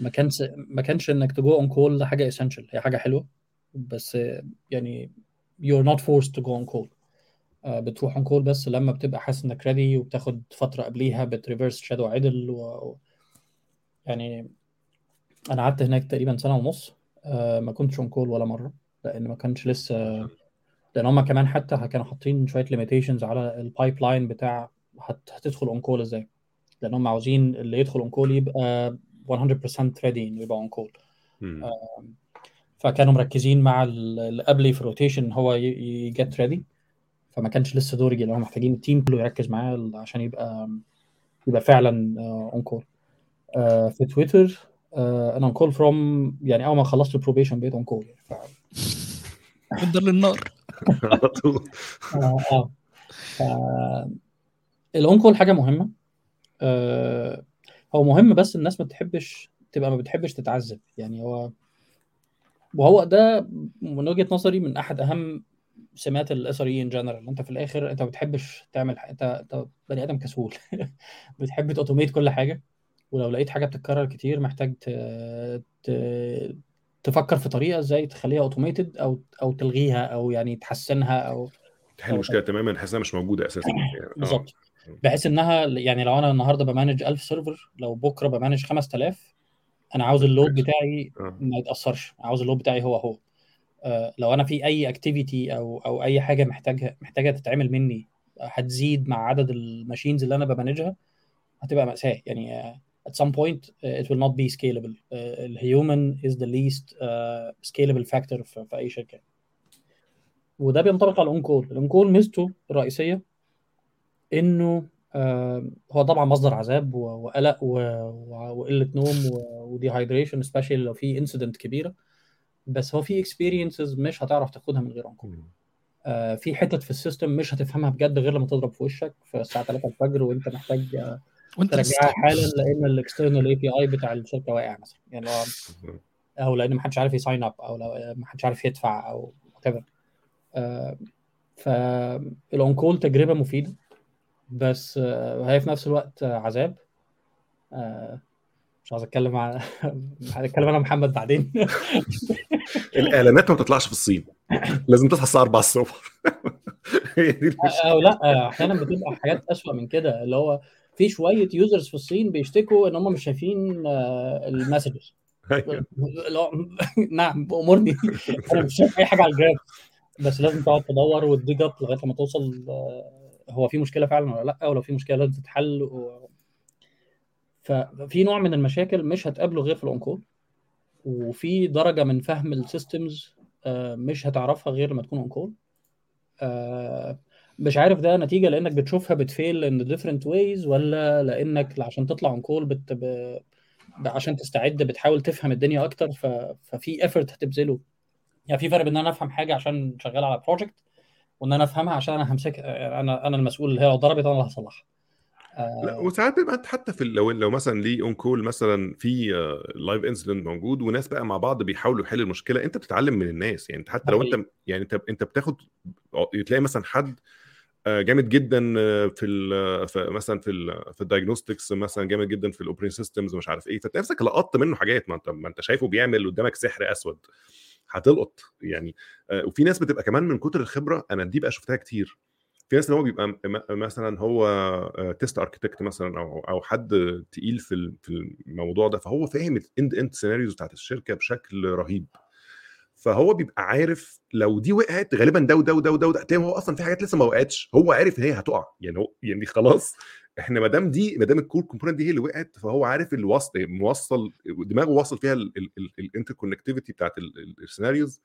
ما كانش ما كانش إنك ت go on call حاجة essential هي حاجة حلوة. بس يعني you're not forced to go on call. آه، بتروح on call بس لما بتبقى حاسس إنك ready وبتاخد فترة قبليها بت reverse shadow عدل و... يعني أنا قعدت هناك تقريبا سنة ونص آه، ما كنتش on call ولا مرة لأن ما كانش لسه لأن هم كمان حتى كانوا حاطين شوية limitations على ال pipeline بتاع هت... هتدخل on call إزاي. لأن هم عاوزين اللي يدخل on call يبقى 100% ready إنه يبقى on call فكانوا مركزين مع اللي قبلي في ال rotation هو ي get ready فما كانش لسه دوري لو محتاجين ال team كله يركز معاه عشان يبقى يبقى فعلا on call في تويتر أنا on call from يعني أول ما خلصت ال probation بقيت on call ف... بدر للنار. على طول. آه آه. ال on call حاجة مهمة. آه هو مهم بس الناس ما بتحبش تبقى ما بتحبش تتعذب. يعني هو وهو ده من وجهة نظري من أحد أهم سمات ال SRE in general أنت في الآخر أنت ما بتحبش تعمل ح... أنت أنت بني آدم كسول. [LAUGHS] بتحب ت automate كل حاجة. ولو لقيت حاجة بتتكرر كتير محتاج ت... ت... تفكر في طريقة إزاي تخليها automated أو أو تلغيها أو يعني تحسنها أو تحل المشكلة تماما انها مش موجودة أساسا. [LAUGHS] يعني آه. بالظبط بحيث إنها يعني لو أنا النهارده ب manage 1000 server لو بكرة ب manage 5000 أنا عاوز ال load بتاعي آه. ما يتأثرش. عاوز ال load بتاعي هو هو. آه، لو أنا في أي activity أو أو أي حاجة محتاجه محتاجة تتعمل مني هتزيد مع عدد ال machines اللي أنا ب manage ها هتبقى مأساة. يعني آه، at some point uh, it will not be scalable. Uh, ال human is the least uh, scalable factor في, في اي شركه وده بينطبق على ال on call ميزته الرئيسية إنه آه، هو طبعا مصدر عذاب وقلق وقلة نوم و dehydration especially لو في incident كبيرة. بس هو في experiences مش هتعرف تاخدها من غير on call آه، في حتت في ال system مش هتفهمها بجد غير لما تضرب في وشك في الساعة 3 الفجر وانت محتاج آه، وانت ترجعها حالا لأن ال external API بتاع الشركة واقع مثلا. يعني لو أو لأن ما حدش عارف ي sign up أو لو ما حدش عارف يدفع أو آه، فال on call تجربة مفيدة بس آه، هي في نفس الوقت آه، عذاب. آه، مش عايز أتكلم عن [LAUGHS] هنتكلم أنا محمد بعدين. [LAUGHS] الإعلانات ما بتطلعش في الصين. لازم تصحى الساعة 4 الصبح. [LAUGHS] هي دي المشكلة. أو لأ أحيانا بتبقى حاجات أسوأ من كده اللي هو في شوية users في الصين بيشتكوا إن هم مش شايفين ال messages أيوة. [LAUGHS] نعم امرني أنا مش شايف أي حاجة على ال graph بس لازم تقعد تدور وت dig up لغاية لما توصل آه، هو في مشكلة فعلا ولا لأ؟ ولو في مشكلة لازم تتحل و... ففي نوع من المشاكل مش هتقابله غير في ال on call وفي درجة من فهم ال systems مش هتعرفها غير لما تكون on call مش عارف ده نتيجة لأنك بتشوفها بت fail in different ways ولا لأنك عشان تطلع on call بت... ب... عشان تستعد بتحاول تفهم الدنيا أكتر ف... ففي effort هتبذله. يعني في فرق بين إن أنا أفهم حاجة عشان شغال على project وإن أنا أفهمها عشان أنا همسك أنا أنا المسؤول اللي هي لو ضربت أنا اللي هصلحها. لا وساعات بيبقى انت حتى في لو لو مثلا ليه on call مثلا في live incident موجود وناس بقى مع بعض بيحاولوا يحلوا المشكلة أنت بتتعلم من الناس. يعني أنت حتى لو أنت يعني أنت أنت بتاخد تلاقي مثلا حد آه، جامد جدا آه، في ال- في- مثلا في في ال diagnostics مثلا جامد جدا في ال operating systems ومش عارف إيه. فانت نفسك لقطت منه حاجات. ما أنت ما أنت شايفه بيعمل قدامك سحر أسود. هتلقط يعني. آه، وفي ناس بتبقى كمان من كتر الخبرة أنا دي بقى شفتها كتير. في ناس اللي هو بيبقى مثلا هو test architect مثلا أو أو حد تقيل في في الموضوع ده فهو فاهم ال end to end scenarios بتاعت الشركة بشكل رهيب. فهو بيبقى عارف لو دي وقعت غالبا ده وده وده وده وده هو أصلا في حاجات لسه ما وقعتش هو عارف إن هي هتقع. يعني هو يعني خلاص إحنا ما دام دي ما دام ال core component دي هي اللي وقعت فهو عارف الوصل موصل دماغه واصل فيها ال interconnectivity بتاعت ال- ال- ال scenarios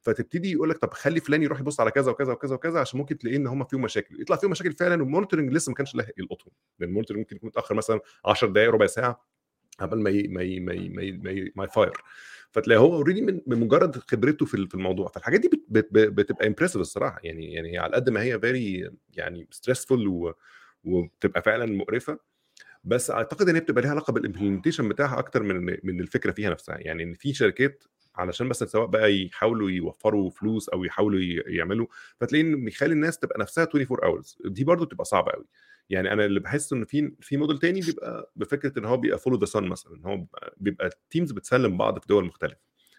فتبتدي يقول لك طب خلي فلان يروح يبص على كذا وكذا وكذا وكذا عشان ممكن تلاقيه إن هم فيهم مشاكل. يطلع فيهم مشاكل فعلا وال monitoring لسه ما كانش لاحق يلقطهم. لأن ال monitoring ممكن يكون متأخر مثلا 10 دقائق ربع ساعة قبل ما ي... ما ي... ما ي... ما ي... ما, ي... ما فتلاقي هو already من بمجرد خبرته في الموضوع. فالحاجات دي بت... بت... بتبقى impressive الصراحة. يعني يعني على قد ما هي very يعني stressful. وبتبقى فعلا مقرفة. بس أعتقد إن هي بتبقى ليها علاقة بال implementation بتاعها أكتر من من الفكرة فيها نفسها. يعني إن في شركات علشان بس سواء بقى يحاولوا يوفروا فلوس أو يحاولوا يعملوا فتلاقي إن بيخلي الناس تبقى نفسها 24 hours دي برضو بتبقى صعبة قوي يعني أنا اللي بحس إن في في موديل تاني بيبقى بفكرة إن هو بيبقى follow the sun مثلا هو بيبقى teams بتسلم بعض في دول مختلفة.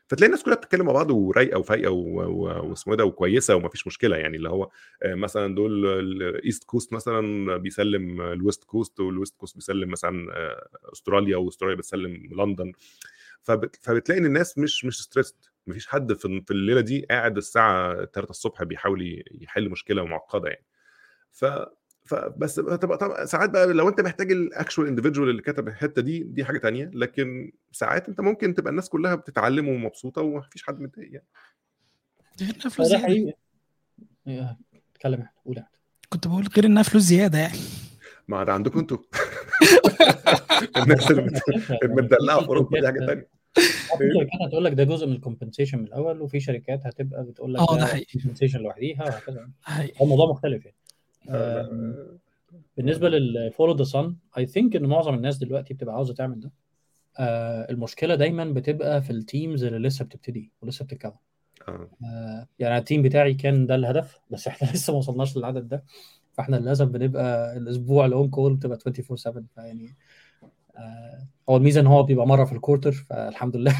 فتلاقي الناس كلها بتتكلم مع بعض ورايقة وفايقة واسمه ده وكويسة ومفيش مشكلة يعني اللي هو مثلا دول ال East Coast مثلا بيسلم ال West Coast وال West Coast بيسلم مثلا أستراليا وأستراليا بتسلم لندن. فبتلاقي إن الناس مش مش stressed مفيش حد في الليلة دي قاعد الساعة 3 الصبح بيحاول يحل مشكلة معقدة يعني. ف فبس طبعا طبعا ساعات بقى لو أنت محتاج ال actual individual اللي كتب الحتة دي دي حاجة تانية لكن ساعات أنت ممكن تبقى الناس كلها بتتعلم ومبسوطة ومفيش حد متضايق يعني. غير فلوس زيادة. اتكلم قول كنت بقول غير إنها فلوس زيادة يعني. ما ده عندكم أنتوا [LAUGHS] الناس المدلعه [LAUGHS] في أوروبا دي حاجة ثانية في شركات هتقول لك ده جزء من ال compensation من الأول وفي شركات هتبقى بتقول لك آه ده حقيقي. compensation لوحديها وهكذا. حقيقي. الموضوع مختلف يعني. بالنسبة لل follow the sun I think إن معظم الناس دلوقتي بتبقى عاوزة تعمل ده. آه المشكلة دايما بتبقى في ال teams اللي لسه بتبتدي ولسه بتتكون. آه. يعني ال team بتاعي كان ده الهدف بس إحنا [LAUGHS] لسه ما وصلناش للعدد ده. فإحنا للأسف بنبقى الأسبوع ال on-call بتبقى 24 7 فيعني آه هو الميزة إن هو بيبقى مرة في ال quarter فالحمد لله.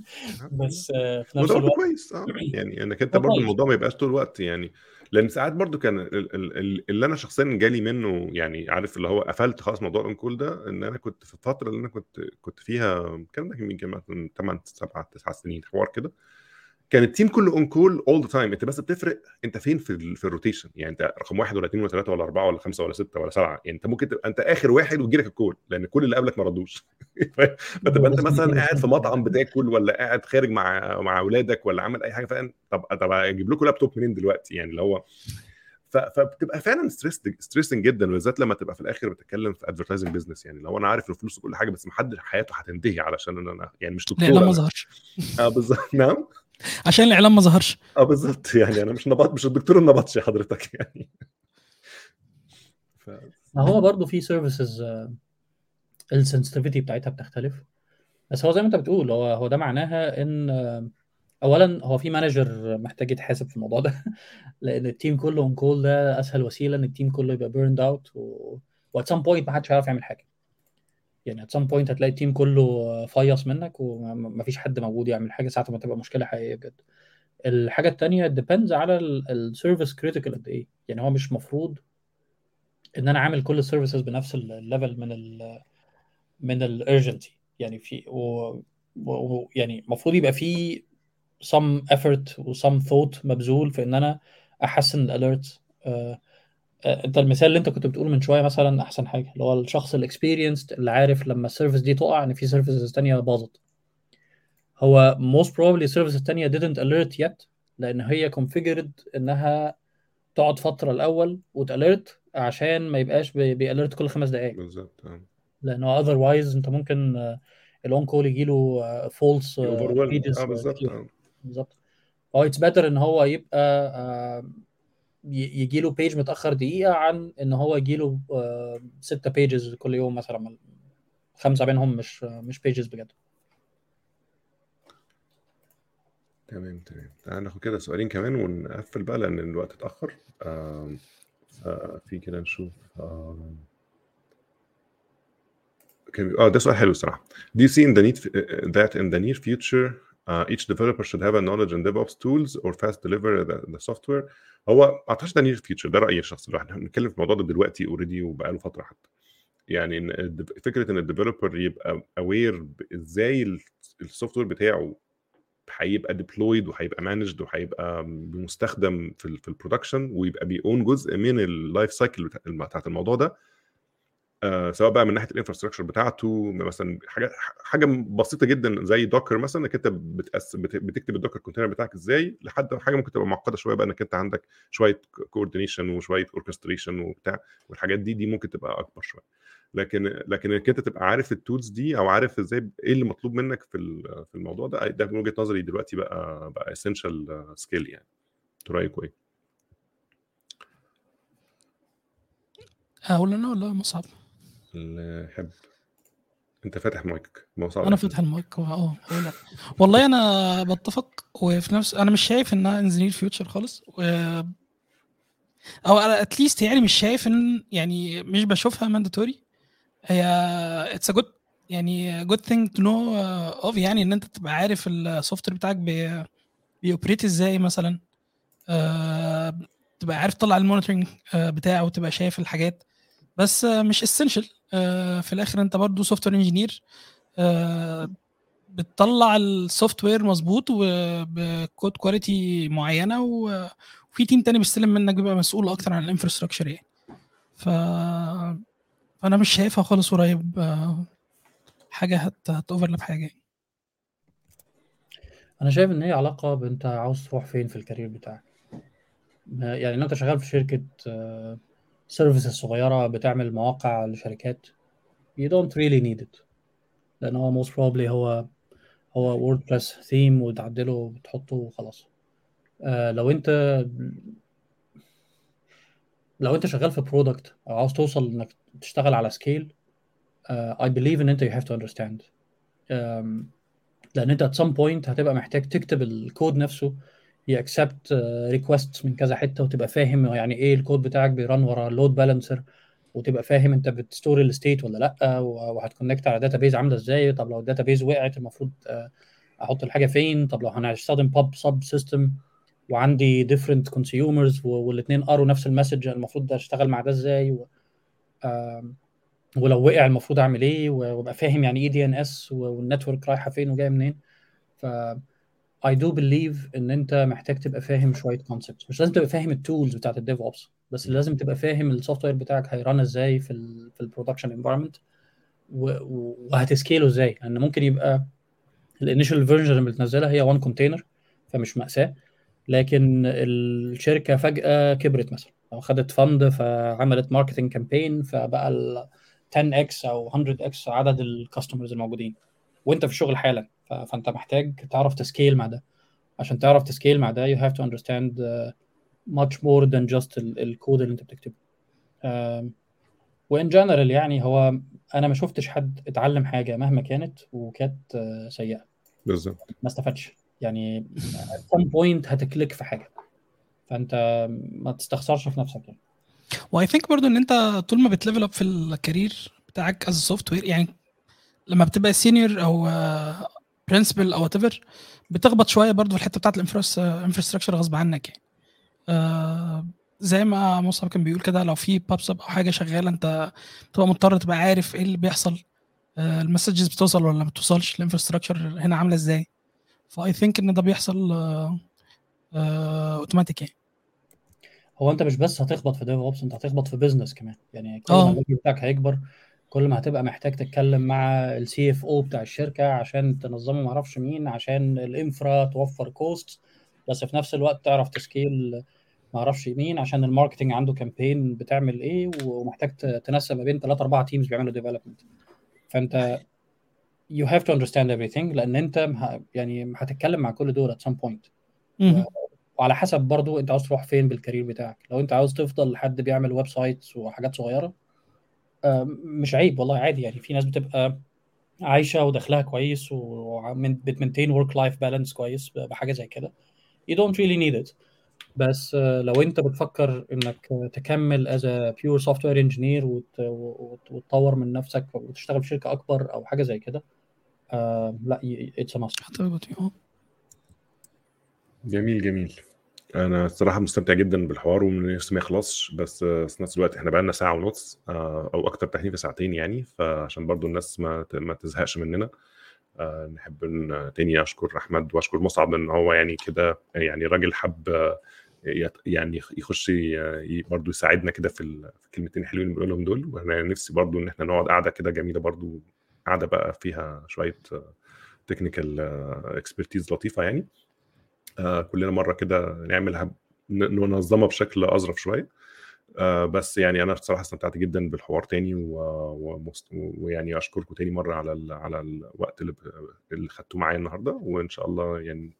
[LAUGHS] بس آه في نفس الوقت كويس آه يعني إنك أنت برضه. الموضوع ما يبقاش طول الوقت يعني لأن ساعات برضه كان ال- ال- ال- اللي أنا شخصيا جالي منه يعني عارف اللي هو قفلت خلاص موضوع ال on-call ده إن أنا كنت في الفترة اللي أنا كنت كنت فيها الكلام ده كان مثلا 8 7 9 سنين حوار كده. كان ال team كله on-call all the time انت بس بتفرق انت فين في ال في ال rotation يعني انت رقم واحد ولا اثنين ولا ثلاثة ولا أربعة ولا خمسة ولا ستة ولا سبعة. يعني انت ممكن تبقى انت آخر واحد ويجي لك ال call لأن كل اللي قبلك ما ردوش. [LAUGHS] فتبقى أنت مثلا قاعد في مطعم بتاكل ولا قاعد خارج مع مع أولادك ولا عامل أي حاجة فاهم طب طب أجيب لكم لابتوب منين دلوقتي؟ يعني اللي هو فبتبقى فعلا stressing جدا بالذات لما تبقى في الآخر بتتكلم في advertising business يعني لو أنا عارف ان فلوس وكل حاجة بس محدش حياته هتنتهي علشان ان أنا يعني مش دكتور الاعلان ما. ظهرش. آه بالظبط. [LAUGHS] نعم؟ عشان الاعلان ما ظهرش. آه بالظبط يعني أنا مش نبط مش الدكتور النبطشي حضرتك يعني. ف... ما هو برضه في services ال sensitivity بتاعتها بتختلف. بس هو زي ما أنت بتقول هو هو ده معناها إن آه، اولا هو في manager محتاج يتحاسب في الموضوع ده. [LAUGHS] لأن ال team كله on-call ده أسهل وسيلة إن ال team كله يبقى burned out و at some point ما حدش هيعرف يعمل حاجة. يعني at some point هتلاقي ال team كله فيص منك ومفيش حد موجود يعمل حاجة ساعة ما تبقى مشكلة حقيقية بجد. الحاجة الثانية depends على ال service critical قد إيه. يعني هو مش مفروض إن أنا عامل كل ال services بنفس ال level من ال من ال urgency يعني في و, و, يعني المفروض يبقى في some effort و some thought مبذول في إن أنا أحسن ال alert انت المثال اللي انت كنت بتقول من شوية مثلا أحسن حاجة اللي هو الشخص ال experienced اللي عارف لما ال service دي تقع إن في services تانية باظت. هو most probably ال service التانية didn't alert yet لأن هي configured إنها تقعد فترة الأول وت alert عشان ما يبقاش بي alert كل خمس دقائق بالظبط آه. لأنه otherwise أنت ممكن ال on-call يجي له false آه بالظبط آه. بالظبط. هو it's better إن هو يبقى آه، يجي له page متأخر دقيقة عن إن هو يجي له ستة pages كل يوم مثلا خمسة منهم مش مش pages بجد. تمام تمام. تعال ناخد كده سؤالين كمان ونقفل بقى لأن الوقت اتأخر. آم، ففي كده نشوف كان آه ده سؤال حلو الصراحة. Do you see in the need that in the near future uh, each developer should have a knowledge in DevOps tools or fast deliver the, the software? هو ما أعتقدش ده near future ده رأيي الشخصي إحنا بنتكلم في الموضوع ده دلوقتي already وبقاله فترة حتى. يعني إن فكرة إن ال developer يبقى aware إزاي ال software بتاعه هيبقى deployed وهيبقى managed وهيبقى مستخدم في ال في ال production ويبقى بي own جزء من ال life cycle بتاعت الموضوع ده. آه، سواء بقى من ناحية ال infrastructure بتاعته مثلا حاجة حاجة بسيطة جدا زي Docker مثلا إنك أنت بتكتب ال Docker container بتاعك إزاي لحد حاجة ممكن تبقى معقدة شوية بقى إنك أنت عندك شوية coordination وشوية orchestration وبتاع والحاجات دي دي ممكن تبقى أكبر شوية. لكن لكن إنك أنت تبقى عارف ال tools دي أو عارف إزاي إيه اللي مطلوب منك في في الموضوع ده ده من وجهة نظري دلوقتي بقى بقى essential skill يعني. رايكم إيه؟ أقول أنا ولا مصعب يحب أنت فاتح مايكك. ما هو صعب أنا فاتح المايك أه. والله أنا بتفق وفي نفس أنا مش شايف إنها in near future خالص و... أو at least يعني مش شايف إن يعني مش بشوفها mandatory هي it's a good يعني good thing to know of يعني إن أنت تبقى عارف ال software بتاعك بي بي operate إزاي مثلا آه، تبقى عارف تطلع ال monitoring بتاعه وتبقى شايف الحاجات. بس آه، مش essential في الآخر أنت برضو software engineer بتطلع ال software مظبوط وب code quality معينة وفي team تاني بيستلم منك بيبقى مسؤول أكتر عن ال infrastructure يعني ف فأنا مش شايفها خالص قريب آه، حاجة هت هت overlap حاجة يعني. أنا شايف إن هي علاقة بأنت عاوز تروح فين في ال career بتاعك يعني لو أنت شغال في شركة services صغيره بتعمل مواقع لشركات. You don't really need it. لأن هو most probably هو هو WordPress theme وتعدله وتحطه وخلاص. آه لو انت لو أنت شغال في product أو عاوز توصل إنك تشتغل على scale I believe إن أنت have to understand. um, لأن أنت at some point هتبقى محتاج تكتب الكود نفسه ي accept request من كذا حتة وتبقى فاهم يعني إيه الكود بتاعك بي run ورا load balancer وتبقى فاهم أنت بت store ال state ولا لأ وهت connect على database عاملة إزاي طب لو ال database وقعت المفروض آه، أحط الحاجة فين طب لو هنستخدم pub/sub system وعندي different consumers والاثنين قروا نفس ال message المفروض ده أشتغل مع ده إزاي؟ و... ولو وقع المفروض أعمل إيه؟ وأبقى فاهم يعني إيه DNS وال network رايحة فين وجاية منين؟ ف I do believe إن أنت محتاج تبقى فاهم شوية concepts مش لازم تبقى فاهم ال tools بتاعت ال DevOps بس لازم تبقى فاهم ال software بتاعك هي run إزاي في ال في ال production environment وهت scale ه إزاي. لأن ممكن يبقى ال initial version اللي بتنزلها هي one container فمش مأساة. لكن الشركة فجأة كبرت مثلا أو خدت fund فعملت marketing campaign فبقى ال 10 x أو 100 x عدد ال customers الموجودين. وأنت في الشغل حالا. فانت محتاج تعرف ت scale مع ده. عشان تعرف ت scale مع ده you have to understand uh, much more than just ال- الكود اللي انت بتكتبه. و in general يعني هو أنا ما شفتش حد اتعلم حاجة مهما كانت وكانت uh, سيئة. بالظبط. ما استفادش يعني at some point هت click في حاجة. فانت ما تستخسرش في نفسك يعني. و I think برضو إن أنت طول ما بت level up في ال career بتاعك as software يعني لما بتبقى senior أو principal أو whatever بتخبط شوية برضو في الحتة بتاعت ال infrastructure غصب عنك يعني. آه، زي ما مصعب كان بيقول كده لو في pub/sub أو حاجة شغالة أنت بتبقى مضطر تبقى عارف إيه اللي بيحصل. آه، ال messages بتوصل ولا ما بتوصلش ال infrastructure هنا عاملة إزاي. ف I think إن ده بيحصل اوتوماتيك يعني. هو أنت مش بس هتخبط في DevOps أنت هتخبط في business كمان. يعني كل. ما ال level بتاعك هيكبر. كل ما هتبقى محتاج تتكلم مع ال CFO بتاع الشركة عشان تنظمه معرفش مين عشان ال infra توفر cost بس في نفس الوقت تعرف ت scale معرفش مين عشان ال marketing عنده campaign بتعمل إيه ومحتاج تنسق ما بين ثلاثة أربعة teams بيعملوا development فأنت you have to understand everything لأن أنت يعني هتتكلم مع كل دول some point. مهم. وعلى حسب برضو أنت عاوز تروح فين بال career بتاعك. لو أنت عاوز تفضل حد بيعمل websites وحاجات صغيرة مش عيب والله عادي يعني. في ناس بتبقى عايشة ودخلها كويس وبت maintain work-life balance كويس بحاجة زي كده. You don't really need it. بس آه، لو انت بتفكر انك تكمل as a pure software engineer وت- وت- وتطور من نفسك وتشتغل في شركة أكبر أو حاجة زي كده آه، لا it's a must. هتخبط فيه، آه. جميل جميل. أنا الصراحة مستمتع جدا بالحوار ونفسي ما يخلصش بس في نفس الوقت إحنا بقالنا ساعة ونص آه، أو أكتر تحديدا ساعتين يعني فعشان برضو الناس ما ما تزهقش مننا. آه، نحب إن تاني أشكر أحمد وأشكر مصعب إن هو يعني كده يعني راجل حب آه، يعني يخش برضو يساعدنا كده في ال- في الكلمتين الحلوين اللي بنقولهم دول. وأنا نفسي برضو إن إحنا نقعد قاعدة كده جميلة برضو قاعدة بقى فيها شوية technical expertise لطيفة يعني. كلنا مرة كده نعملها ننظمها بشكل أظرف شوية. آه بس يعني أنا بصراحة استمتعت جدا بالحوار تاني ويعني أشكركم تاني مرة على ال... على الوقت اللي. اللي خدتوه معايا النهارده وإن شاء الله يعني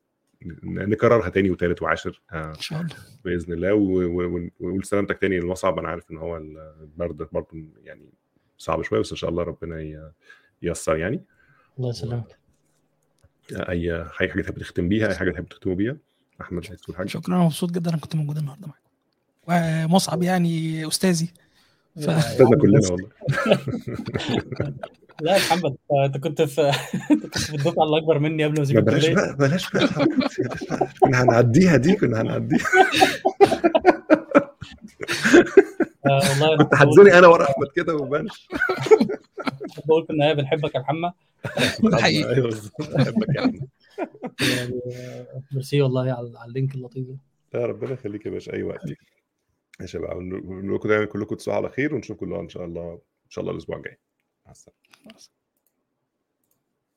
نكررها تاني وتالت وعاشر آه إن شاء الله. بإذن الله. ونقول سلامتك تاني للمصعب أنا عارف إن هو البرد برضه يعني صعب شوية بس إن شاء الله ربنا ييسر يعني. الله يسلمك. أي حاجة تحب تختم بيها أي حاجة تحب تختموا بيها. أحمد عايز تقول حاجة؟ شكرا أنا مبسوط جدا أنا كنت موجود النهارده معاكم ومصعب يعني أستاذي. ف... أستاذنا كلنا والله. [LAUGHS] لا يا محمد أنت كنت في [LAUGHS] أنت كنت في الدفعة الأكبر مني قبل ما أسيب بلاش بقى بلاش بقى. كنا هنعديها دي كنا هنعديها. [LAUGHS] والله كنت هتزني أنا ورا أحمد كده وما بانش بقول في النهاية بنحبك يا محمد. [LAUGHS] حقيقي. أيوه بنحبك يا احمد يعني ميرسي والله على اللينك اللطيف ده. يا ربنا يخليك يا باشا أي وقت. ماشي بقى نقول لكم دايما كلكم تصبحوا على خير ونشوفكم إن شاء الله إن شاء الله الأسبوع الجاي. مع السلامة.